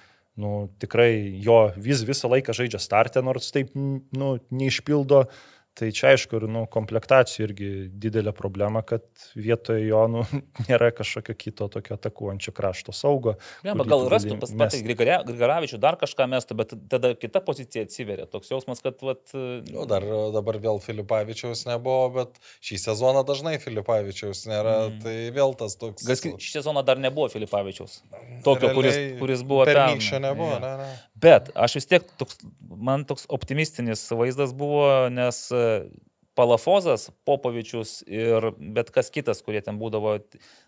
nu tikrai jo vis, visą laiką žaidžia startę, nors taip, nu, neišpildo, tai čia aišku ir, nu, komplektacijų irgi didelė problema, kad vietoje jo, nu, [laughs] nėra kažkokio kito tokio atakuojančio krašto saugo. Ne, kurį bet gal rastų pas patį. Grigaravičių dar kažką mestų, bet tada kita pozicija atsiveria. Toks jausmas, kad vat, Nu, dar dabar vėl Filipavičiaus nebuvo, bet šį sezoną dažnai Filipavičiaus nėra, Mm. tai vėl tas toks... Gal šį sezoną dar nebuvo Filipavičiaus. Tokio, kuris, Realiai kuris buvo Pernykščio nebuvo, Jo. ne, ne. Bet aš vis tiek, toks, man toks optimistinis vaizdas buvo, nes e, Palafozas, Popovičius ir bet kas kitas, kurie ten būdavo,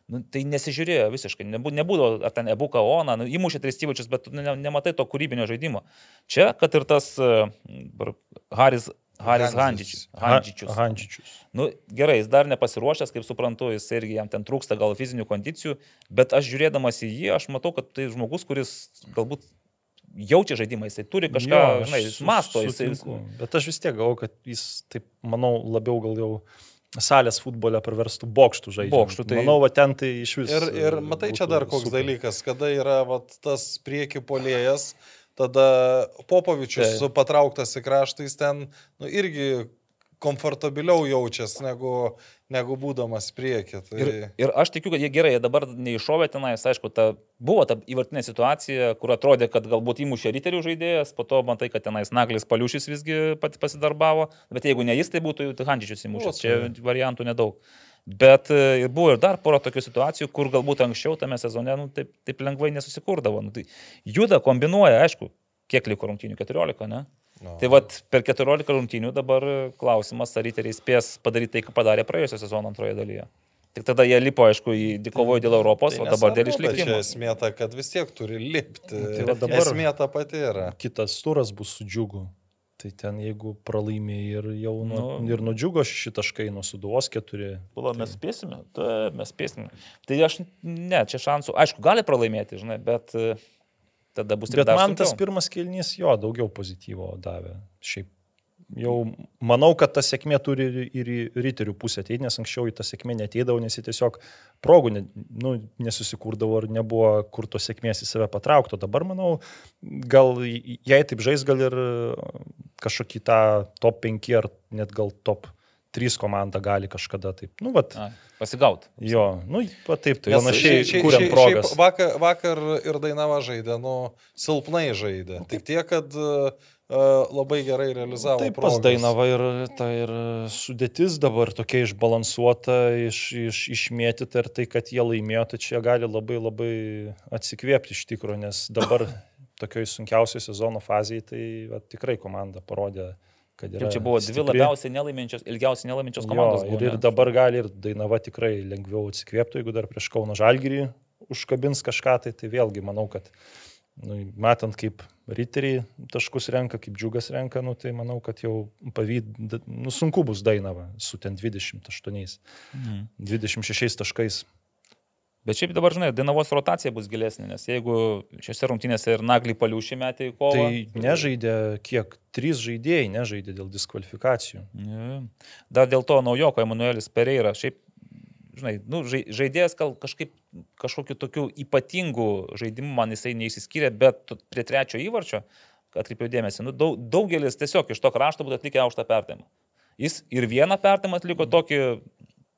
nu, tai nesižiūrėjo visiškai, nebū, nebūdavo, ar ten Ebuka Ona, nu, įmušė tris įvačius, bet ne, nematai to kūrybinio žaidimo. Čia, kad ir tas uh, Haris, Haris Handžičius. Handžičius. Ha- Handžičius. Nu, gerai, jis dar nepasiruošęs, kaip suprantu, jis irgi jam ten trūksta gal fizinių kondicijų, bet aš žiūrėdamas į jį, aš matau, kad tai žmogus, kuris galbūt jaučia žaidimą, jisai turi kažką, Jo, žinai, jis masto, jisai... Bet aš vis tiek galvoju, kad jis, taip, manau, labiau gal jau salės futbole praverstų bokštų žaidimą. Bokštų, tai- Manau, va ten tai iš viso. Ir, ir matai, čia dar koks dalykas, kada yra vat, tas prieki polėjas, tada Popovičius Taip. patrauktas į kraštą, jis ten nu, irgi komfortabiliau jaučiasi negu, negu būdamas prieki. Tai... Ir, ir aš tikiu, kad jie gerai, jie dabar neiššovė tenais, aišku, ta, buvo ta įvartinė situacija, kur atrodė, kad galbūt įmušė riterių žaidėjas, po to matai, kad tenais Naglis Paliušis visgi pat pasidarbavo, bet jeigu ne jis, tai būtų Handžičius įmušęs, čia variantų nedaug. Bet e, buvo ir dar pora tokių situacijų, kur galbūt anksčiau tame sezone nu, taip, taip lengvai nesusikurdavo. Nu, tai juda, kombinuoja, aišku, kiek liko rungtynių? 14, ne? No. Tai vad per 14 rungtynių dabar klausimas, ar riteriai spės padaryti tai, ką padarė praėjusią sezoną antroje dalyje. Tik tada jie lipo, aišku, į dikovojo dėl Europos, Tai o dabar dėl išlikimo. Čia esmė ta, kad vis tiek turi lipti. Tai va dabar- Esmė ta pati yra. Kitas turas bus su džiugu. Tai ten jeigu pralaimė ir jau nu, Nu. ir nudžiugo šitaškai nuo suduvos keturi. Pala, mes spėsime, tai mes spėsime. Tai aš, ne, čia šansų, aišku, gali pralaimėti, žinai, bet e, tada bus tik Bet man tas sunkiau. pirmas kelnys jo daugiau pozityvo davė. Šiaip jau manau, kad ta sėkmė turi ir, į riterių pusę ateiti, nes anksčiau į tą sėkmę neteidavo, nes jie tiesiog progų ne, nu, nesusikurdavo ir nebuvo kur tos sėkmės į save patraukto. Dabar manau, gal jei taip žais, gal ir kažkokį tą top 5 ar net gal top 3 komandą gali kažkada taip. Nu, vat, Ai, Pasigaut. jo, nu, va taip, tai panašiai šiaip- progas. šiaip Vakar, vakar ir Dainava žaidė, nu, silpnai žaidė. Tik tiek, kad uh, labai gerai realizavo. Taip, pas progas. Dainava ir ta ir sudėtis dabar tokia išbalansuota, iš, iš, išmėtyta ir tai, kad jie laimėjo, tai čia gali labai labai atsikvėpti iš tikrųjų, nes dabar [coughs] tokioj sunkiausioje sezono fazėje tai va, tikrai komanda parodė, kad. Jau čia buvo dvi stipri. labiausiai nelaiminčios, ilgiausiai nelaiminčios Jo, komandos. ir, buvo, ir dabar gali ir Dainava tikrai lengviau atsikvėptų, jeigu dar prieš Kauno Žalgirį užkabins kažką, tai, tai vėlgi manau, kad nu, matant kaip riteriai taškus renka, kaip džiugas renka, nu, tai manau, kad jau pavyd, nu, sunku bus Dainava su ten 28, Mhm. 26 taškais. Bet šiaip dabar, žinai, Dainavos rotacija bus gilesnė, nes jeigu šiuose rungtynėse ir naglį paliušį metė į kovą. Tai nežaidė kiek, trys žaidėjai nežaidė dėl diskvalifikacijų. Ne. Dar dėl to naujoko Emanuelis Pereira. Šiaip, žinai, nu, žai- žaidėjas gal kažkaip kažkokiu tokiu ypatingu žaidimu man jisai neįsiskyrė, bet prie trečio įvarčio, atkreipiau dėmesį, nu, daug, daugelis tiesiog iš to krašto būtų atlikę aukštą perdavimą. Jis ir vieną perdavimą atliko tokį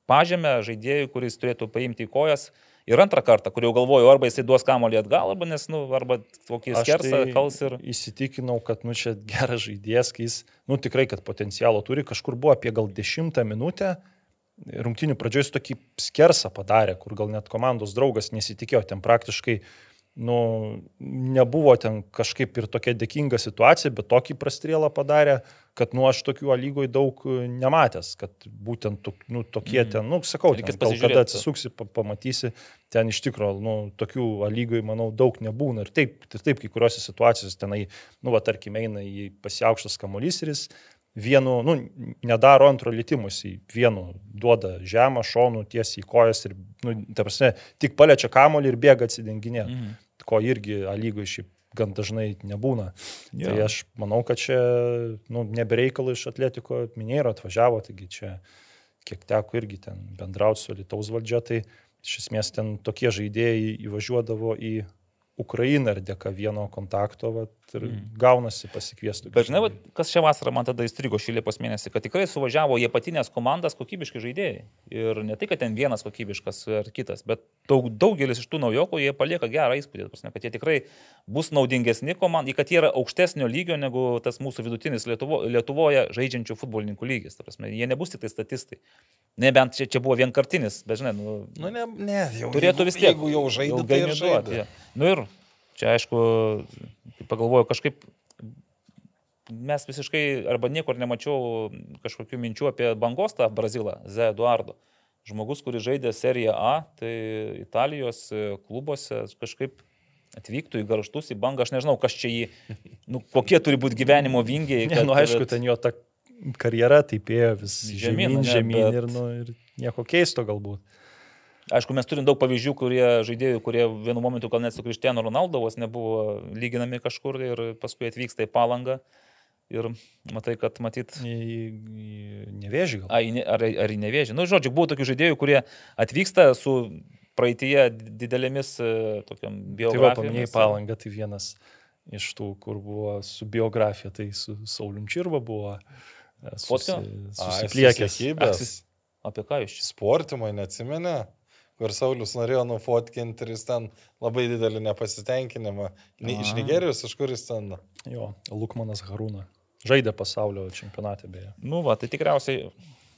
pažemę žaidėjų, kuris turėtų paimti į kojas. Ir antrą kartą, kur jau galvoju, arba jisai duos kamolį atgal, arba, nes, nu, arba kokį skersą tai kals ir... Įsitikinau, kad nu, čia geras žaidėjas, kai jis, nu tikrai, kad potencialo turi, kažkur buvo apie gal dešimtą minutę, rungtinių pradžioj jis tokį skersą padarė, kur gal net komandos draugas nesitikėjo, ten praktiškai, nu, nebuvo ten kažkaip ir tokia dėkinga situacija, bet tokį prastrėlą padarė, kad, nu, aš tokių lygoj daug e, nematęs, kad būtent nu, tokie Mhm. ten, nu, sakau, ten, gal kada atsisuksi, pa- pamatysi, ten iš tikrųjų, nu, tokių lygoj, manau, daug nebūna. Ir taip, ir taip kai kuriuose situacijose tenai, nu, va, tarkim, eina į pasiaukštas kamuolys ir jis vienu, nu, nedaro antro litimus, į vienu duoda žemą, šonų tiesiai į kojas ir, nu, ta prasme, tik paliečia kamuolį ir bėga atsidenginė, Mhm. Ko irgi lygoj šiaip gan dažnai nebūna. Jo. Tai aš manau, kad čia, nu, nebereikalų iš atletiko minėjo atvažiavo, taigi čia, kiek teko irgi ten bendrauti su Lietuvos valdžia, tai iš esmės ten tokie žaidėjai įvažiuodavo į Ukrainą ir dėka vieno kontakto vat, ir Mhm. gaunasi pasikviestų. Bet žinai, vat, kas šią vasarą man tada įstrigo šį Liepos mėnesį, kad tikrai suvažiavo jie patinės komandas kokybiški žaidėjai. Ir ne tai, kad ten vienas kokybiškas ar kitas, bet daug, daugelis iš tų naujokų jie palieka gerą įspūdį, prasme, kad jie tikrai bus naudingesni komandai, kad jie yra aukštesnio lygio negu tas mūsų vidutinis Lietuvo, Lietuvoje žaidžiančių futbolininkų lygis. Prasme, jie nebus tik tai statistai. Nebent čia, čia buvo vienkartinis, bet žinai, nu, Nu, ne, ne jau, turėtų vis tiek. Jeigu jau žaidė, tai ir žaidė. jo. Nu ir čia aišku, pagalvoju, kažkaip mes visiškai, arba niekur nemačiau kažkokių minčių apie bangostą Brazilą, Z. Eduardo. Žmogus, kuris žaidė seriją A, tai Italijos klubuose kažkaip atvyktų į garštus, į bangą, aš nežinau, kas čia jį, nu, kokie turi būti gyvenimo vingiai. Ne, nu, aišku, ten jo ta karjera taip ėjo vis Žemyn, žemyn, ane, žemyn bet- ir, nu, ir nieko keisto galbūt. Aišku, mes turim daug pavyzdžių, kurie žaidėjų, kurie vienu momentu gal net su Kristiano Ronaldo vos nebuvo lyginami kažkur ir paskui atvyksta į palangą. Ir matai, kad matyt. Į, į nevėžį gal. A, į ne- ar, ar į nevėžį. Nu, žodžiu, buvo tokių žaidėjų, kurie atvyksta su praeitie didelėmis e, tokiam Tai va, biografijomis. paminėjai palangą, tai vienas iš tų, kur buvo su biografija, tai su Saulim Čirba buvo e, Fotkino? susipliekęs. Apie ką jūs čia? Sportimai neatsimenė, kur Saulis norėjo nufotkinti ir jis ten labai didelį nepasitenkinimą. Ni, iš. Nigerijos, iš kur jis ten. Jo, Lukmanas Harūna. Žaidė pasaulio čempionate beje. Nu, va, tai tikriausiai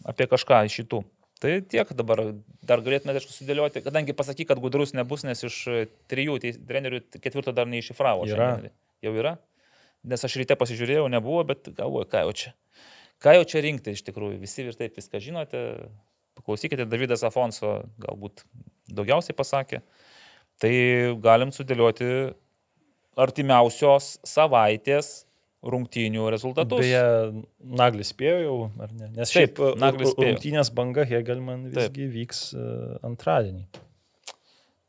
apie kažką iš šitų. Tai tiek dabar dar galėtume, aišku, sudėlioti, kadangi pasaky, kad gudrus nebus, nes iš e, trijų teis- trenerių ketvirto dar neiššifravo. Yra. šiandien. Jau yra? Nes aš ryte pasižiūrėjau, nebuvo, bet galvoju, ką jau čia. Ką jau čia rinkti iš tikrųjų, visi ir taip viską žinote. Paklausykite, Davidas Afonso galbūt daugiausiai pasakė. Tai galim sudėlioti artimiausios savaitės rungtynių rezultatus. Beje, Naglis spėjo jau, ar ne? Nes Taip, šiaip e, Naglis spėjo. rungtynės banga Hegelman Taip. visgi vyks e, antradienį.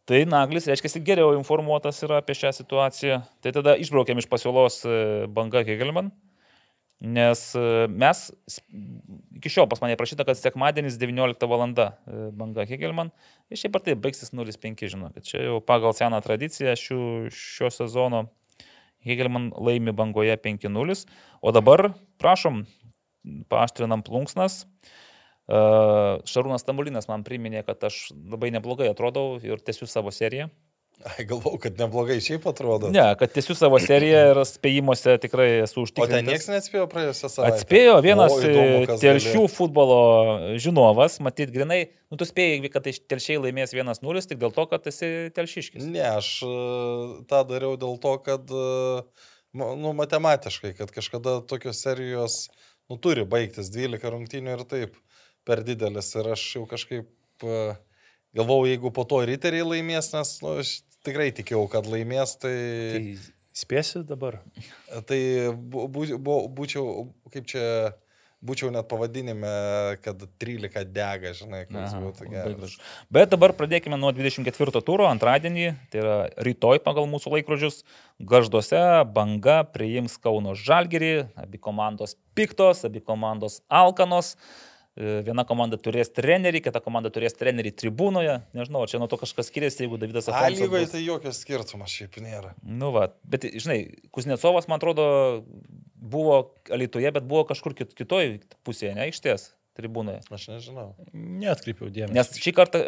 Tai Naglis, reiškia, geriau informuotas yra apie šią situaciją. Tai tada išbraukėm iš pasiūlos e, banga Hegelman, nes e, mes, iki šiol pas mane prašyta, kad sekmadienis 19 val. banga Hegelman. Ir šiaip ar tai baigsis 0,5, žinokit. Čia jau pagal seną tradiciją šių, šio sezono Hegelman laimi bangoje 5-0. O dabar, prašom, paaštrinam plunksnas. E, Šarūnas Tambulinas man priminė, kad aš labai neblogai atrodau ir tęsiu savo seriją. Ai, galvau, kad neblogai šiaip atrodo. Ne, kad tęsiu savo seriją ir spėjimuose tikrai esu O ten užtikrintas. niekas neatspėjo praėjusią savaitę. Atspėjo vienas O, įdomu, e, telšių galėjo. futbolo žinovas, matyt, grinai, nu tu spėjai, kad iš telšiai laimės 1-0 tik dėl to, kad esi telšiškis. Ne, aš e, tą dariau dėl to, kad, e, nu, matematiškai, kad kažkada tokios serijos, nu, turi baigtis 12 rungtynių ir taip per didelis. Ir aš jau kažkaip e, galvojau, jeigu po to riteriai laimės, nes, nu, aš tikrai tikėjau, kad laimės, tai... Tai spėsi dabar? Tai bu, bu, būčiau, kaip čia, būčiau net pavadinime, kad 13 dega, žinai, Aha, būtų gražu. Bet dabar pradėkime nuo 24 turo, antradienį, tai yra rytoj pagal mūsų laikrodžius, garžduose banga priims Kauno Žalgerį, abi komandos piktos, abi komandos alkanos. E, Viena komanda turės trenerį, kita komanda turės trenerį tribūnoje. Nežinau, čia nuo to kažkas skiriasi, jeigu Davidas Afonso lygoje bus- tai jokio skirtumo šiaip nėra. Nu, va, bet, žinai, Kuznecovas, man atrodo, buvo Alitoje, bet buvo kažkur kit, kitoj pusėje, ne, aikštės tribūnoje. Aš nežinau. Neatkreipiau dėmesio. Nes šį kartą,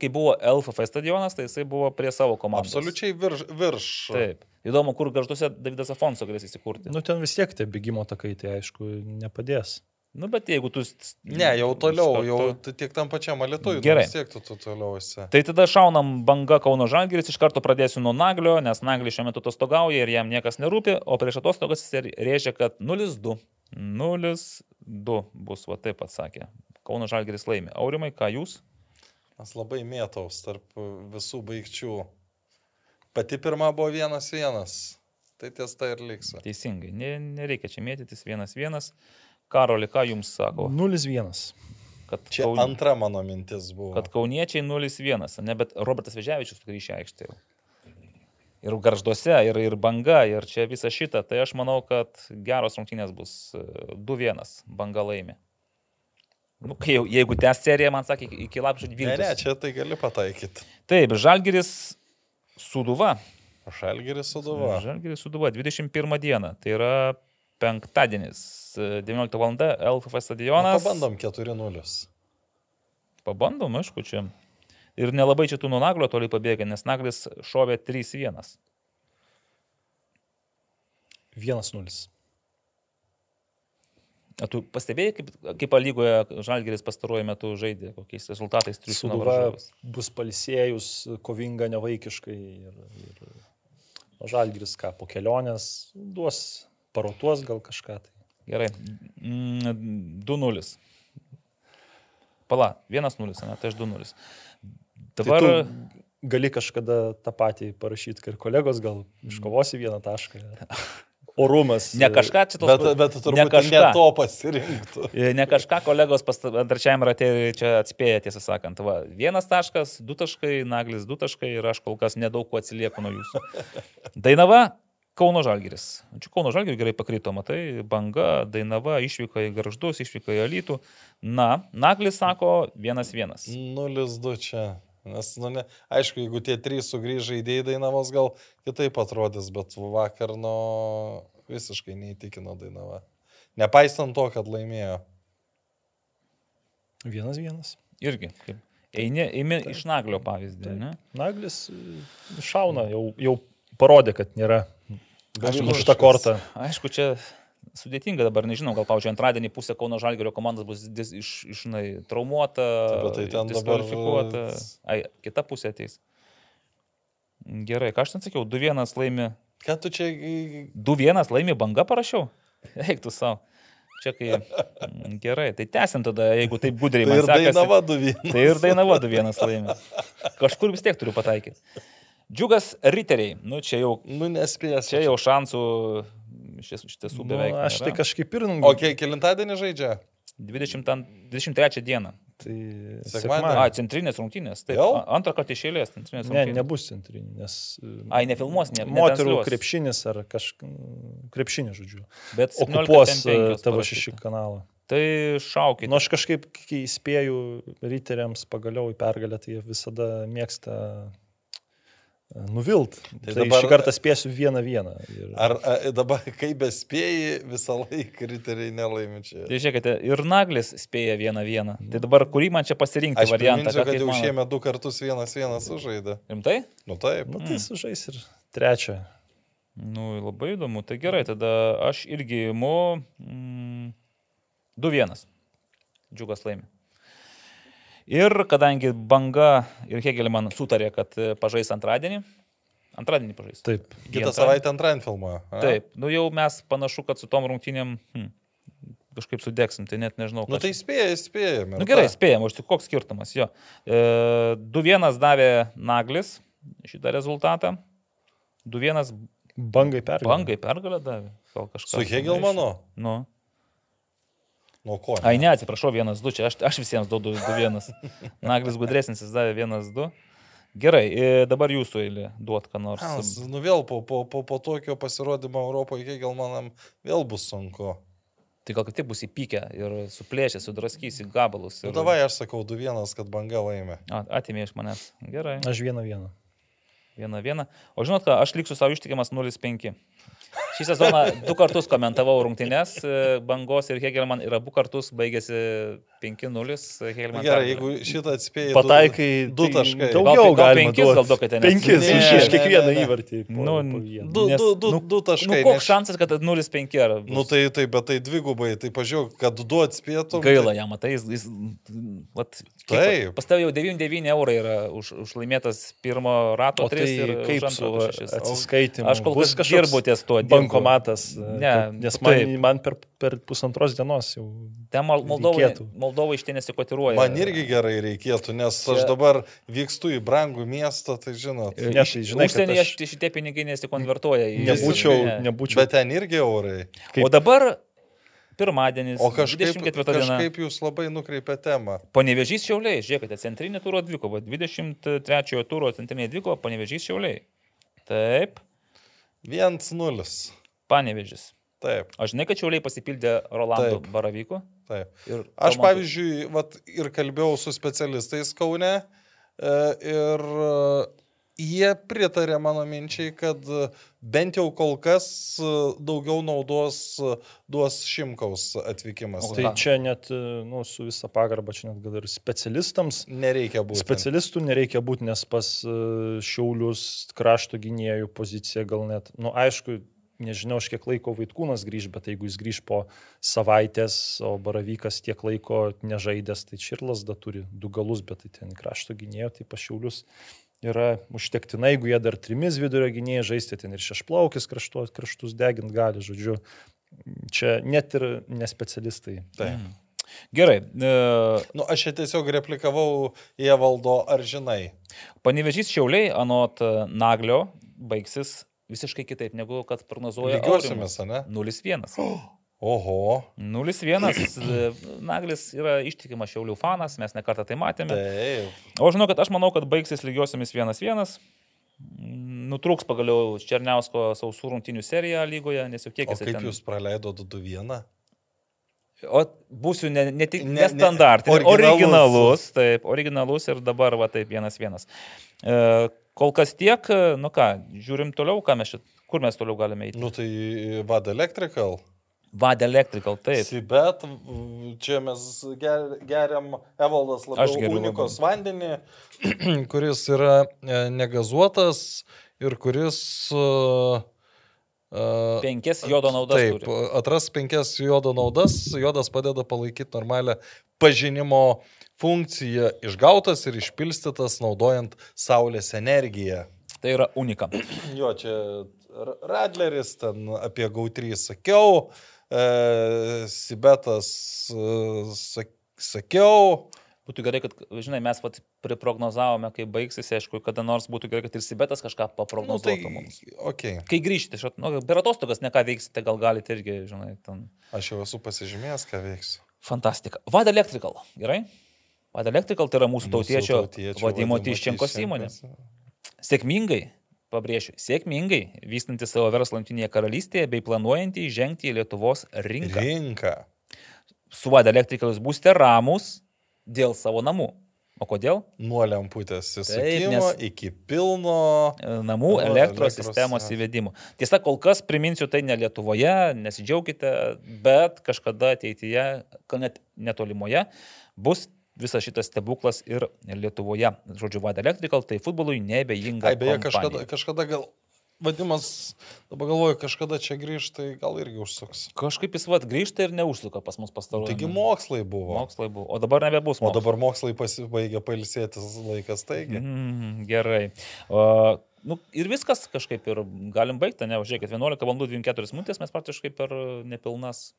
kai buvo LFF stadionas, tai jisai buvo prie savo komandos. Absoliučiai virš. virš. Taip. Įdomu, kur garžduose Davidas Afonso galės įsikurti. Nu, Nu, ten vis tiek tie bėgimo takai, tai aišku, nepadės. Nu, bet jeigu tu... Ne, jau toliau, jau karto- t- tiek tam pačiam alitui. Gerai. Vis tiek tu, tu toliau esi. Tai tada šaunam banga Kauno Žalgiris, iš karto pradėsiu nuo Naglio, nes Naglis šiuo metu atostogauja ir jam niekas nerūpi, o prieš atostogas jis rėžia, kad 0-2. 0-2 bus, va taip atsakė. Kauno Žalgiris laimi. Aurimai, ką jūs? Aš labai mėtaus tarp visų baigčių. Pati pirma buvo vienas vienas. Tai ties tai ir liksiu. Teisingai, ne, nereikia čia mėtytis vienas vienas. Karoli, ką jums sako? 0-1. Kad, Čia Kaun... antra mano mintis buvo. kad kauniečiai 0-1, ne, bet Robertas Veževičius grįžė į aikštę. jau. Ir garžduose, ir, ir banga, ir čia visa šita. Tai aš manau, kad geros rungtynės bus e, 2-1, banga laimi. Nu, kai jau, jeigu tęs serija, man sakė, iki- lapkričio 12. Ne, ne, čia tai gali pataikyti. Taip, Žalgiris Suduva. Šalgeris suduva. Žalgiris Suduva 21 dieną. Tai yra penktadienis, e, 19 val. LFF Nu, stadionas. pabandom 4-0. Pabandom, aišku, čia. Ir nelabai čia tų nuo naglio toli pabėga, nes naglis šovė 3-1. 1-0. O tu pastebėjai, kaip, kaip lygoje Žalgeris pastaruoju metu žaidė, kokiais rezultatais triušino Suduva varžovus. bus palsėjus, kovinga nevaikiškai. Ir, ir o Žalgiris ką, po kelionės duos, parotuos gal kažką. Tai. Gerai. Mm, 2-0. Pala, 1-0, ne, tai aš 2-0. Dabar... Tai tu gali kažkada tą patį parašyti, ir kolegos gal iškovosi vieną tašką. [laughs] Orumas. Ne kažką čia tos... Bet, bet turbūt ne kažką. ne to [laughs] pasirinktų. E, Ne kažką kolegos trečiajam ratė čia atspėja, tiesą sakant. Va, vienas taškas, du taškai, naglis du taškai ir aš kol kas nedaug kuo atsilieku nuo jūsų. [laughs] Dainava, Kauno Žalgiris. Čia Kauno Žalgiris gerai pakrito, matai, banga, Dainava išvyko į Garždus, išvyko į Alytų. Na, Naglis sako 1-1. 0-2 čia. Nes, nu, ne, aišku, jeigu tie trys sugrįžę įdėjai Dainavos, gal kitaip atrodys, bet vakar, nu, visiškai neįtikino Dainava. Nepaisant to, kad laimėjo. Vienas vienas. Irgi. Kaip. Eini, eini iš Naglio pavyzdį, ne? Naglis e, šauna, jau, jau parodė, kad nėra Užta kortą. Aišku, čia sudėtinga dabar, nežinau, gal, pavyzdžiui, antradienį pusė Kauno Žalgerio komandos bus dis, iš, iš nai, traumuota, Bet tai ten diskvalifikuota. Ai, kita pusė ateis. Gerai, ką aš ten sakiau, 2-1 laimi. Ką tu čia... 2-1 laimi banga parašiau? [laughs] Eiktų savo. Čia kai. Gerai, tai tęsim tada, jeigu taip gudriai Tai ir sekasi. Dainava 2. Tai ir Dainava 2-1 laimi. Kažkur vis tiek turiu pataikyti. Džiugas Riteriai. Nu, čia jau, Nu, nespės. čia jau šansų iš ties- iš tiesų Nu, beveik. aš tai kažkaip ir... O kiek kilintadienį žaidžia? 20, 23 dieną. Tai Sekmadienį. A, centrinės rungtynės. Taip, Jau? antrą kartą išėlės centrinės Ne, rungtynės. nebus centrinė, nes... Ai, nefilmuos, ne. Moterų netransliuos. krepšinis ar kažkas... Krepšinis, žodžiu. Bet 17 Okupuos tavo šeši kanalą. Tai šaukit. Nu, aš kažkaip, kai įspėju riteriams pagaliau į pergalę, tai jie visada mėgsta nuvilt. Tai, tai dabar- šį kartą spėsiu vieną vieną. Ir... Ar a, dabar, kai bespėjai, visą laiką riteriai nelaimi čia? Tai žiūrėkite, ir Naglis spėja vieną vieną. Tai dabar kurį man čia pasirinkti Aš variantą? priminsiu, ką kad jau šiemet du kartus vienas vienas sužaidė. Rimtai? Nu taip. Nu, tai sužais ir trečią. Nu, labai įdomu. Tai gerai, tada aš irgi imu mm, 2-1. Džiugas laimi. Ir kadangi Banga ir Hegelman sutarė, kad e, pažais antradienį, antradienį pažais. Taip. Kitą savaitę antradienį filmuoja. a? Taip, nu jau mes panašu, kad su tom rungtynėm hm, kažkaip sudegsim, tai net nežinau. Nu ką tai spėjai, spėjai. Nu gerai, spėjom, aš tik koks skirtumas, jo. E, 2-1 davė Naglis šitą rezultatą. 2-1 Bangai pergalė. bangai pergalę davė. Gal kažkas. Su Hegelmanu? Nu. Nuo ko? Ai, ne, atsiprašau, 1-2, čia aš, aš visiems duodu 2-1. Naglis gudresnis, jis davė 1-2. Gerai, dabar jūsų eilė duot ką nors. Nes, Nu vėl po, po, po, po tokio pasirodymo Europoje Hegelmanam vėl bus sunku. Tai gal kaip tik bus įpykę ir suplėšę, sudraskys į gabalus. Nu Ir... davai aš sakau 2-1, kad banga laimė. A, Atimė iš manęs. Gerai. Aš vieną vieną. Vieną vieną. O žinot ką, aš liksiu savo ištikimas 0-5. Šį sezoną du kartus komentavau rungtynes e, Bangos ir Hegelman ir abu kartus baigėsi 5-0. Hegelman Gerai, pergalė. jeigu šitą atspėjai. Pataikai Du tai taškai. Daugiau gal galima penkis duot. gal duokite, nes- Penkis Ne, už ne, iš ne, kiekvieną įvartį. Po, Nu, po vieną. Du, Nes- du, du, nu- du taškai. Nu, koks nes- šansas, kad 0-5 yra? Nu tai, tai, bet tai dvigubai, tai pažiūrėk, kad du atspėtum. Gaila jam, matai, jis... jis vat, Taip. Pas tavai jau 99 eurai yra už, už laimėtas pirmo rato O tai tris ir kaip su atsiskaitimu? Aš kol Bus kas dirbu ties tuo. dirbu. Bankomatas. Ne, nes man, taip. man per, per pusantros dienos jau. Ten Mol- Moldovai. Moldovai iš ten nesikotiruoja. Man irgi gerai reikėtų, nes Čia- aš dabar vykstu į brangų miestą, tai žinot. E, Ne, tai žinai, kad Užsienyje aš- šitie pinigai nesikonvertuoja. į- Nebūčiau, Ne. nebūčiau. Bet ten irgi eurai. kaip- O dabar pirmadienis, O kažkaip, 24 diena. kažkaip jūs labai nukreipia temą. Panevežys šiauliai, žiūrėkite, centrinė turo dvikova, 23 turo centrinė dvikova, panevežys šiauliai. Taip, 1-0. panevežys. Taip, Aš žinai, kad šiauliai pasipildė Rolando Taip. Baravyko. taip. Ir Aš Romanto- pavyzdžiui, vat, ir kalbėjau su specialistais Kaune e, ir jie pritarė mano minčiai, kad e, bent jau kol kas e, daugiau naudos e, duos Šimkaus atvykimas. O Tai ką? čia net, nu, su visa pagarba, čia net gal ir specialistams. Nereikia būti. Specialistų nereikia būti, nes pas Šiaulius krašto gynėjų pozicija gal net, nu aišku, nežinau, už kiek laiko Vaitkūnas grįž, bet jeigu jis grįž po savaitės, o Baravykas tiek laiko nežaidęs, tai Čirlas da turi du galus, bet tai ten krašto gynėjo, tai pas Šiaulius yra užtektina, jeigu jie dar trimis vidurio gynėjai žaisti, ten ir šešplaukis kraštus, kraštus degint gali, žodžiu. Čia net ir nespecialistai. Taip. Mhm. Gerai, e, Nu, aš čia tiesiog replikavau į Evaldo, ar žinai. panevežys šiauliai, anot e, Naglio, baigsis visiškai kitaip negu kad prognozuoja. Lygiuosimės, ne? 0-1. [gasps] [gasps] Oho. 0-1. e, [clears throat] Naglis yra ištikimas šiaulių fanas, mes nekartą tai matėme. Taip. O žinau, kad aš manau, kad baigsis lygiosiamis 1-1. nutrūks pagaliau Černiausko sausų rungtinių serija lygoje, nes jau kiek jis kaip jūs praleido 2-1? O būsiu ne, ne tik Ne- ne- nestandartinis, originalus. originalus, taip, originalus ir dabar va taip vienas vienas. E, kol kas tiek, nu ką, žiūrim toliau, ką mes čia, kur mes toliau galime eiti. Nu tai Vad Electrical. Vad Electrical, taip. Bet čia mes ger, geriam Evaldas labiau unikos vandenį, [clears throat] kuris yra e, negazuotas ir kuris... Uh, uh, Penkias jodo naudas. Taip, turi. atras penkias jodo naudas, jodas padeda palaikyti normalią pažinimo funkciją, išgautas ir išpilstytas naudojant saulės energiją. Tai yra unika. Jo, čia Radleris, ten apie Gautrį sakiau, e, Sibetas e, sak, sakiau. Būtų gerai, kad, žinai, mes vat priprognozavome, kai baigsis, aišku, kada nors būtų gerai, kad ir Sibetas kažką Nu, tai, paprognozuotų mums. okay. Kai grįžti, iš, nu, per atostogas ne ką veiksite, gal galite irgi, žinai, ten. Aš jau esu pasižymėjęs, ką veiksiu. Fantastika. Vad Electrical, gerai? Vad Electrical tai yra mūsų tautiečio tautiečio Vadimo Tyščenkos įmonė. Sėkmingai, pabrėšiu, sėkmingai vystanti savo verslą Junktinėje karalystėje bei planuojantį įžengti į Lietuvos rinką. Rinka. Su Vad Electrical jūs būsite ramus dėl savo namų. O kodėl? Nuo lemputės Taip, įsukimo nes- iki pilno. E, Namų O, elektros elektros, sistemos jo. įvedimo. Tiesa, kol kas priminsiu tai ne Lietuvoje, nesidžiaugkite, bet kažkada ateityje, gal net netolimoje, bus visas šitas stebuklas ir Lietuvoje. Žodžiu, Vad Electrical tai futbolui nebejinga. Ai, beje, kompanija. kažkada, kažkada gal, vadimas, dabar galvoju, kažkada čia grįžta, tai gal irgi užsuks. Kažkaip jis vad grįžta ir neužsuka pas mus pastaruoju. Taigi mokslai buvo. Mokslai buvo. O dabar nebebus O mokslai. dabar mokslai pasibaigė pailsėtis laikas, taigi. Mm, gerai. O, nu, ir viskas kažkaip ir galim baigti, ne, žiūrėkit, 11 val. 24 minutės mes praktiškai per nepilnas.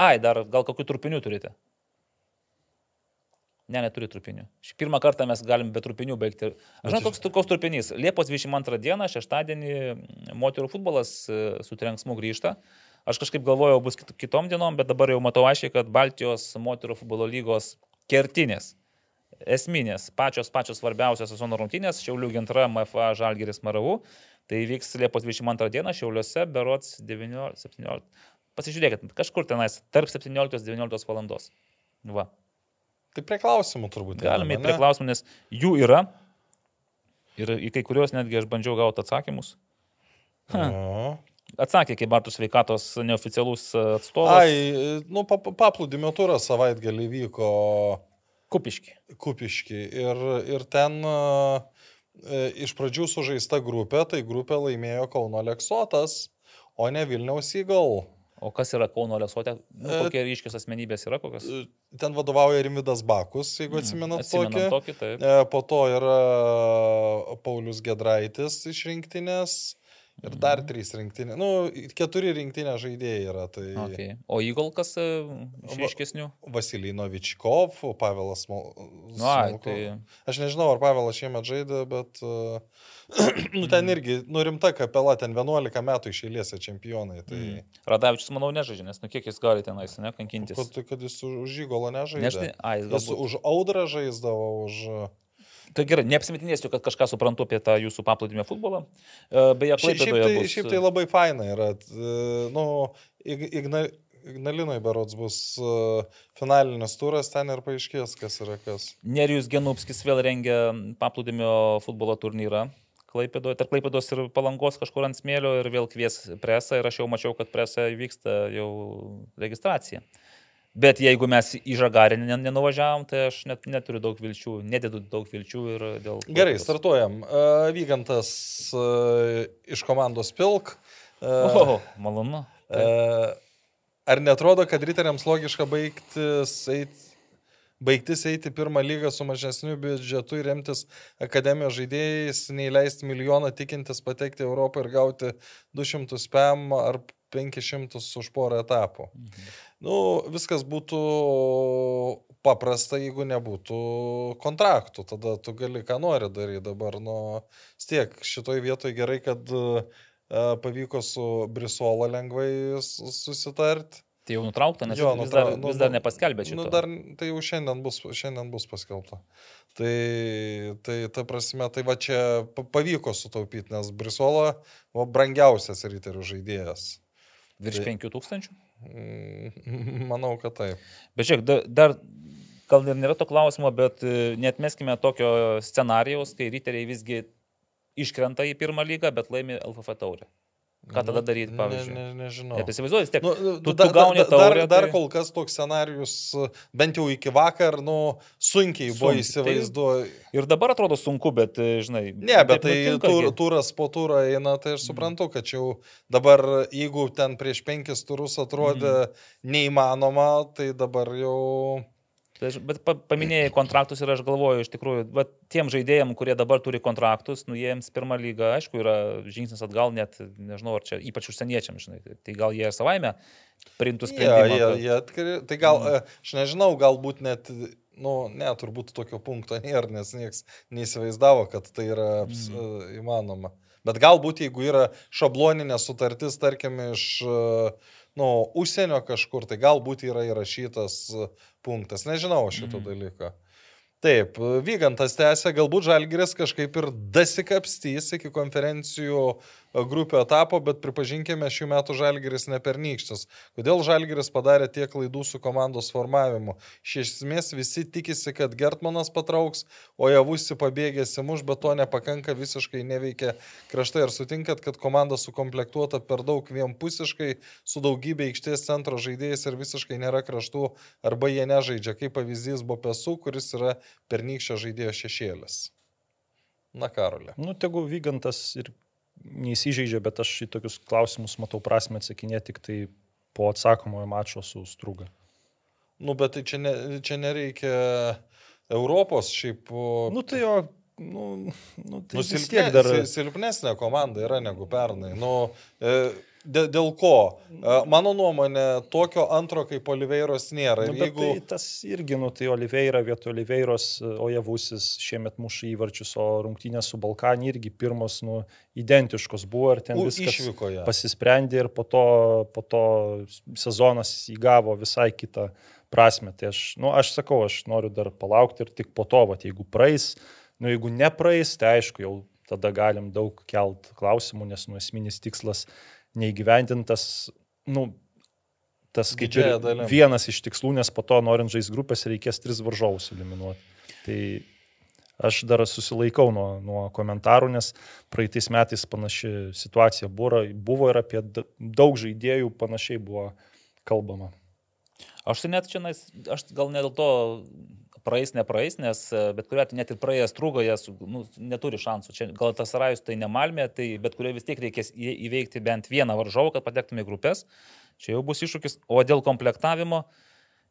Ai, dar gal kokių trupinių turite? Ne, neturi trupinių. Šį pirmą kartą mes galim be trupinių baigti. Aš žinau, koks, koks trupinys. Liepos 22 dieną, šeštadienį, moterų futbolas e, su trenksmu grįžta. Aš kažkaip galvojau, bus kit- kitom dienom, bet dabar jau matau aiškiai, kad Baltijos moterų futbolo lygos kertinės esminės, pačios pačios svarbiausios sezono rungtynės, Šiaulių gintra, MFA, Žalgeris, Maravų. Tai vyks Liepos 22 dieną Šiauliuose, berots 19-17. Pasižiūrėkit, kažkur tenais, tarp 17-19 valandos. Va. Tai prie klausimų turbūt. Galime įti prie klausimų, nes jų yra. Ir į kai kuriuos netgi aš bandžiau gauti atsakymus. Ha. Jo. Atsakė, kaip Bartų sveikatos neoficialus atstovas. Ai, nu, pa- pa- paplūdimio turas savaitgalį vyko Kupiški. Kupiški ir, ir ten a, e, iš pradžių sužaista grupė, tai grupė laimėjo Kauno Leksotas, o ne Vilniaus Įgal. O kas yra Kauno Lesotė? Nu, E, kokie ryškios asmenybės yra kokios? Ten vadovauja Rimidas Bakus, jeigu atsimenat Mhm. Atsimenam tokį. tokį, taip. E, Po to yra Paulius Gedraitis iš rinktinės ir dar Mhm. trys rinktinės. Nu, keturi rinktinės žaidėjai yra. Tai Okay. O Įgol kas e, iš Va- ryškesnių? Vasilijai Novičkov, Pavelas. Nu, Smolkov. tai Aš nežinau, ar Pavelas šiemet žaidė, bet uh, [clears throat] nu, Mhm. ten irgi, nu rimta kapela, ten 11 metų išėlėse čempionai. Tai mm. Radavičius, manau, nežaidžia, nes nu kiek jis gali tenais, ne, kankintis. kad, kad jis už Žygolą nežaidė. Nežinai, ai, jis Jis galbūt. už audrą žaisdavo, už... Tai gerai, neapsimetinėsiu, kad kažką suprantu apie tą jūsų paplūdimio futbolą. E, Beje, Šiaip, šiaip, tai, bus... šiaip tai labai faina yra. t- Nu, Ig- Igna, Ignalinoje berots bus uh, finalinis turas, ten ir paaiškės, kas yra kas. Nerijus Genupskis vėl rengia paplūdimio futbolo turnyrą. Klaipėdoje, tarp Klaipėdos ir Palangos kažkur ant smėlio ir vėl kvies presą ir aš jau mačiau, kad presą vyksta jau registracija. Bet jeigu mes į Žagarį nen- nenuvažiavom, tai aš net, neturiu daug vilčių, nededu daug vilčių ir dėl... Gerai, startuojam. Uh, Vygantas uh, iš komandos Pilk. Uh, O, malonu. uh, ar netrodo, kad riteriams logiška baigtis eiti baigtis eiti pirmą lygą su mažesniu biudžetu ir remtis akademijos žaidėjais, neįleisti milijoną tikintis patekti į Europą ir gauti 200 PM ar 500 už porą etapų. Mhm. Nu, viskas būtų paprasta, jeigu nebūtų kontraktų. Tada tu gali ką nori daryti dabar. Nu, tiek šitoj vietoj gerai, kad e, pavyko su Brisola lengvai s- susitart. Tai jau nutraukta, nes Jo, vis, nutra- dar, nu, vis dar nu, nepaskelbė šito. Nu, dar, tai jau šiandien bus, šiandien bus paskelbta. Tai, tai ta prasme, tai va čia pa- pavyko sutaupyti, nes Brisola buvo brangiausias riterių žaidėjas. Virš tai- 5000? Mm, [laughs] Manau, kad taip. Bet žiūrėk, da- dar gal ir nėra to klausimo, bet e, netmeskime tokio scenarijaus, kai riteriai visgi iškrenta į pirmą lygą, bet laimi LFF taurę. Ką tada daryti, Ne, pavyzdžiui? ne, nežinau. Net įsivaizduoju, tiek. Nu, tu- da- tu gauni da- taurę, Dar, dar tai- kol kas toks scenarius, bent jau iki vakar, nu, sunkiai buvo Sunkiai. įsivaizduoju. Ir dabar atrodo sunku, bet, e, žinai. Ne, bet tai nutinka tur, turas po turą eina, tai aš suprantu, kad jau dabar, jeigu ten prieš penkis turus atrodė neįmanoma, tai dabar jau... Tai aš- Bet pa- paminėjai kontraktus ir aš galvoju, iš tikrųjų, bet tiem žaidėjim, kurie dabar turi kontraktus, nu jiems pirmą lygą, aišku, yra žingsnis atgal, net nežinau, ar čia ypač užsieniečiam, žinai, tai- tai gal jie savaime priimtų sprendimą. jie, kad- jie atkri... Tai gal, mm. aš nežinau, galbūt net, nu, ne, turbūt tokio punkto nėra, nes niekas neįsivaizdavo, kad tai yra mm. uh, įmanoma. Bet galbūt, jeigu yra šabloninė sutartis, tarkim, iš, uh, nu, užsienio kažkur, tai galbūt yra įrašytas uh, punktas. Nežinau šito mm. dalyko. Taip, Vygantas tęsė, galbūt Žalgiris kažkaip ir dasikapstys iki konferencijų e, grupių etapo, bet pripažinkime, šių metų Žalgiris nepernykštis. Kodėl Žalgiris padarė tiek klaidų su komandos formavimu? Iš esmės visi tikisi, kad Gertmanas patrauks, o javusi pabėgėsi muš, bet to nepakanka, visiškai neveikia kraštai. Ar sutinkat, kad komanda sukomplektuota per daug vienpusiškai, su daugybė aikštės centro žaidėjais ir visiškai nėra kraštų, arba jie nežaidžia, kaip pavyzdys buvo Pesu, kuris yra pernykščio žaidėjo šešėlis. Na, Karolė. Nu, tegu Vygantas ir neįsižeidžia, bet aš į tokius klausimus matau prasme atsakinėti tik tai po atsakomojo mačo su Struga. Nu, bet tai čia, ne, čia nereikia Europos šiaip. Nu, tai jo, nu, nu tai Nu, vis silpne, tiek dar... si- silpnesnė komanda yra negu pernai. Nu, e, dėl, ko? E, mano nuomonė, tokio antro kaip Oliveiros nėra. Nu, jeigu... tai tas irgi, nu, tai Oliveira vietoj Oliveiros, o Javusis šiemet muša įvarčius, o rungtynės su Balkanį irgi pirmos, nu, identiškos buvo ir ten U, viskas išvykoje. pasisprendė ir po to, po to sezonas įgavo visai kitą prasme. Tai aš, nu, aš sakau, aš noriu dar palaukti ir tik po to, va, jeigu praeis, nu, jeigu nepraeis, tai aišku, jau tada galim daug kelt klausimų, nes nu, esminis tikslas neįgyvendintas, nu, tas kaip ir Didžiąja dalim. vienas iš tikslų, nes po to norint žaisti grupės reikės tris varžovus eliminuoti. Tai aš dar susilaikau nuo, nuo komentarų, nes praeitais metais panaši situacija buvo, buvo ir apie da- daug žaidėjų panašiai buvo kalbama. Aš tai net čia, aš gal ne dėl to praeis, nepraeis, nes e, bet kuriuo atveju net ir praėjęs trūgo, jie su- nu, neturi šansų. Čia gal tas rajus tai nemalmė, tai bet kurioje vis tiek reikės įveikti bent vieną varžovą, kad patektume į grupės. Čia jau bus iššūkis. O dėl komplektavimo,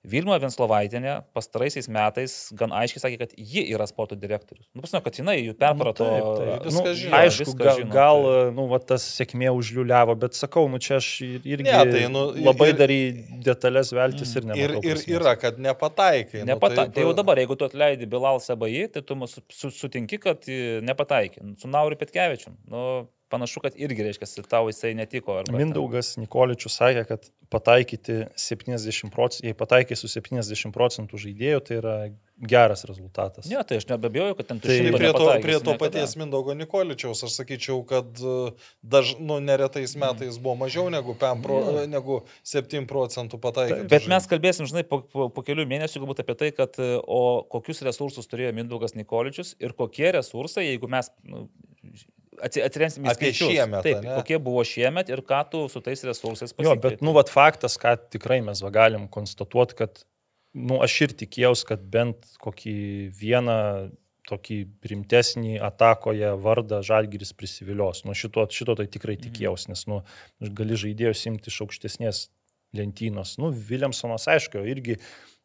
Vilma Venslovaitinė pastaraisiais metais gan aiškiai sakė, kad ji yra sporto direktorius. Nu, pasinu, kad jinai jų perprato. Nu, taip, taip. Nu, žino, aišku, gal, žino, gal tai- nu, va, tas sėkmė užliuliavo, bet sakau, nu čia aš ir- irgi Ne, tai, nu, ir- labai ir- dar į detalės veltis ir Ir, nematau. ir prasmės. yra, kad nepataikai. Nepata... Nu, tai jau dabar, jeigu tu atleidi Bilal Sabai, tai tu mus su, sutinki, kad e, nepataikė. Su Nauri Petkevičium. Nu, panašu, kad irgi reiškia, tau jisai netiko. arba ten- Mindaugas Nikoličius sakė, kad pataikyti 70 procentų, jei pataikai su 70 procentų žaidėjų, tai yra geras rezultatas. Ne, tai aš nebejoju, kad ten tu Tai Tai prie to, prie to niekada. paties Mindaugo Nikoličiaus aš sakyčiau, kad e, daž, nu, neretais metais buvo mažiau negu, 5 pro, negu 7 procentų pataikyti. Bet mes kalbėsim, žinai, po, po, po kelių mėnesių galbūt apie tai, kad e, o kokius resursus turėjo Mindaugas Nikoličius ir kokie resursai, jeigu mes nu, atsi- atsiremsim į skaičius. šiemet, Taip, ane? kokie buvo šiemet ir ką tu su tais resursais Jo, pasiekei. bet, nu, vat faktas, ką tikrai mes galim konstatuoti, kad, nu, aš ir tikėjausi, kad bent kokį vieną tokį rimtesnį atakoje vardą Žalgiris prisivilios. Nu, šito, šito tai tikrai tikėjausi, nes, nu, gali žaidėjus imti iš aukštesnės lentynos. Nu, Williamsonas, aišku, irgi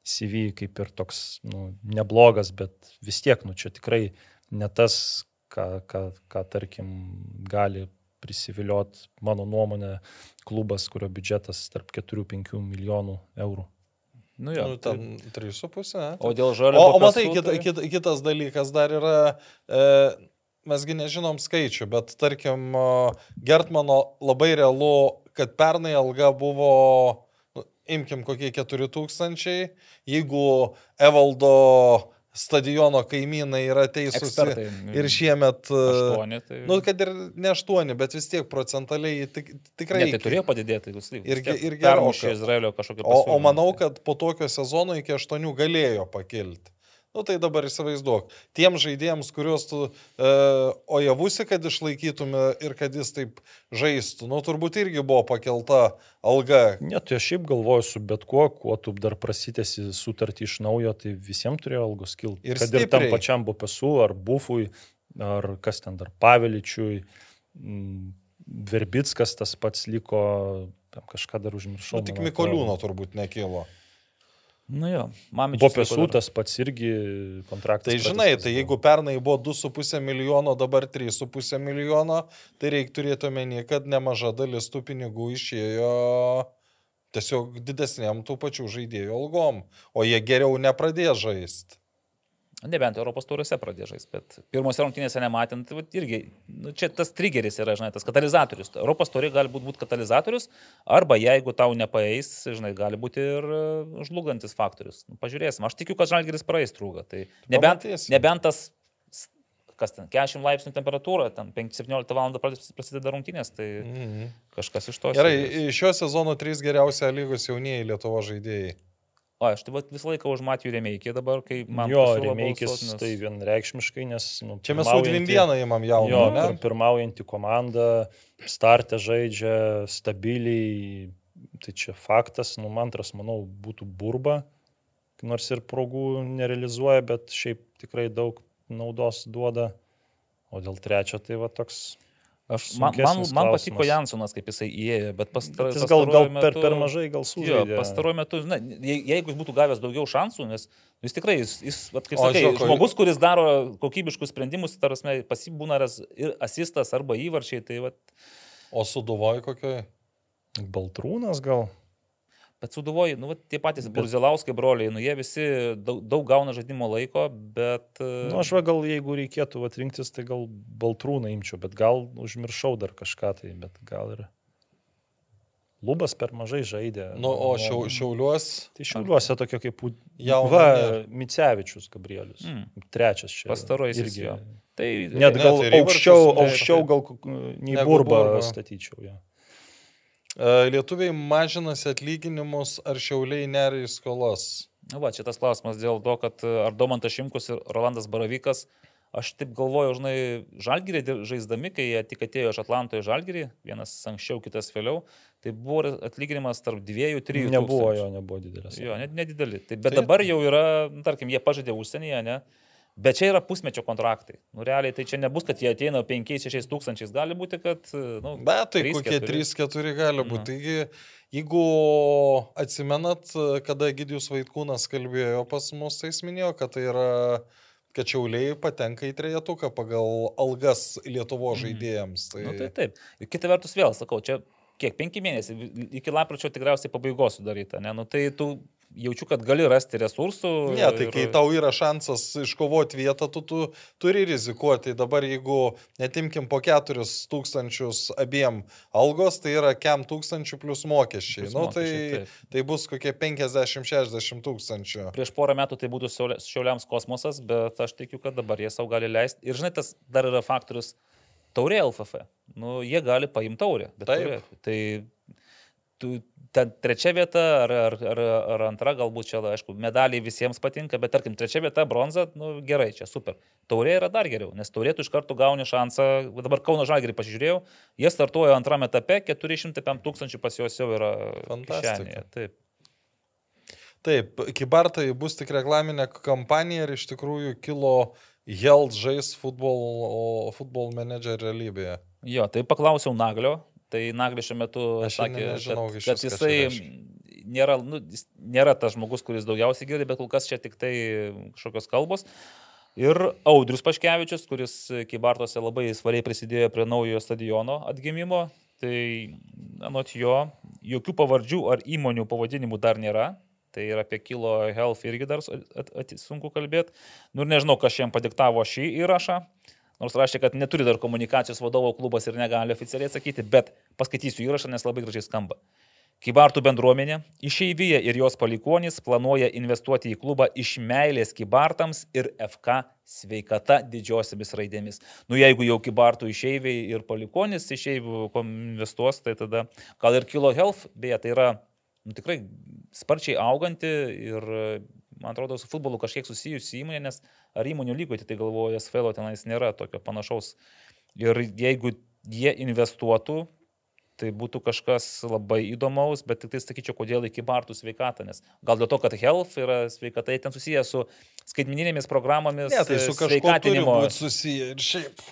CV kaip ir toks, nu, neblogas, bet vis tiek, nu, čia tikrai ne tas, ką, ką, ką tarkim, gali prisiviliot, mano nuomonė, klubas, kurio biudžetas tarp 4-5 milijonų eurų. Nu, jo, Nu, ten 3,5. O dėl žalio. O, o matai, kita, kita, kitas dalykas dar yra, e, mesgi nežinom skaičių, bet tarkim, Gertmano labai realu, kad pernai alga buvo nu, imkim kokie 4000, jeigu Evaldo stadiono kaimynai yra teisūs ir šiemet... e, Aštuoni, tai... Nu, kad ir ne 8, bet vis tiek procentaliai tik, tikrai... ne, tai turėjo padidėti, jūs Irgi- ir Izraelio kažkokį O, o manau, kad po tokio sezono iki 8 galėjo pakilti. Nu tai dabar įsivaizduok, tiem žaidėjams, kuriuos tu e, ojavusi, kad išlaikytume ir kad jis taip žaistų, nu turbūt irgi buvo pakelta alga. Ne, tai aš šiaip galvoju su bet kuo, kuo tu dar prasitėsi sutartį iš naujo, tai visiems turėjo algos kilti. Ir Kad ir tam stipriai. pačiam Bopesu, ar Bufui, ar kas ten dar Paveličiui, mm, Verbickas tas pats liko, kažką dar užmiršau. Nu, tik Mikoliūno turbūt nekilo. Nu jo, mamičius. Liko dar. tas pats irgi kontraktas. Tai žinai, tai jeigu pernai buvo 2,5 milijono, dabar 3,5 milijono, tai reikia turėti omeny, kad nemaža dalis tų pinigų išėjo tiesiog didesniam tų pačių žaidėjų algom, o jie geriau nepradės žaisti. Nebent Europos turėse pradėjo žaisti, bet pirmose rungtynėse nematint, tai irgi, nu, čia tas trigeris yra, žinai, tas katalizatorius. Europos turė gali būti būt katalizatorius, arba jeigu tau nepaeis, žinai, gali būti ir e, žlugantis faktorius. Nu, pažiūrėsim, aš tikiu, kad žalgeris praeis trūgą. Tai nebent, nebent tas, kas ten, 40 laipsnių temperatūra, ten 5-17 val. prasideda rungtynės, tai Mhm. kažkas iš to. Gerai, šio sezono trys geriausia lygos jaunieji Lietuvo žaidėjai. O, aš tai visą laiką už Matijų Remeikį dabar, kai man jo, balsuot, nes- tai vienreikšmiškai, nes... Nu, Čia mes su dviem dieną įmam jauną, Jo, ne? pir- pirmaujanti komanda, startė žaidžia stabiliai, tai čia faktas, nu, man antras, manau, būtų burba, nors ir progų nerealizuoja, bet šiaip tikrai daug naudos duoda. O dėl trečio tai va toks... Aš, man, man, man patiko. Jansonas, kaip jisai įėjo, bet pastar, Bet Jis gal, gal pastaruoju per, metu- per mažai gal sužaidė. pastaruoju metu, na, je- jeigu jis būtų gavęs daugiau šansų, nes nu, jis tikrai, jis, jis vat, kaip sakai, o- žmogus, kuris daro kokybiškus sprendimus, tarsi pasibūna ir asistas arba įvarčiai, tai vat, O su Duvoj kokioj? Baltrūnas gal. Bet suduvoji, nu, tie patys Bet- Burzilauskai broliai, nu, jie visi daug, daug gauna žaidimo laiko, bet... Na, nu, aš va gal jeigu reikėtų vat, rinktis, tai gal Baltrūną imčiau, bet gal užmiršau dar kažką tai, bet gal ir... Lubas per mažai žaidė. Nu, o šiau, šiauliuos. Tai šiauliuose tokia kaip... nėra. Micevičius Gabrielius. Mm. Trečias čia. Pastaruojasis irgi. jo. Tai Net Ne, gal tai Rivarčius, aukščiau, aukščiau gal nei burba Burba. statyčiau. Jo. E, Lietuviai mažinasi atlyginimus ar šiauliai neria į skolas? Na, va, čia tas klausimas dėl to, kad e, ar Domantas Šimkus ir Rolandas Baravykas, aš taip galvoju, žinai, žalgyrį dir- žaisdami, kai jie tik atėjo iš Atlanto į žalgyrį, vienas anksčiau, kitas vėliau, tai buvo atlyginimas tarp 2-3. Nebuvo jo, nebuvo didelis. Jo, net nedideli. Tai, bet Tai- tai... dabar jau yra, nu, tarkim, jie pažadė užsienyje, ne? Bet čia yra pusmečio kontraktai. Nu, realiai tai čia nebus, kad jie ateina 5-6 tūkstančiais. Gali būti, kad... Nu, Bet tai trys, kokie keturi. 3-4 gali būti. Nu. Taigi, jeigu atsimenat, kada Gidijus Vaikūnas kalbėjo pas mus, tai jis minėjo, kad tai yra kad šiauliai patenka į trejetuką pagal algas Lietuvo žaidėjams. Tai... Nu, tai taip. Ir kita vertus vėl, sakau, čia kiek, penki mėnesiai, iki lapkričio tikriausiai pabaigos sudaryta, ne? Nu, tai tu jaučiu, kad gali rasti resursų. Ne, tai kai tau yra šansas iškovoti vietą, tu, tu turi rizikuoti. Dabar jeigu netimkim po 4 tūkstančius abiem algos, tai yra kem tūkstančių plus mokesčiai. Plus nu, mokesčiai, tai, taip. tai bus kokie 50-60 tūkstančių. Prieš porą metų tai būtų šiauliams kosmosas, bet aš tikiu, kad dabar jie savo gali leisti. Ir žinai, tas dar yra faktorius taurė LFF. Nu, jie gali paimti taurę. Taip. taurė. Tai tu, ta trečia vieta ar, ar, ar, ar antra, galbūt čia, aišku, medaliai visiems patinka, bet tarkim, trečia vieta, bronza, nu gerai, čia super. Taurė yra dar geriau, nes taurė tu iš karto gauni šansą, dabar Kauno Žalgirį pasižiūrėjau, jie startuoja antrame etape, 405 tūkstančių pas juos jau yra Fantastika. kišenėje. Taip. Taip, Kibartai bus tik reklaminė kampanija ir iš tikrųjų kilo Health žais futbol, futbol manager realybėje. Jo, tai paklausiau Naglio, tai Naglis šiuo metu Aš sakė, nežinau kad, kad jisai nėra, nu, jis nėra tas žmogus, kuris daugiausiai girdi, bet kol kas čia tik tai kažkokios kalbos. Ir Audrius Paškevičius, kuris Kybartose labai svariai prisidėjo prie naujojo stadiono atgimimo, tai anot jo, jokių pavardžių ar įmonių pavadinimų dar nėra. Tai yra apie Kilo Health irgi dar su- at, at, sunku kalbėti. Nu ir nežinau, kas šiandien padiktavo šį įrašą. Nors rašė, kad neturi dar komunikacijos vadovo klubas ir negali oficialiai atsakyti, bet paskaitysiu įrašą, nes labai gražiai skamba. Kybartų bendruomenė, išeivyje ir jos palikonis planuoja investuoti į klubą iš meilės Kybartams ir FK sveikata didžiosiamis raidėmis. Nu jeigu jau Kybartų išeiviai ir palikonis išeivių investuos, tai tada gal ir Kilo Health, beje, tai yra nu, tikrai sparčiai auganti ir, man atrodo, su futbolu kažkiek susijusi įmonė, nes ar įmonių lygoje, tai galvoju, SFL tenais nėra tokio panašaus. Ir jeigu jie investuotų, tai būtų kažkas labai įdomaus, bet tik tai sakyčiau, kodėl iki Bartų sveikatą, nes gal dėl to, kad health yra sveikata, ten susijęs su skaitmininėmis programomis. Ne, tai su sveikatinimo. susiję ir šiaip.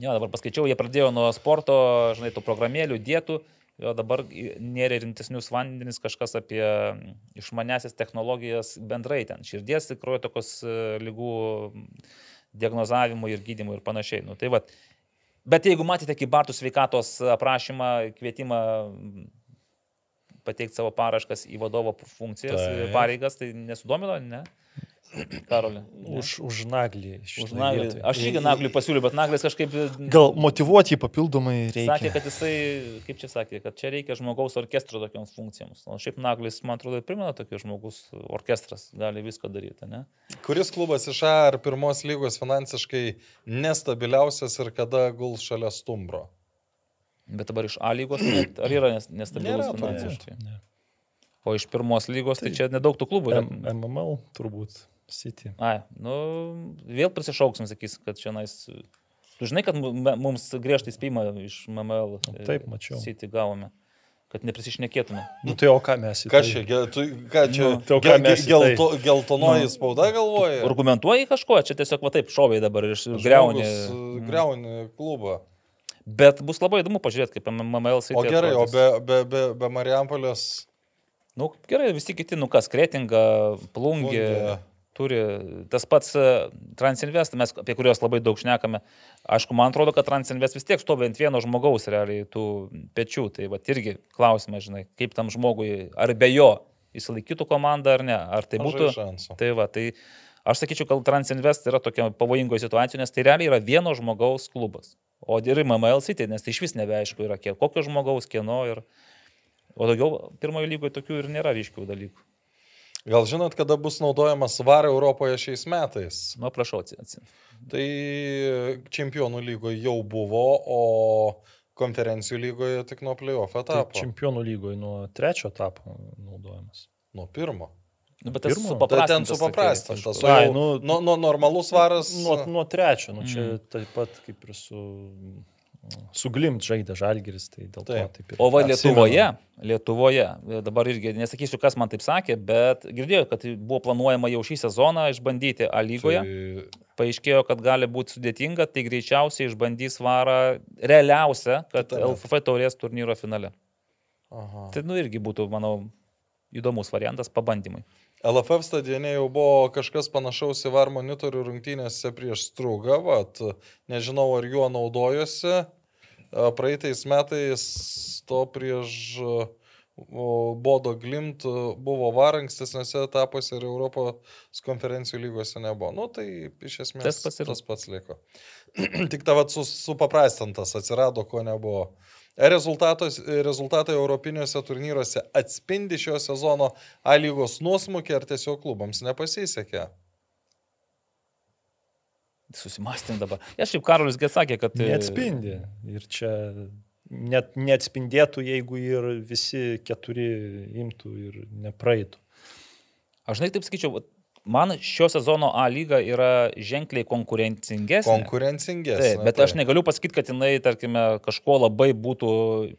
Jo, dabar paskaičiau, jie pradėjo nuo sporto, žinai, tų programėlių, dėtų, jo dabar nėra rimtesnius vandenis kažkas apie išmanesias technologijas bendrai ten, širdies, kraujo tokios lygų diagnozavimo ir gydimo ir panašiai. Nu, tai va, Bet jeigu matėte Kybartų sveikatos aprašymą, kvietimą pateikti savo paraškas į vadovo funkcijas, Taip. pareigas, tai nesudomino, ne? Karolė. Už, už naglį. Už naglį. Vietoj. Aš irgi naglį pasiūliau, bet naglis kažkaip... Gal motivuoti jį papildomai reikia. Sakė, kad jisai, kaip čia sakė, kad čia reikia žmogaus orkestro tokioms funkcijoms. O šiaip naglis, man atrodo, primena tokį žmogus orkestras, gali viską daryti, ne? Kuris klubas iš A ar pirmos lygos finansiškai nestabiliausias ir kada guls šalia stumbro? Bet dabar iš A lygos, ar yra nestabilus finansiškai? Ne. O iš pirmos lygos, tai, tai čia nedaug tų klubų. MML turbūt. City. Ai, nu, vėl prisišauksim, sakys, kad čia nais. Tu žinai, kad mums griežtai spėjimą iš MML. Taip, mačiau. City gavome kad neprisišnekėtume. Nu tai o ką mes į tai? Ką čia, gel, tu, ką čia nu, tai gel, gel, gelto, tai? geltonoji nu, spauda galvoja? Argumentuoji kažko, čia tiesiog va taip šoviai dabar iš greuni. Greuni klubą. Bet bus labai įdomu pažiūrėti, kaip MML City. O gerai, atrodys. o be, be, be, be Marijampolės. Nu gerai, visi kiti, nu kas, Kretinga, Plungė. Plungė turi tas pats e, Transinvest, mes apie kuriuos labai daug šnekame. Aišku, man atrodo, kad Transinvest vis tiek stovi ant vieno žmogaus realiai tų pečių. Tai va irgi klausimas, žinai, kaip tam žmogui, ar be jo įsilaikytų komanda ar ne, ar tai būtų. Šansų. Tai va, tai aš sakyčiau, kad Transinvest yra tokia pavojingoje situacijoje, nes tai realiai yra vieno žmogaus klubas. O ir MML City, nes tai iš vis nebeaišku yra, kiek, kokio žmogaus, kieno ir... O daugiau pirmojo lygoje tokių ir nėra ryškių dalykų. Gal žinot, kada bus naudojamas VAR Europoje šiais metais? Nu, prašau, atsimenu. Tai čempionų lygoje jau buvo, o konferencijų lygoje tik nuo playoff etapo. Tai čempionų lygoje nuo trečio etapo naudojamas. Nuo pirmo. Nu, bet tas supaprastintas. Tai ten supaprastintas. Ai, nu, nuo, nuo normalus varas. Nuo, nuo trečio, nu, čia mm. taip pat kaip ir su suglimt žaidė Žalgiris, tai dėl taip. to taip ir. O va Lietuvoje, Lietuvoje, dabar irgi nesakysiu, kas man taip sakė, bet girdėjau, kad buvo planuojama jau šį sezoną išbandyti A lygoje. Tai... Paaiškėjo, kad gali būti sudėtinga, tai greičiausiai išbandys varą realiausia, kad Kitame. LFF taurės turnyro finale. Aha. Tai nu irgi būtų, manau, įdomus variantas pabandymui. LFF stadione jau buvo kažkas panašaus į VAR monitorių rungtynėse prieš strūgą, vat, nežinau ar juo naudojosi. Praeitais metais to prieš Bodo Glimt buvo VAR ankstesniuose etapuose ir Europos konferencijų lygose nebuvo. Nu, tai iš esmės tas pats, tas pats liko. [clears throat] Tik tavat supaprastintas atsirado, ko nebuvo. Rezultatai europiniuose turnyruose atspindi šio sezono A lygos nuosmukį ar tiesiog klubams nepasisekė? Susimastėm dabar. Aš šiaip Karolis Gės sakė, kad... E, neatspindi. Ir čia net neatspindėtų, jeigu ir visi keturi imtų ir nepraeitų. Aš žinai, taip sakyčiau, Man šio sezono A lyga yra ženkliai konkurencingesnė. Konkurencingesnė. Taip, bet tai. aš negaliu pasakyti, kad jinai, tarkime, kažko labai būtų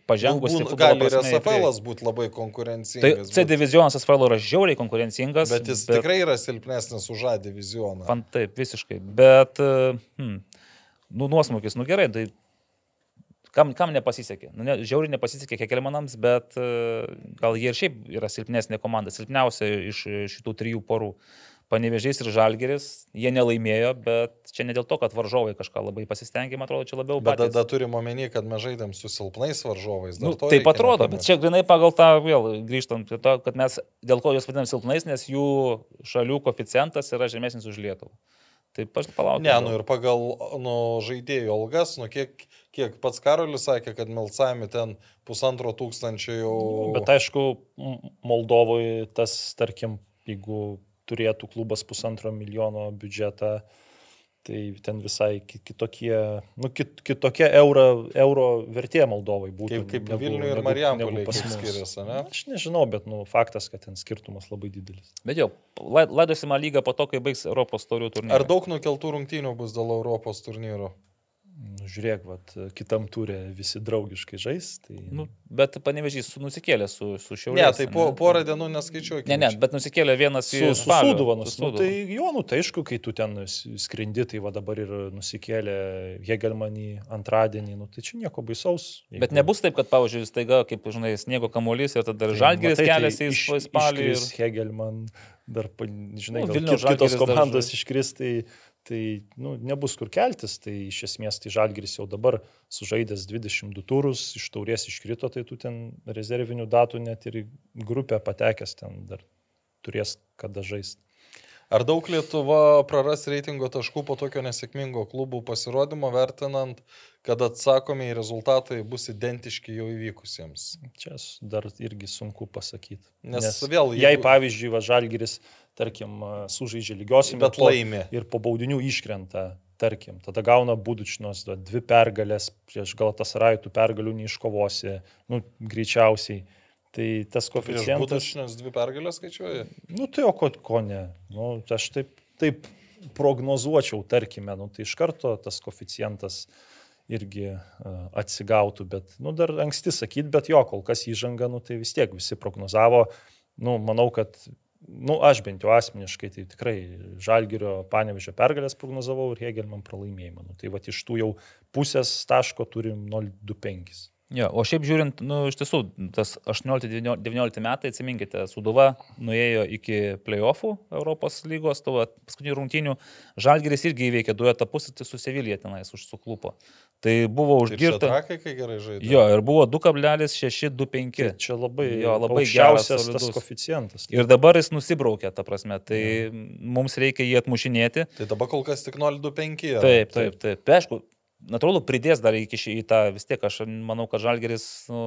pažengusi. Nu, gali ir SFL būti labai konkurencingas. Tai C divizionas SFL yra žiauriai konkurencingas. Bet jis bet... tikrai yra silpnesnis už A divizioną. Man taip, visiškai. Bet, hmm, nu, nuosmukis, nu gerai, tai Kam, kam nepasisekė? Nu, ne, žiauriai nepasisekė Kekelmanams, bet uh, gal jie ir šiaip yra silpnesnė komanda, silpniausia iš šitų trijų porų. Panevežys ir Žalgeris, jie nelaimėjo, bet čia ne dėl to, kad varžovai kažką labai pasistengė, man atrodo, čia labiau. Bet patys. tada turime omeny, kad mes žaidėm su silpnais varžovais. Nu, taip atrodo, nepamiršti. bet čia grinai pagal tą vėl grįžtant prie to, kad mes dėl ko juos vadinam silpnais, nes jų šalių koficijantas yra žemesnis už Lietuvą. Taip aš palaukiu. Ne, nu ir pagal nu, žaidėjų algas, nu kiek, kiek pats Karolis sakė, kad Milsami ten pusantro tūkstančio jau... Bet aišku, M- Moldovoje tas, tarkim, jeigu turėtų klubas pusantro milijono biudžetą, tai ten visai ki- kitokie, nu, kit, kitokia euro, euro vertė Moldovai būtų. Kaip, kaip negu- Vilniuje ir Marijampolė skiriasi, ne? Aš nežinau, bet nu, faktas, kad ten skirtumas labai didelis. Bet jau, lai- laidosime lygą po to, kai baigs Europos taurių turnyrą. Ar daug nukeltų rungtynių bus dėl Europos turnyro? Nu, žiūrėk, vat, kitam turė visi draugiškai žais. Tai... Nu, bet panevežys sunusikėlė su, su šiaurės. Ne, tai po, porą dienų neskaičiuoju. Ne, ne, bet nusikėlė vienas su, į su nus- su Nu, tai jo, nu tai aišku, kai tu ten skrendi, tai va dabar ir nusikėlė Hegelmanį antradienį, nu tai čia nieko baisaus. Bet nebus taip, kad, pavyzdžiui, staiga, kaip, žinai, sniego kamuolys ir tada žalgeris Matai, tai keliasi į iš- sp- spalį. Ir... Hegelman, dar, žinai, Nu, kit, kitos komandos iškris, tai, tai nu, nebus kur keltis. Tai iš esmės tai Žalgiris jau dabar sužaidęs 22 turus, iš taurės iškrito, tai tu ten rezervinių datų net ir grupę patekęs ten dar turės kada žaisti. Ar daug Lietuva praras reitingo taškų po tokio nesėkmingo klubų pasirodymo, vertinant, kad atsakomiai rezultatai bus identiški jau įvykusiems? Čia dar irgi sunku pasakyti. Nes vėl, Jei, jeigu- pavyzdžiui, va, Žalgiris, tarkim, sužaidžia lygiosim Bet laimi. ir po baudinių iškrenta, tarkim, tada gauna būdučnos va, dvi pergalės, prieš gal tas rajų pergalių neiškovosi, nu, greičiausiai. Tai tas Prieš koficijantas... būdušinės dvi pergalės skaičiuoji? Nu, tai o ko, ko ne? Nu, aš taip, taip prognozuočiau, tarkime, nu, tai iš karto tas koficijantas irgi uh, atsigautų, bet, nu, dar anksti sakyti, bet jo, kol kas įžanga, nu, tai vis tiek visi prognozavo, nu, manau, kad, nu, aš bent jau asmeniškai, tai tikrai Žalgirio panevižio pergalės prognozavau ir Hegelman pralaimėjimą. Nu, tai va iš tų jau pusės taško turim 025. Jo, o šiaip žiūrint, nu, iš tiesų, tas 18-19 metai, atsiminkite, Suduva nuėjo iki playoffų Europos lygos, to vat paskutinių rungtynių, Žalgeris irgi įveikė du etapus tai su Sevilija tenais užsuklupo. Tai buvo užgirta. trakai, kai gerai žaidžia. Jo, ir buvo 2,625. Tai čia labai, Jo, labai geras, tas koficijantas. Ir dabar jis nusibraukė, ta prasme, tai mums reikia jį atmušinėti. Tai dabar kol kas tik 025. ar? Taip, taip, taip. Tai aišku, natūralu, pridės dar iki šį tą, vis tiek aš manau, kad Žalgeris nu,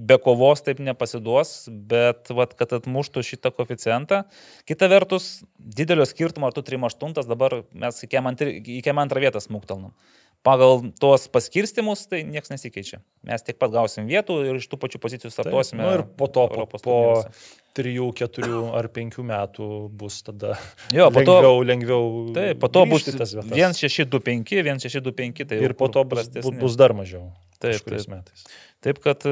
be kovos taip nepasiduos, bet vat, kad atmuštų šitą koeficientą. Kita vertus, didelio skirtumo, ar tu 3-8, dabar mes į kiam antrą vietą smūktelnam. Pagal tuos paskirstimus tai niekas nesikeičia. Mes tiek pat gausim vietų ir iš tų pačių pozicijų startuosime. Nu, ir po to, po, Europos po turnyruose. 3, 4 ar 5 metų bus tada Jo, po to, lengviau, lengviau. taip, po to bus grįžti į tas vietas. 1-6-2-5, 1-6-2-5, tai ir po to bus, bus, dar mažiau. Taip, taip. metais. Taip kad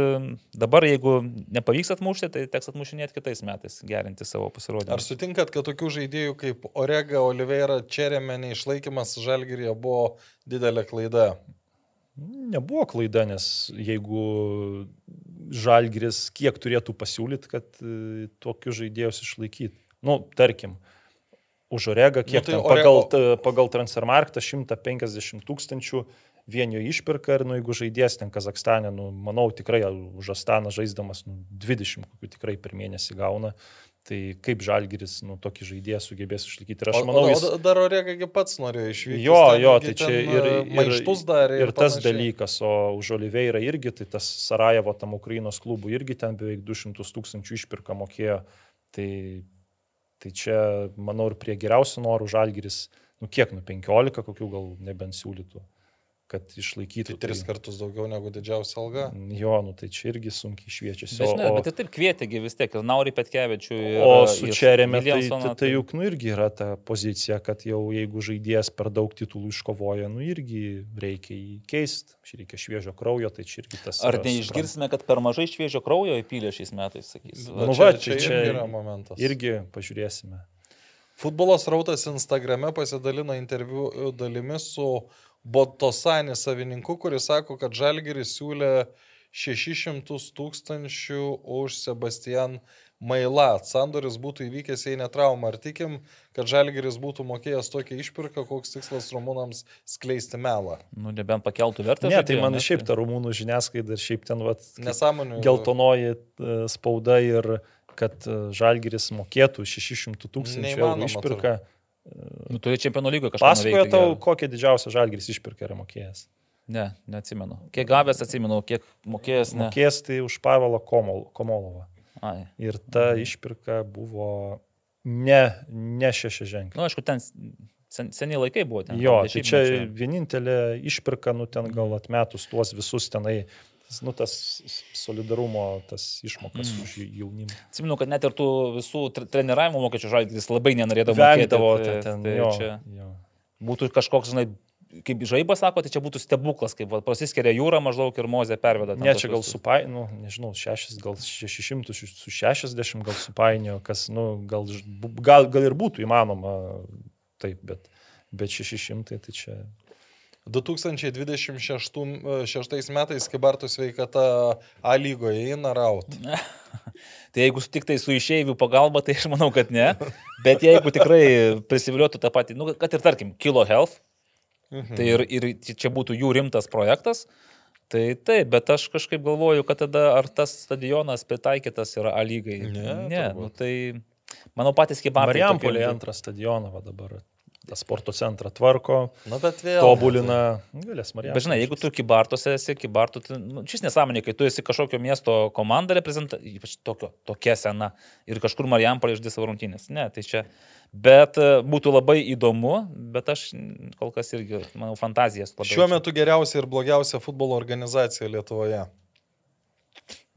dabar, jeigu nepavyks atmušti, tai teks atmušinėti kitais metais, gerinti savo pasirodymą. Ar sutinkat, kad tokių žaidėjų kaip Orega, Oliveira, Čerėmenė išlaikymas Žalgirėje buvo didelė klaida? Nebuvo klaida, nes jeigu Žalgris kiek turėtų pasiūlyti, kad e, tokius žaidėjus išlaikyti. Nu, tarkim, už Oregą kiek nu, tai Ore- pagal, pagal Transfermarktą 150 tūkstančių vien jo išpirka ir, nu, jeigu žaidėjas ten Kazakstane, nu, manau, tikrai už Astaną žaisdamas nu, 20 kokių tikrai per mėnesį gauna. Tai kaip Žalgiris, nu, tokį žaidėją sugebės išlaikyti. Ir aš manau, o, jis... o dar Oregagi pats norėjo išvykti. Jo, ten jo, tai čia ir, e, ir, darė. ir tas panašiai. dalykas, o už Oliveirą irgi, tai tas Sarajevo tam Ukrainos klubų irgi ten beveik 200 tūkstančių išpirka mokėjo. Tai, tai čia, manau, ir prie geriausių norų Žalgiris, nu kiek, nu 15 kokių gal nebent siūlytų, kad išlaikytų. Tai tris kartus daugiau negu didžiausia alga. Jo, nu tai čia irgi sunkiai šviečiasi. Bet, žinai, o, bet ir taip kvietėgi vis tiek, ir Naurį Petkevičių. Ir, O su Čerėme tai, Williamsoną, tai, tai juk nu, irgi yra ta pozicija, kad jau jeigu žaidėjas per daug titulų iškovoja, nu irgi reikia jį keisti, reikia šviežio kraujo, tai čia irgi tas. Ar neišgirsime, kad per mažai šviežio kraujo įpylė šiais metais, sakys. Nu, čia, va, čia, tai čia irgi yra momentas. Irgi pažiūrėsime. Futbolos rautas Instagrame pasidalino interviu dalimi su Botosani savininku, kuris sako, kad Žalgiris siūlė 600 tūkstančių už Sebastian Maila. Sandoris būtų įvykęs, jei netrauma. Ar tikim, kad Žalgiris būtų mokėjęs tokią išpirką, koks tikslas rumūnams skleisti melą? Nu, nebent pakeltų vertę. Ne, tai man ne? šiaip ta rumūnų žiniasklaida ir šiaip ten vat, Nesąmonių. geltonoji e, spauda ir kad e, Žalgiris mokėtų 600 tūkstančių eurų išpirką. Nu, turi čempionų lygoje kažką. Pasakoja tau, kokią didžiausią Žalgiris išpirką yra mokėjęs. Ne, neatsimenu. Kiek gavęs atsimenu, kiek mokėjęs, ne. Mokės tai už Pavelą Komol, Komolovą. Ai. Ir ta išpirka buvo ne, ne šeši ženkliai. Na, nu, aišku, ten sen, seniai laikai buvo ten. Jo, tai dešimtmečio. čia vienintelė išpirka, nu ten gal atmetus tuos visus tenai, nu tas solidarumo, tas išmokas Mm. už jaunimą. Atsimenu, kad net ir tų visų tre- treniravimo mokesčių žalgis labai nenorėdavo. Vengdavo tai- ten, tai jo, čia jo. būtų kažkoks, žinai, kaip žaibas sako, tai čia būtų stebuklas, kaip va, prasiskeria jūra maždaug ir mozė perveda. Ne, čia gal supainio, nu, nežinau, šešis, gal 600 su su 60 gal supainio, kas, nu, gal, gal, gal ir būtų įmanoma taip, bet, bet 600 tai čia 2026 metais Kibartų sveikata A lygoje eina raut. [laughs] Tai jeigu tik tai su išeivių pagalba, tai aš manau, kad ne. Bet jeigu tikrai prisiviliotų tą patį, nu, kad ir tarkim, Kilo Health, Mhm. tai ir, ir čia būtų jų rimtas projektas, tai taip, bet aš kažkaip galvoju, kad tada ar tas stadionas pritaikytas yra A lygai. Ne, ne turbūt. nu, tai manau patys kaip Marijampolė antrą stadioną va dabar, tą sporto centrą tvarko, bet vėl. tobulina, galės Marijampolė. Bet žinai, jeigu tu kibartose esi, kibartų, tai nu, šis nesąmonė, kai tu esi kažkokio miesto komanda reprezentacija, ypač tokio, tokia sena ir kažkur Marijampolė išdės savo rungtynės. Ne, tai čia. Bet e, būtų labai įdomu, bet aš kol kas irgi, manau, fantazijas labiau. Šiuo metu geriausia ir blogiausia futbolo organizacija Lietuvoje.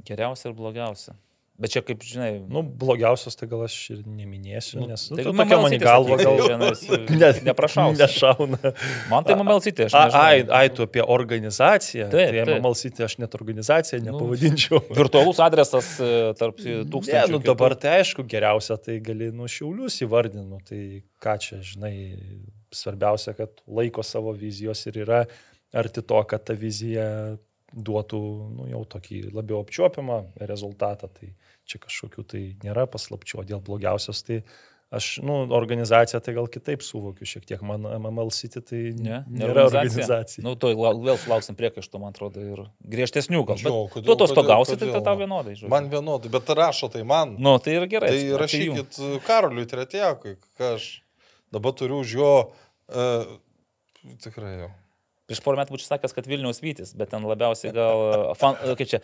Geriausia ir blogiausia. Bet čia, kaip žinai, Nu, blogiausias tai gal aš ir neminėsiu, Nu, nes nu, tai Mamel tokia man į galvą gal čia, [laughs] nes, neprašausiu. Nešauna. man tai Mamelcitė, aš nežinau. ai, ai, tu apie organizaciją. Taip, tai taip. Mamalsyti aš net organizaciją Nu, nepavadinčiau. [laughs] Virtualus adresas e, tarp tūkstančių. Ne, nu dabar tai aišku, geriausia tai gali nu šiaulius įvardinu. Tai ką čia, žinai, svarbiausia, kad laiko savo vizijos ir yra arti to, kad ta vizija duotų nu, jau tokį labiau apčiuopiamą rezultatą. Tai čia kažkokių tai nėra paslapčių, o dėl blogiausios tai aš, nu, organizaciją tai gal kitaip suvokiu šiek tiek. Man MML City tai Ne, ne nėra organizacija. Nu, to vėl sulauksim priekaištų, man atrodo, ir griežtesnių gal. Bet kodėl- tu tos kodėl- pagausi, tai tau vienodai. Žodžiu. Man vienodai, bet rašo tai man. Nu, tai yra gerai. Tai rašykit Karoliui Tretiakui, ką aš dabar turiu už jo. Uh, tikrai jau. Prieš porą metų būčiau sakęs, kad Vilniaus Vytis, bet ten labiausiai gal, fan, kaip čia,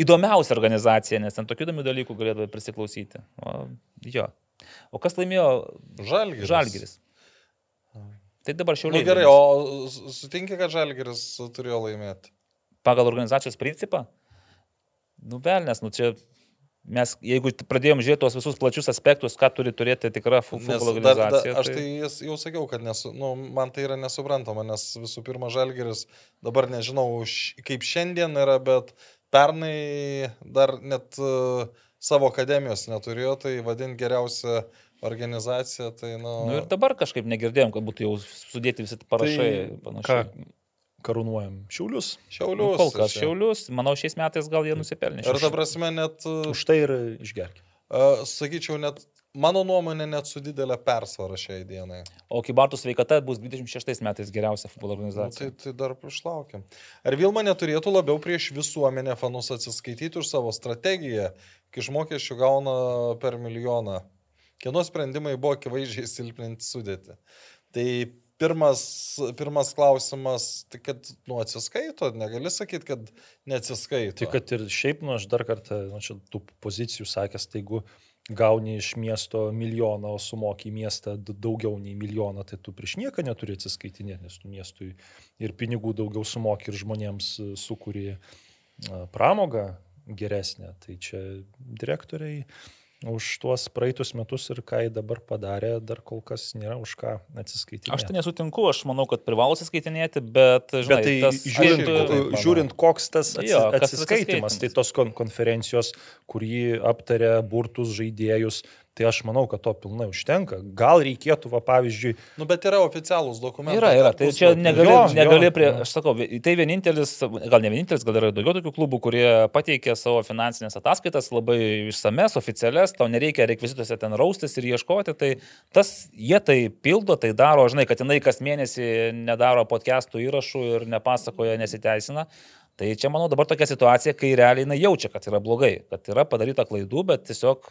įdomiausia organizacija, nes ten tokių įdomių dalykų galėdavo prisiklausyti. O, jo. O kas laimėjo? Žalgiris. Žalgiris. Tai dabar šiauliai. nu, gerai, laimės. o sutinki, kad Žalgiris turėjo laimėti. Pagal organizacijos principą? Nu, velnės, nu čia mes, jeigu pradėjom žiūrėti tos visus plačius aspektus, ką turi turėti tikra fu- Nes futbolo dar, dar, organizacija. aš tai jas jau sakiau, kad nesu, nu, man tai yra nesuprantama, nes visų pirma Žalgiris dabar nežinau, kaip šiandien yra, bet pernai dar net uh, savo akademijos neturėjo, tai vadinti geriausią organizaciją, tai nu... Nu ir dabar kažkaip negirdėjom, kad būtų jau sudėti visi parašai. Tai panašiai. ką karūnuojam? Šiaulius. Šiaulius. Nu, kol kas čia. šiaulius, manau, šiais metais gal jie nusipelnė. Ir ta prasme net, Už tai ir išgerkime. sakyčiau, net, mano nuomonė, net su didelė persvara šiai dienai. O Kybartų sveikata bus 26 metais geriausia futbolo Nu, organizacija. tai, tai dar išlaukiam. Ar Vilma neturėtų labiau prieš visuomenę fanus atsiskaityti už savo strategiją, kai iš mokesčių gauna per milijoną? Kieno sprendimai buvo akivaizdžiai silpninti sudėti? Tai pirmas, pirmas klausimas, tai kad nu atsiskaito, negali sakyti, kad neatsiskaito. Tai kad ir šiaip, nu aš dar kartą, nu čia tų pozicijų sakęs, tai jeigu gauni iš miesto milijoną, o sumoki į miestą daugiau nei milijoną, tai tu prieš nieką neturi atsiskaitinėti, nes tu miestui ir pinigų daugiau sumoki ir žmonėms e, sukūri a, pramogą geresnę. Tai čia direktoriai už tuos praeitus metus ir ką jie dabar padarė, dar kol kas nėra už ką atsiskaitinėti. Aš tai nesutinku, aš manau, kad privalo atsiskaitinėti, bet, žinai, Bet tai tas, žiūrint, Aš irgi taip žiūrint, koks tas atsi, Jo, kas tas atsiskaitimas, tai tos kon konferencijos, kur jį aptarė burtus žaidėjus, tai aš manau, kad to pilnai užtenka. Gal reikėtų, va, pavyzdžiui, Nu, bet yra oficialūs dokumentai. Yra, yra. Tai čia negali, Jo, negali jo, prie, jo. aš sakau, tai vienintelis, gal ne vienintelis, gal yra daugiau tokių klubų, kurie pateikė savo finansinės ataskaitas labai išsames, oficialias, tau nereikia rekvizituose ten raustis ir ieškoti, tai tas jie tai pildo, tai daro, žinai, kad jinai kas mėnesį nedaro podcastų įrašų ir nepasakoja, nesiteisina. Tai čia, manau, dabar tokia situacija, kai realiai jinai jaučia, kad yra blogai, kad yra padaryta klaidų, bet tiesiog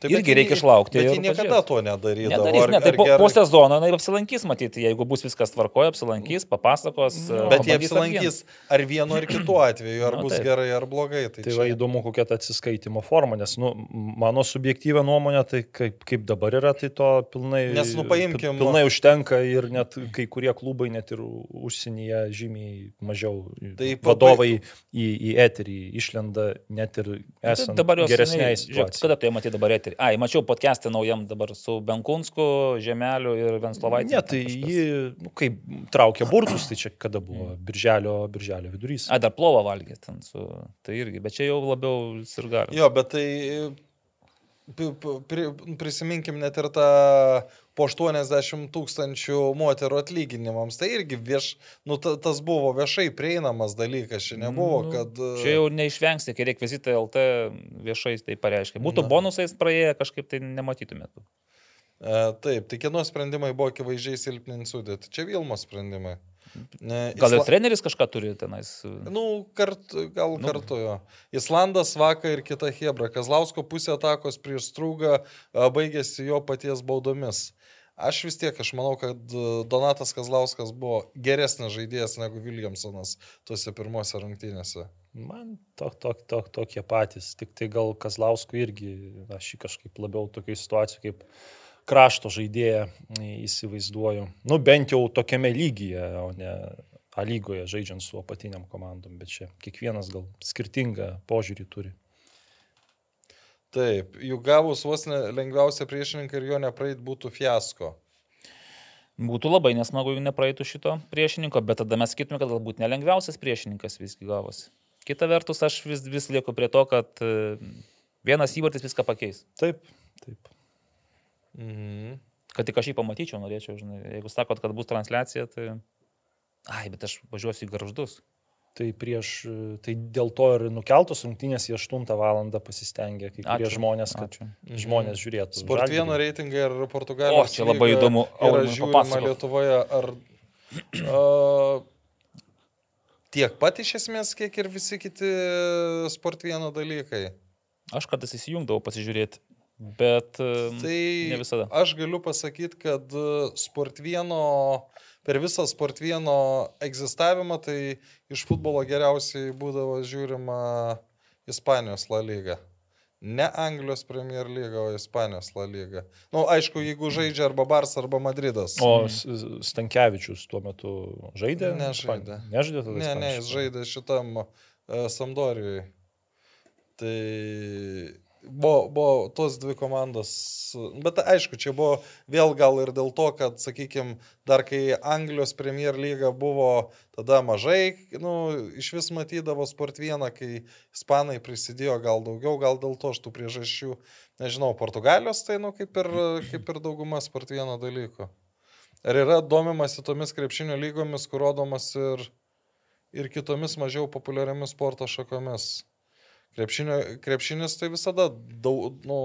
Tai irgi reikia išlaukti. Bet ir ji niekada pažiūrėt. to nedarydavo. Nedarys, Ar- ne, tai ar po, gerai- po sezono jinai apsilankys, matyti, jeigu bus viskas tvarkoje, apsilankys, papasakos. e, Bet jie apsilankys ar vienu ar kitu atveju, ar Nu, bus taip. gerai ar blogai. Tai, Tai va įdomu, kokia ta atsiskaitimo forma, nes nu, mano subjektyvę nuomonę, tai kaip, kaip dabar yra, tai to pilnai, Nes, nu, paimkim- pilnai užtenka ir net kai kurie klubai, net ir užsienyje žymiai mažiau Tai vadovai į, į eterį išlenda net ir esant dabar jos geresniai seniai- žiūrėk, situacijai. Kada tai matyti dabar eterį? Ai, mačiau podcast'ą naujam dabar su Benkunsku, Žemeliu ir Venslovaitė. Ne, tai ji, nu, kaip traukia burtus, tai čia kada buvo, birželio, birželio vidurys. Ai, dar plovą valgė ten su... Tai irgi, bet čia jau labiau sirgar. Jo, bet tai prisiminkim net ir tą po 80 tūkstančių moterų atlyginimams. Tai irgi vieš, nu, ta, tas buvo viešai prieinamas dalykas, čia nebuvo, Nu, kad... Čia jau neišvengsi, kai rekvizitai LT viešai tai pareiškia. Būtų Na. bonusais praėję, kažkaip tai nematytumėt. E, taip, tai kieno sprendimai buvo akivaizdžiai silpninti sudėti. Čia Vilmo sprendimai. Gal ir treneris kažką turi tenais. Nu, kartu, gal Nu. kartu jo. Islandas vakar ir kita Hebra. Kazlausko pusė atakos prieš strūgą a, baigėsi jo paties baudomis. Aš vis tiek, aš manau, kad a, Donatas Kazlauskas buvo geresnis žaidėjas negu Williamsonas tuose pirmose rungtynėse. Man tok, tok, tok, tokie patys, tik tai gal Kazlauskui irgi, aš jį kažkaip labiau tokiai situacijai kaip krašto žaidėją įsivaizduoju. Nu, bent jau tokiame lygyje, o ne A lygoje žaidžiant su apatiniam komandom, bet čia kiekvienas gal skirtingą požiūrį turi. Taip, juk gavus vos lengviausią priešininką ir jo nepraeit būtų fiasko. Būtų labai nesmagu, jeigu nepraeitų šito priešininko, bet tada mes sakytume, kad galbūt nelengviausias priešininkas visgi gavosi. Kita vertus, aš vis, vis lieku prie to, kad e, vienas įvartis viską pakeis. Taip, taip. Mhm. Kad tik aš jį pamatyčiau, norėčiau, žinai. Jeigu sakot, kad bus transliacija, tai... Ai, bet aš važiuosiu į garždus. Tai prieš, tai dėl to ir nukeltos rungtynės į 8 valandą pasistengė kai kurie Ačiū, žmonės, kad ačiū. žmonės žiūrėtų. Sport vieno reitingai ir Portugalijos. O, čia labai įdomu. Aurimai, žiūrima. Lietuvoje ar [clears throat] uh, tiek pat iš esmės, kiek ir visi kiti sport vieno dalykai. Aš kartais įsijungdavau pasižiūrėti, bet e, Tai ne visada. aš galiu pasakyti, kad e, sport vieno, per visą sport vieno egzistavimą, tai iš futbolo geriausiai būdavo žiūrima Ispanijos La lyga. Ne Anglijos Premier lyga, o Ispanijos La lyga. Na, nu, aišku, jeigu žaidžia arba Bars, arba Madridas. O S- Stankevičius tuo metu žaidė? Nežaidė. Nežaidė tada? Ne, ne, jis žaidė šitam uh, Sampdorijui. Tai buvo, buvo tos dvi komandos. Bet aišku, čia buvo vėl gal ir dėl to, kad, sakykime, dar kai Anglijos Premier lyga buvo tada mažai, nu, iš vis matydavo sport vieną, kai Ispanai prisidėjo gal daugiau, gal dėl to aš tų priežasčių, nežinau, Portugalijos tai, nu, kaip ir, kaip ir dauguma sport vieno dalykų. Ar yra domimasi tomis krepšinio lygomis, kur rodomas ir ir kitomis mažiau populiariamis sporto šakomis. Krepšinio, krepšinis tai visada daug, nu,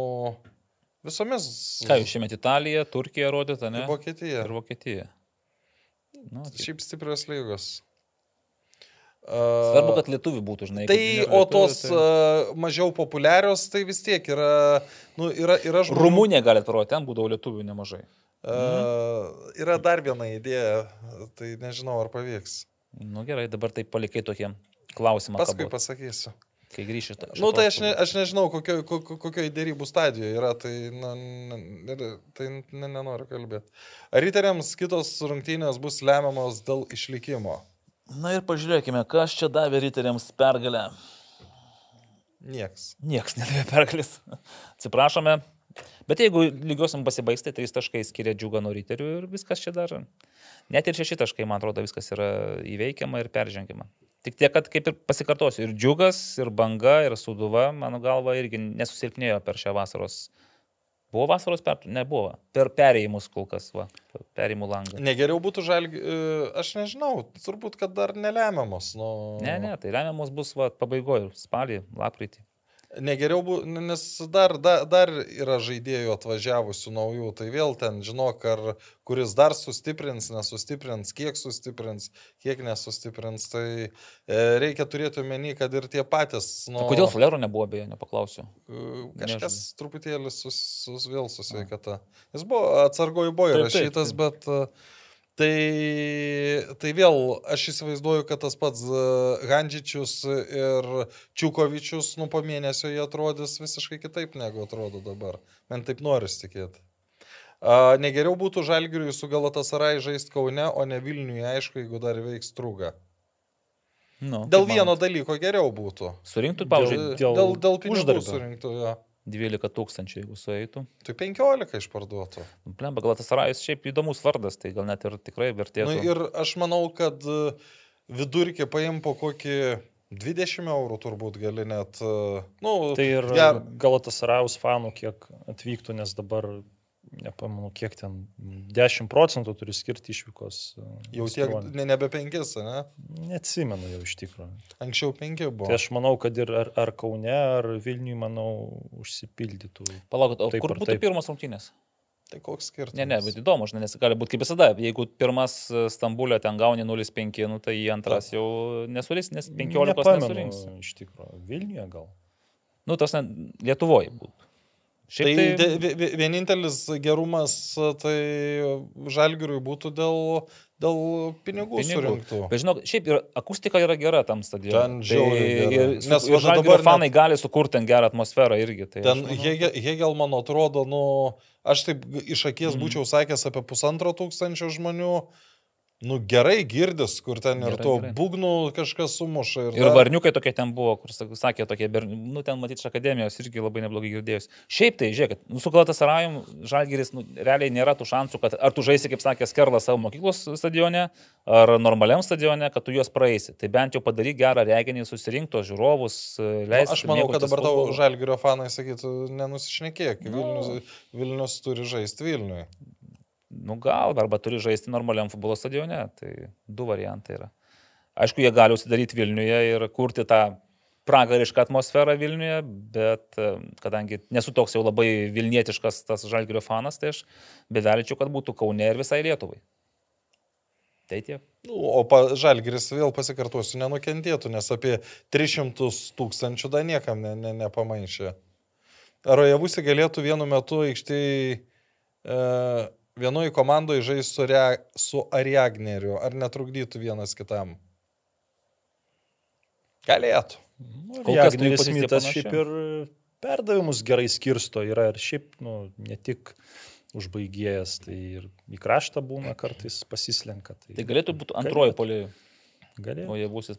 visomis. Ką jūs šiemet Italiją, Turkiją rodėte, ne? Ir Vokietija. Ir Vokietija. Nu, tai Šiaip stiprios lygos. Svarbu, kad lietuvių būtų, žinai. Tai, o tos tai... tai... mažiau populiarios, tai vis tiek yra, nu, yra, yra žmonių. Rumunija galite parodyti, ten būdavo lietuvių nemažai. Uh, yra dar viena idėja, tai nežinau, ar pavyks. Nu gerai, dabar tai palikai tokie klausimą. Paskui kabot, pasakysiu. Kai grįši. Na, nu, tai aš, ne, aš nežinau, kokio, kokio, kokioje dėrybų stadijoje yra, tai, na, ne, tai ne, nenoriu kalbėti. Ar riteriams kitos rungtynės bus lemiamos dėl išlikimo? Na ir pažiūrėkime, kas čia davė riteriams pergalę. Nieks. Niekas nedavė pergalės. Atsiprašome. Bet jeigu lygiosim pasibaigs, tai trys taškai skiria džiugą nuo riterių ir viskas čia dar. Net ir šeši taškai, man atrodo, viskas yra įveikiama ir peržengiama. Tik tiek, kad kaip ir pasikartosiu, ir džiugas, ir banga, ir suduva, mano galva, irgi nesusilpnėjo per šią vasaros. Buvo vasaros per... Nebuvo. Per perėjimus kol kas, va. per Perėjimų langą. Negeriau būtų žalgi, e, aš nežinau, turbūt, kad dar nelemiamos. Nu... Ne, ne, tai remiamos bus va, pabaigoje, spalį, lapkritį. Negeriau, bu- nes dar, dar, dar yra žaidėjų atvažiavusių naujų, tai vėl ten žinok, ar kuris dar sustiprins, nesustiprins, kiek sustiprins, kiek nesustiprins, tai e, reikia turėti omeny, kad ir tie patys, nu, O kodėl Flero nebuvo, beje, nepaklausiu. e, kažkas Nežinau. truputėlį sus, sus, vėl su sveikata. Jis buvo atsargoj buvo Taip, taip, įrašytas, taip. bet e, tai, tai vėl aš įsivaizduoju, kad tas pats e, Handžičius ir Čiukovičius, nu po mėnesio jie atrodys visiškai kitaip negu atrodo dabar. Man taip noris tikėti. Negeriau būtų Žalgiriui su Galatasarai žaisti Kaune, o ne Vilniuje, aišku, jeigu dar veiks trūga. Nu, Dėl kaip vieno dalyko geriau būtų. Surinktų, pavyzdžiui, dėl dėl, dėl pinigų uždarbio. surinktų, jo. 12 tūkstančių, jeigu sueitų. Tai 15 išparduotų. Plemba, Galatasarajus šiaip įdomus vardas, tai gal net ir tikrai vertėtų. Nu, ir aš manau, kad e, vidurkį paim po kokį 20 eurų turbūt gali net. e, Nu, Tai ir ger- Galatasaraus fanų, kiek atvyktų, nes dabar, nepamenu, kiek ten 10 procentų turi skirti išvykos. e, jau tiek, ne, nebe 5, ne? Neatsimenu jau iš tikrųjų. Anksčiau 5 buvo. Tai aš manau, kad ir ar, ar Kaune, ar Vilniui, manau, užsipildytų. Palaukit, o Taip kur būtų taip. pirmas rungtynės? Tai koks skirtumas? Ne, ne, bet įdomu, žinai, nes gali būti kaip visada. Jeigu pirmas e, Stambulė ten gauni 0,5, nu, tai antras jau nesuris, nes 15 Nepamenu, nesurinks. Iš tikrųjų, Vilniuje gal. Nu, tas ne, Lietuvoje būtų. Tai, Šiaip tai... tai, vi- vienintelis gerumas tai žalgiriui būtų dėl, dėl pinigų, pinigų. Surinktų. Bet žinok, šiaip ir akustika yra gera tam stadione. Ten žiauriai gera. ir, Nes va Žalgirio dabar net- fanai gali sukurti ten gerą atmosferą irgi. Tai Ten aš manau, Hege- Hegel, man atrodo, nu, aš taip iš akies Mhm. būčiau sakęs apie pusantro tūkstančio žmonių. Nu, gerai girdis, kur ten ir Gerai, to gerai. būgnų kažkas sumuša. Ir, Ir varniukai tokie ten buvo, kur sak- sakė tokie, berni- nu ten matyti iš akademijos irgi labai neblogai girdėjus. Šiaip tai, žiūrėkit, nu, su Galatasarajum Žalgiris nu, realiai nėra tų šansų, kad ar tu žaisi, kaip sakė Skerlas, savo mokyklos stadione, ar normaliam stadione, kad tu juos praeisi. Tai bent jau padaryk gerą reginį, susirinkto žiūrovus, Nu, leisti. aš manau, kad dabar tau žalgerio fanai sakytų, nenusišnekėk. Nu. Vilnius, Vilnius turi žaisti Vilniui. Nu gal, arba turi žaisti normaliam futbolo stadione. Tai du variantai yra. Aišku, jie gali užsidaryti Vilniuje ir kurti tą pragarišką atmosferą Vilniuje, bet e, kadangi nesu toks jau labai vilnietiškas tas žalgerio fanas, tai aš beveličiau, kad būtų Kaune ir visai Lietuvai. Tai tiek. Nu, o pa, žalgeris vėl pasikartosiu, nenukentėtų, nes apie 300 tūkstančių dar niekam ne, ne, nepamaišė. Ar Ojavusi galėtų vienu metu aikštėje vienoje komandoje žaisti su, Rea, su Ariagneriu, ar netrukdytų vienas kitam? Galėtų. Nu, Kol kas tai panaši. šiaip ir perdavimus gerai skirsto yra ir šiaip, nu, ne tik užbaigėjas, tai ir į kraštą būna [clears throat] kartais pasislenka. Tai, Tai galėtų būti antroji polėjų. Galėtų. O jie bus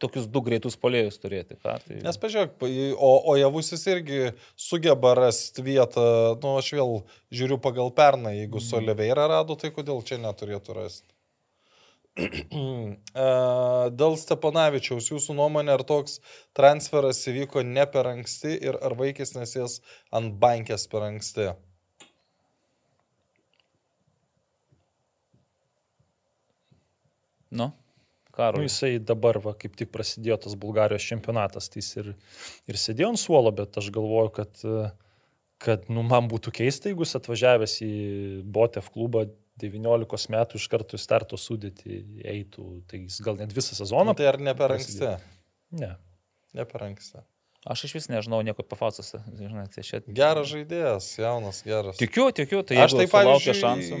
tokius du greitus polėjus turėti. Ką, tai... Nes pažiūrėk, o, o Javusis irgi sugeba rasti vietą, nu aš vėl žiūriu pagal pernai, jeigu su Oliveira rado, tai kodėl čia neturėtų rasti? [clears throat] Dėl Steponavičiaus, jūsų nuomonė, ar toks transferas įvyko ne per anksti ir ar vaikis nesės ant bankės per anksti? Nu, Nu, Karol. jisai dabar, va, kaip tik prasidėjo tas Bulgarijos čempionatas, tai jis ir, ir sėdėjo ant suolo, bet aš galvoju, kad, kad nu, man būtų keista, jeigu jis atvažiavęs į Botev klubą 19 metų iš karto į starto sudėti eitų, tai jis gal net visą sezoną. Nu, tai ar ne per anksti? Ne. Ne per anksti. Aš iš vis nežinau nieko apie Faustas. Žinai, tai čia... Geras žaidėjas, jaunas, geras. Tikiu, tikiu, tai Aš tai pavyzdžiui, šansų.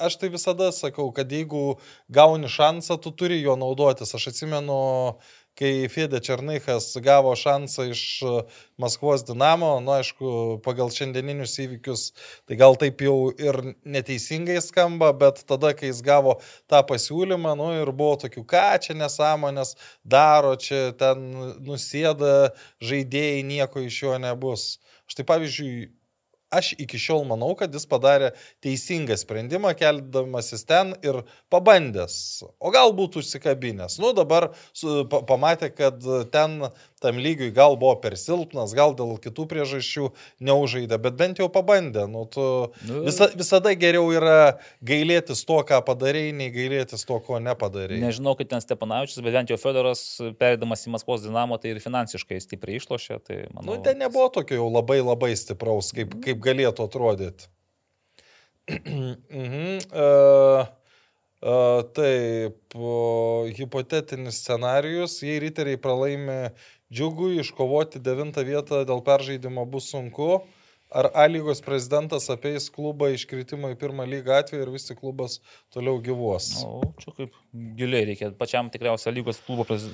aš tai visada sakau, kad jeigu gauni šansą, tu turi juo naudotis. Aš atsimenu, kai Fede Černychas gavo šansą iš uh, Maskvos Dinamo, nu aišku, pagal šiandieninius įvykius, tai gal taip jau ir neteisingai skamba, bet tada, kai jis gavo tą pasiūlymą, nu ir buvo tokių, ką čia nesąmonės daro, čia ten nusėda žaidėjai, nieko iš jo nebus. Aš tai pavyzdžiui, aš iki šiol manau, kad jis padarė teisingą sprendimą, keldamasis ten ir pabandęs. O galbūt užsikabinęs. Nu, dabar su, pa, pamatė, kad ten tam lygiui, gal buvo per silpnas, gal dėl kitų priežasčių neužaidė, bet bent jau pabandė. Nu, tu, Nu. visa, visada geriau yra gailėtis to, ką padarėjai, nei gailėtis to, ko nepadarėjai. Nežinau, kaip ten Stepanavičius, bet bent jau Fedoras, perėdamas į Maskvos dinamo, tai ir finansiškai stipriai išlošė. Tai, manau, Nu, ten nebuvo tokio jau labai labai stipraus, kaip, kaip galėtų atrodyti. [clears throat] mhm. uh, uh, taip, uh, hipotetinis scenarius, jei riteriai pralaimi džiugui, iškovoti devintą vietą dėl peržaidimo bus sunku. Ar A lygos prezidentas apeis klubą iškritimo į pirmą lygą atveju ir vis tik klubas toliau gyvuos? O, čia kaip giliai reikia pačiam tikriausiai lygos klubo prez...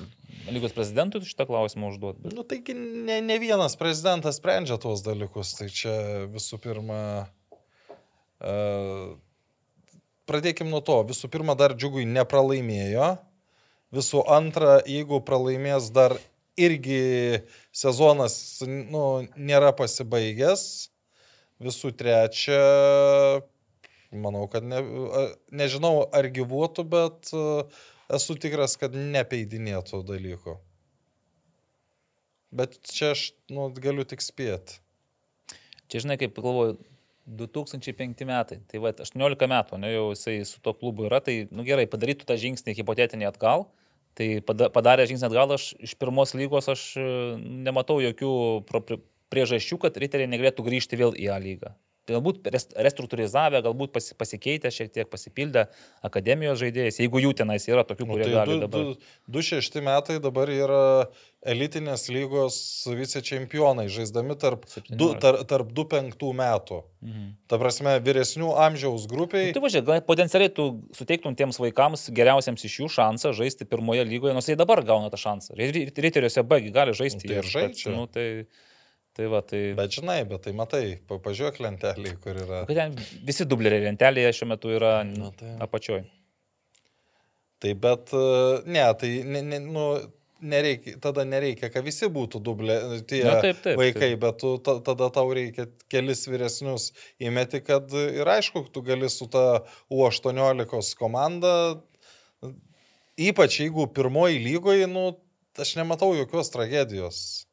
lygos prezidentui šitą klausimą užduoti. Bet... Nu, taigi ne, ne vienas prezidentas sprendžia tuos dalykus. Tai čia visų pirma. Uh, Pradėkim nuo to. Visų pirma, dar džiugui nepralaimėjo. Visų antra, jeigu pralaimės dar irgi sezonas nu, nėra pasibaigęs. Visų trečia, manau, kad ne, nežinau ar gyvuotų, bet esu tikras, kad nepeidinėtų dalykų. Bet čia aš nu, galiu tik spėti. Čia žinai, kaip galvoju, 2005 metai, tai va, 18 metų, ne, jau jisai su to klubu yra, tai, nu gerai, padarytų tą žingsnį hipotetinį atgal, tai pada- padarė žingsnį atgal, aš iš pirmos lygos aš e, nematau jokių priežasčių, kad riteriai negalėtų grįžti vėl į A lygą. Tai galbūt res- restruktūrizavę, galbūt pasi- pasikeitę, šiek tiek pasipildę akademijos žaidėjais, jeigu jų tenais yra tokių, Nu, kurie tai gali du, dabar. du, du šešti metai dabar yra elitinės lygos vicečempionai, žaisdami tarp, du, 17. tar, tarp 2-5 metų. Mhm. Ta prasme, vyresnių amžiaus grupiai. Nu, Tai važiuok, gal potencialiai tu suteiktum tiems vaikams geriausiams iš jų šansą žaisti pirmoje lygoje, nors jie dabar gauna tą šansą. Ri- Riteriuose B gi gali žaisti. Nu, tai ir žaidžia. Nu, tai, tai va, tai... Bet žinai, bet tai matai, pa- pažiūrėk lentelį, kur yra. Kad ten visi dubleriai lentelėje šiuo metu yra Na, tai- apačioj. Tai bet, e, ne, tai ne, ne, nu, nereikia, tada nereikia, kad visi būtų dublė, tie Na, taip, taip, vaikai, taip. bet tu, ta, tada tau reikia kelis vyresnius įmeti, kad ir aišku, tu gali su ta U18 komanda, ypač jeigu pirmoji lygoje, nu, aš nematau jokios tragedijos.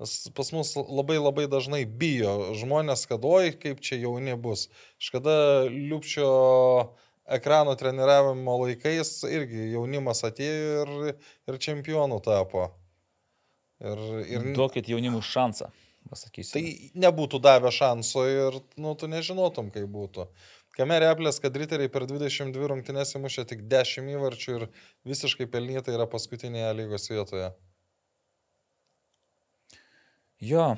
Pas mus labai labai dažnai bijo žmonės, kad oi, kaip čia jauni bus. Kažkada liupčio ekrano treniravimo laikais irgi jaunimas atėjo ir, ir čempionų tapo. Ir, ir Duokit jaunimui šansą, pasakysiu. tai nebūtų davę šanso ir nu, tu nežinotum, kaip būtų. Kame replės, kad riteriai per 22 rungtynės įmušė tik 10 įvarčių ir visiškai pelnytai yra paskutinėje lygos vietoje. Jo,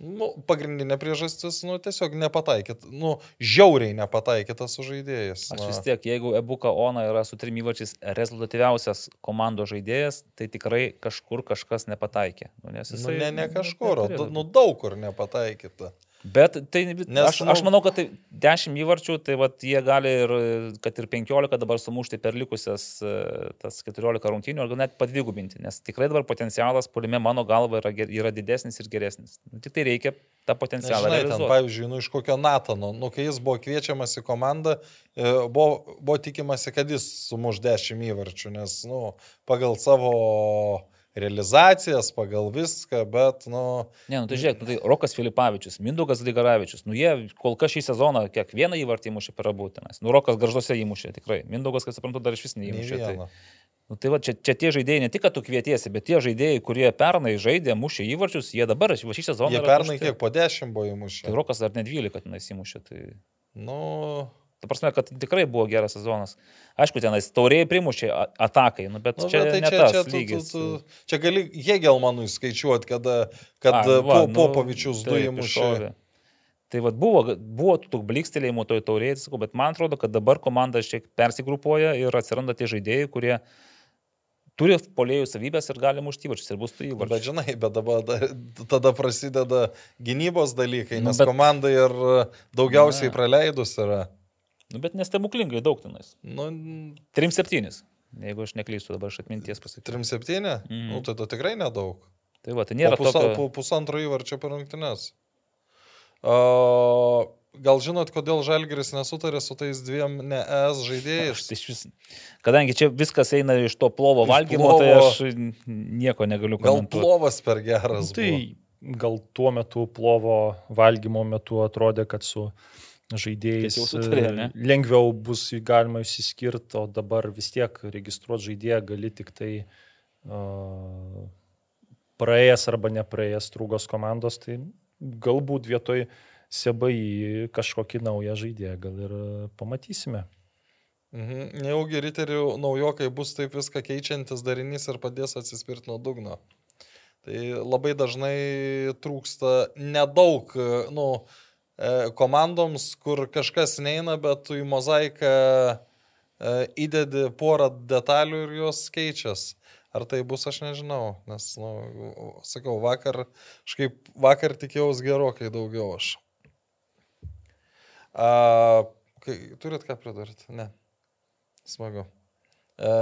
Nu, pagrindinė priežastis, nu, tiesiog nepataikyt, nu, žiauriai nepataikytas sužaidėjas. aš vis tiek, jeigu Ebuka Ona yra su trim įvarčiais rezultatyviausias komandos žaidėjas, tai tikrai kažkur kažkas nepataikė. Nu, nes Nu, jisai, ne, ne kažkur, neturėtų da- nu, daug kur nepataikyta. Bet tai, Nes, Nes, aš, nu- aš manau, kad tai 10 įvarčių, tai vat, jie gali ir, kad ir 15 dabar sumušti per likusias e, tas 14 rungtynių, ar gal net padvigubinti, nes tikrai dabar potencialas polime mano galva yra, yra didesnis ir geresnis. Nu, tik tai reikia tą potencialą. Žinai, ten, pavyzdžiui, nu, iš kokio Natano, nu, kai jis buvo kviečiamas į komandą, e, buvo, buvo tikimasi, kad jis sumuš 10 įvarčių, nes, nu, pagal savo realizacijas, pagal viską, bet, nu, Ne, nu tai žiūrėk, nu, tai Rokas Filipavičius, Mindaugas Ligaravičius, nu jie kol kas šį sezoną kiekvieną įvartį įmušė per abūtinas. Nu Rokas garžuose įmušė, tikrai. Mindaugas, kaip suprantu, dar iš vis neįmušė. Tai, nu, tai va, čia, čia tie žaidėjai, ne tik, kad tu kvietiesi, bet tie žaidėjai, kurie pernai žaidė, mušė įvarčius, jie dabar, va šį sezoną. Jie pernai kiek po 10 buvo Tai įmušę. Rokas dar net 12 tenais įmušė. Tai... Nu, Ta prasme, kad tikrai buvo geras sezonas. Aišku, tenais tauriai primušė atakai, nu, bet nu čia, bet tai ne čia, tas čia, tu, tu, lygis. tu, čia gali Hegelmanui skaičiuoti, kada, kad A, A, va, po, nu, Popovičius du įmušė. Tai vad buvo, buvo tų blikstelėjimų toj taurėje, sakau, bet man atrodo, kad dabar komanda šiek tiek persigrupuoja ir atsiranda tie žaidėjai, kurie turi polėjų savybės ir gali mušti įvarčius ir bus tų Bet įvarčių. žinai, bet dabar da, tada prasideda gynybos dalykai, Nu, nes bet- komanda ir daugiausiai Na. praleidus yra. Nu, bet nestebuklingai daug tenais. Nu, 3-7, jeigu aš neklystu dabar iš atminties pasakyti. 3-7? Mhm. Nu, tai to tikrai nedaug. Tai va, tai Po, nėra pusa, tokio... po pusantro įvarčio per rungtynes. O, gal žinot, kodėl Žalgiris nesutarė su tais dviem ne ES žaidėjais? [laughs] Tai iš vis, kadangi čia viskas eina iš to plovo Iš valgymo, tai plovo. aš nieko negaliu Gal komentuoti. plovas per geras. Tai buvo? gal tuo metu plovo valgymo metu atrodė, kad su žaidėjais sutarė, e, lengviau bus galima išsiskirti, o dabar vis tiek registruoti žaidėją gali tik tai uh, praėjęs arba nepraėjęs trūgos komandos, tai galbūt vietoj sebai kažkokį naują žaidėją gal ir pamatysime. Mhm. Nejaugi riterių naujokai bus taip viską keičiantis darinys ir padės atsispirti nuo dugno. Tai labai dažnai trūksta nedaug, e, nu, e, komandoms, kur kažkas neina, bet tu į mozaiką e, įdedi porą detalių ir jos keičias. Ar tai bus, aš nežinau, nes, nu, sakau, vakar, kažkaip vakar tikėjausi gerokai daugiau aš. A, kai, turit ką pridurti? Ne. Smagu. E,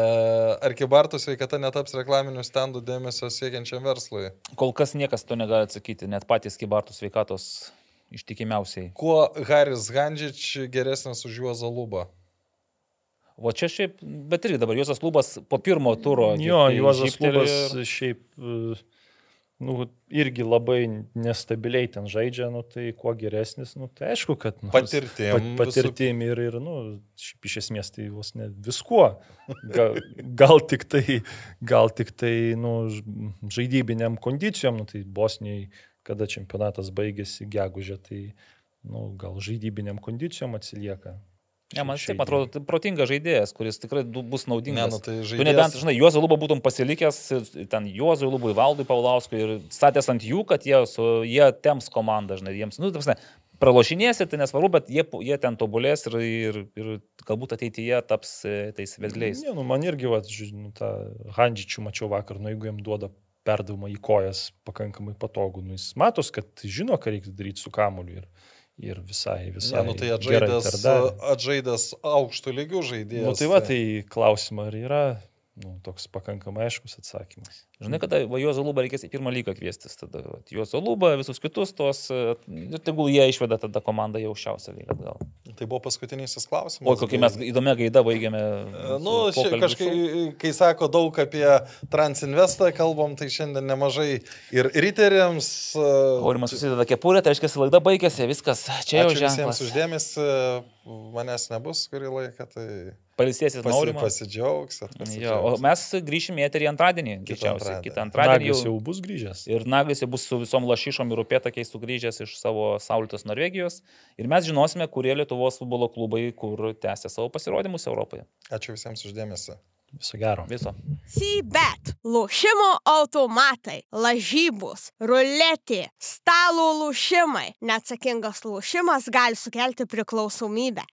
ar kibartų sveikata netaps reklaminių stendų dėmesio siekiančiam verslui? Kol kas niekas to negali atsakyti, net patys kibartų sveikatos ištikimiausiai. Kuo Haris Gandžič geresnis už Juozą Lubą? O čia šiaip, bet irgi dabar Juozas Lubas po pirmo turo. Jo, tai Juozas Lubas ir- šiaip nu, irgi labai nestabiliai ten žaidžia, nu, tai kuo geresnis, nu, tai aišku, kad nu, Patirtim pat, visų- patirtim ir, ir nu, šiaip iš esmės tai vos ne viskuo. Gal, gal tik tai, gal tik tai nu, žaidybiniam kondicijom, nu, tai Bosniai, kada čempionatas baigėsi gegužė, tai nu, gal žaidybiniam kondicijom atsilieka. Ne, man Šiai taip atrodo, tai protingas žaidėjas, kuris tikrai bus Ne, naudingas. nu, tai Tu nebent, žaidėjas. žinai, Juozo Lubą būtum pasilikęs, ten Juozo Lubui, Valdui Paulauskui ir statęs ant jų, kad jie, su, jie tems komandą, žinai, jiems, nu, taip, pralošinėsi, tai nesvarbu, bet jie, jie ten tobulės ir, ir, ir galbūt ateityje taps e, tais vedliais. Ne, nu, man irgi, va, ži- nu, tą Handžičių mačiau vakar, nu, jeigu jam duoda perdavimą į kojas pakankamai patogu, nu, jis matos, kad žino, ką reikia daryti su kamuoliu ir, ir visai, visai. Ne, nu, tai atžaidęs, atžaidęs aukštų lygių žaidėjas. Nu, tai va, tai klausimą ar yra nu, toks pakankamai aiškus atsakymas. Žinai, kada va, Juozo Lubą reikės į pirmą lygą kviestis, tada va, Juozo Lubą, visus kitus tos, e, ir tegul jie išveda tada komandą į aukščiausią lygą gal. Tai buvo paskutinysis klausimas. O kokį mes įdomią gaidą baigėme. E, su Nu, kažkai, kai sako daug apie Transinvestą kalbam, tai šiandien nemažai ir riteriams. e, Aurimas susideda kepurę, tai reiškia, laida baigėsi, viskas. Čia jau Ačiū visiems uždėmesi, manęs nebus kurį laiką, tai Palisėsis pasi, Aurimas. pasidžiaugsit. Jo, o mes grįšime į eterį antradienį, greičiausiai. Antradienį. Kitą antradienį Naglis jau. jau bus grįžęs. Ir Naglis jau bus su visom lašišom ir upėtakiais sugrįžęs iš savo saulėtos Norvegijos. Ir mes žinosime, kurie Lietuvos futbolo klubai, kur tęsia savo pasirodymus Europoje. Ačiū visiems uždėmesi. Viso gero. Viso. CBET. Lošimo automatai, lažybos, ruletė, stalo lošimai. Neatsakingas lošimas gali sukelti priklausomybę.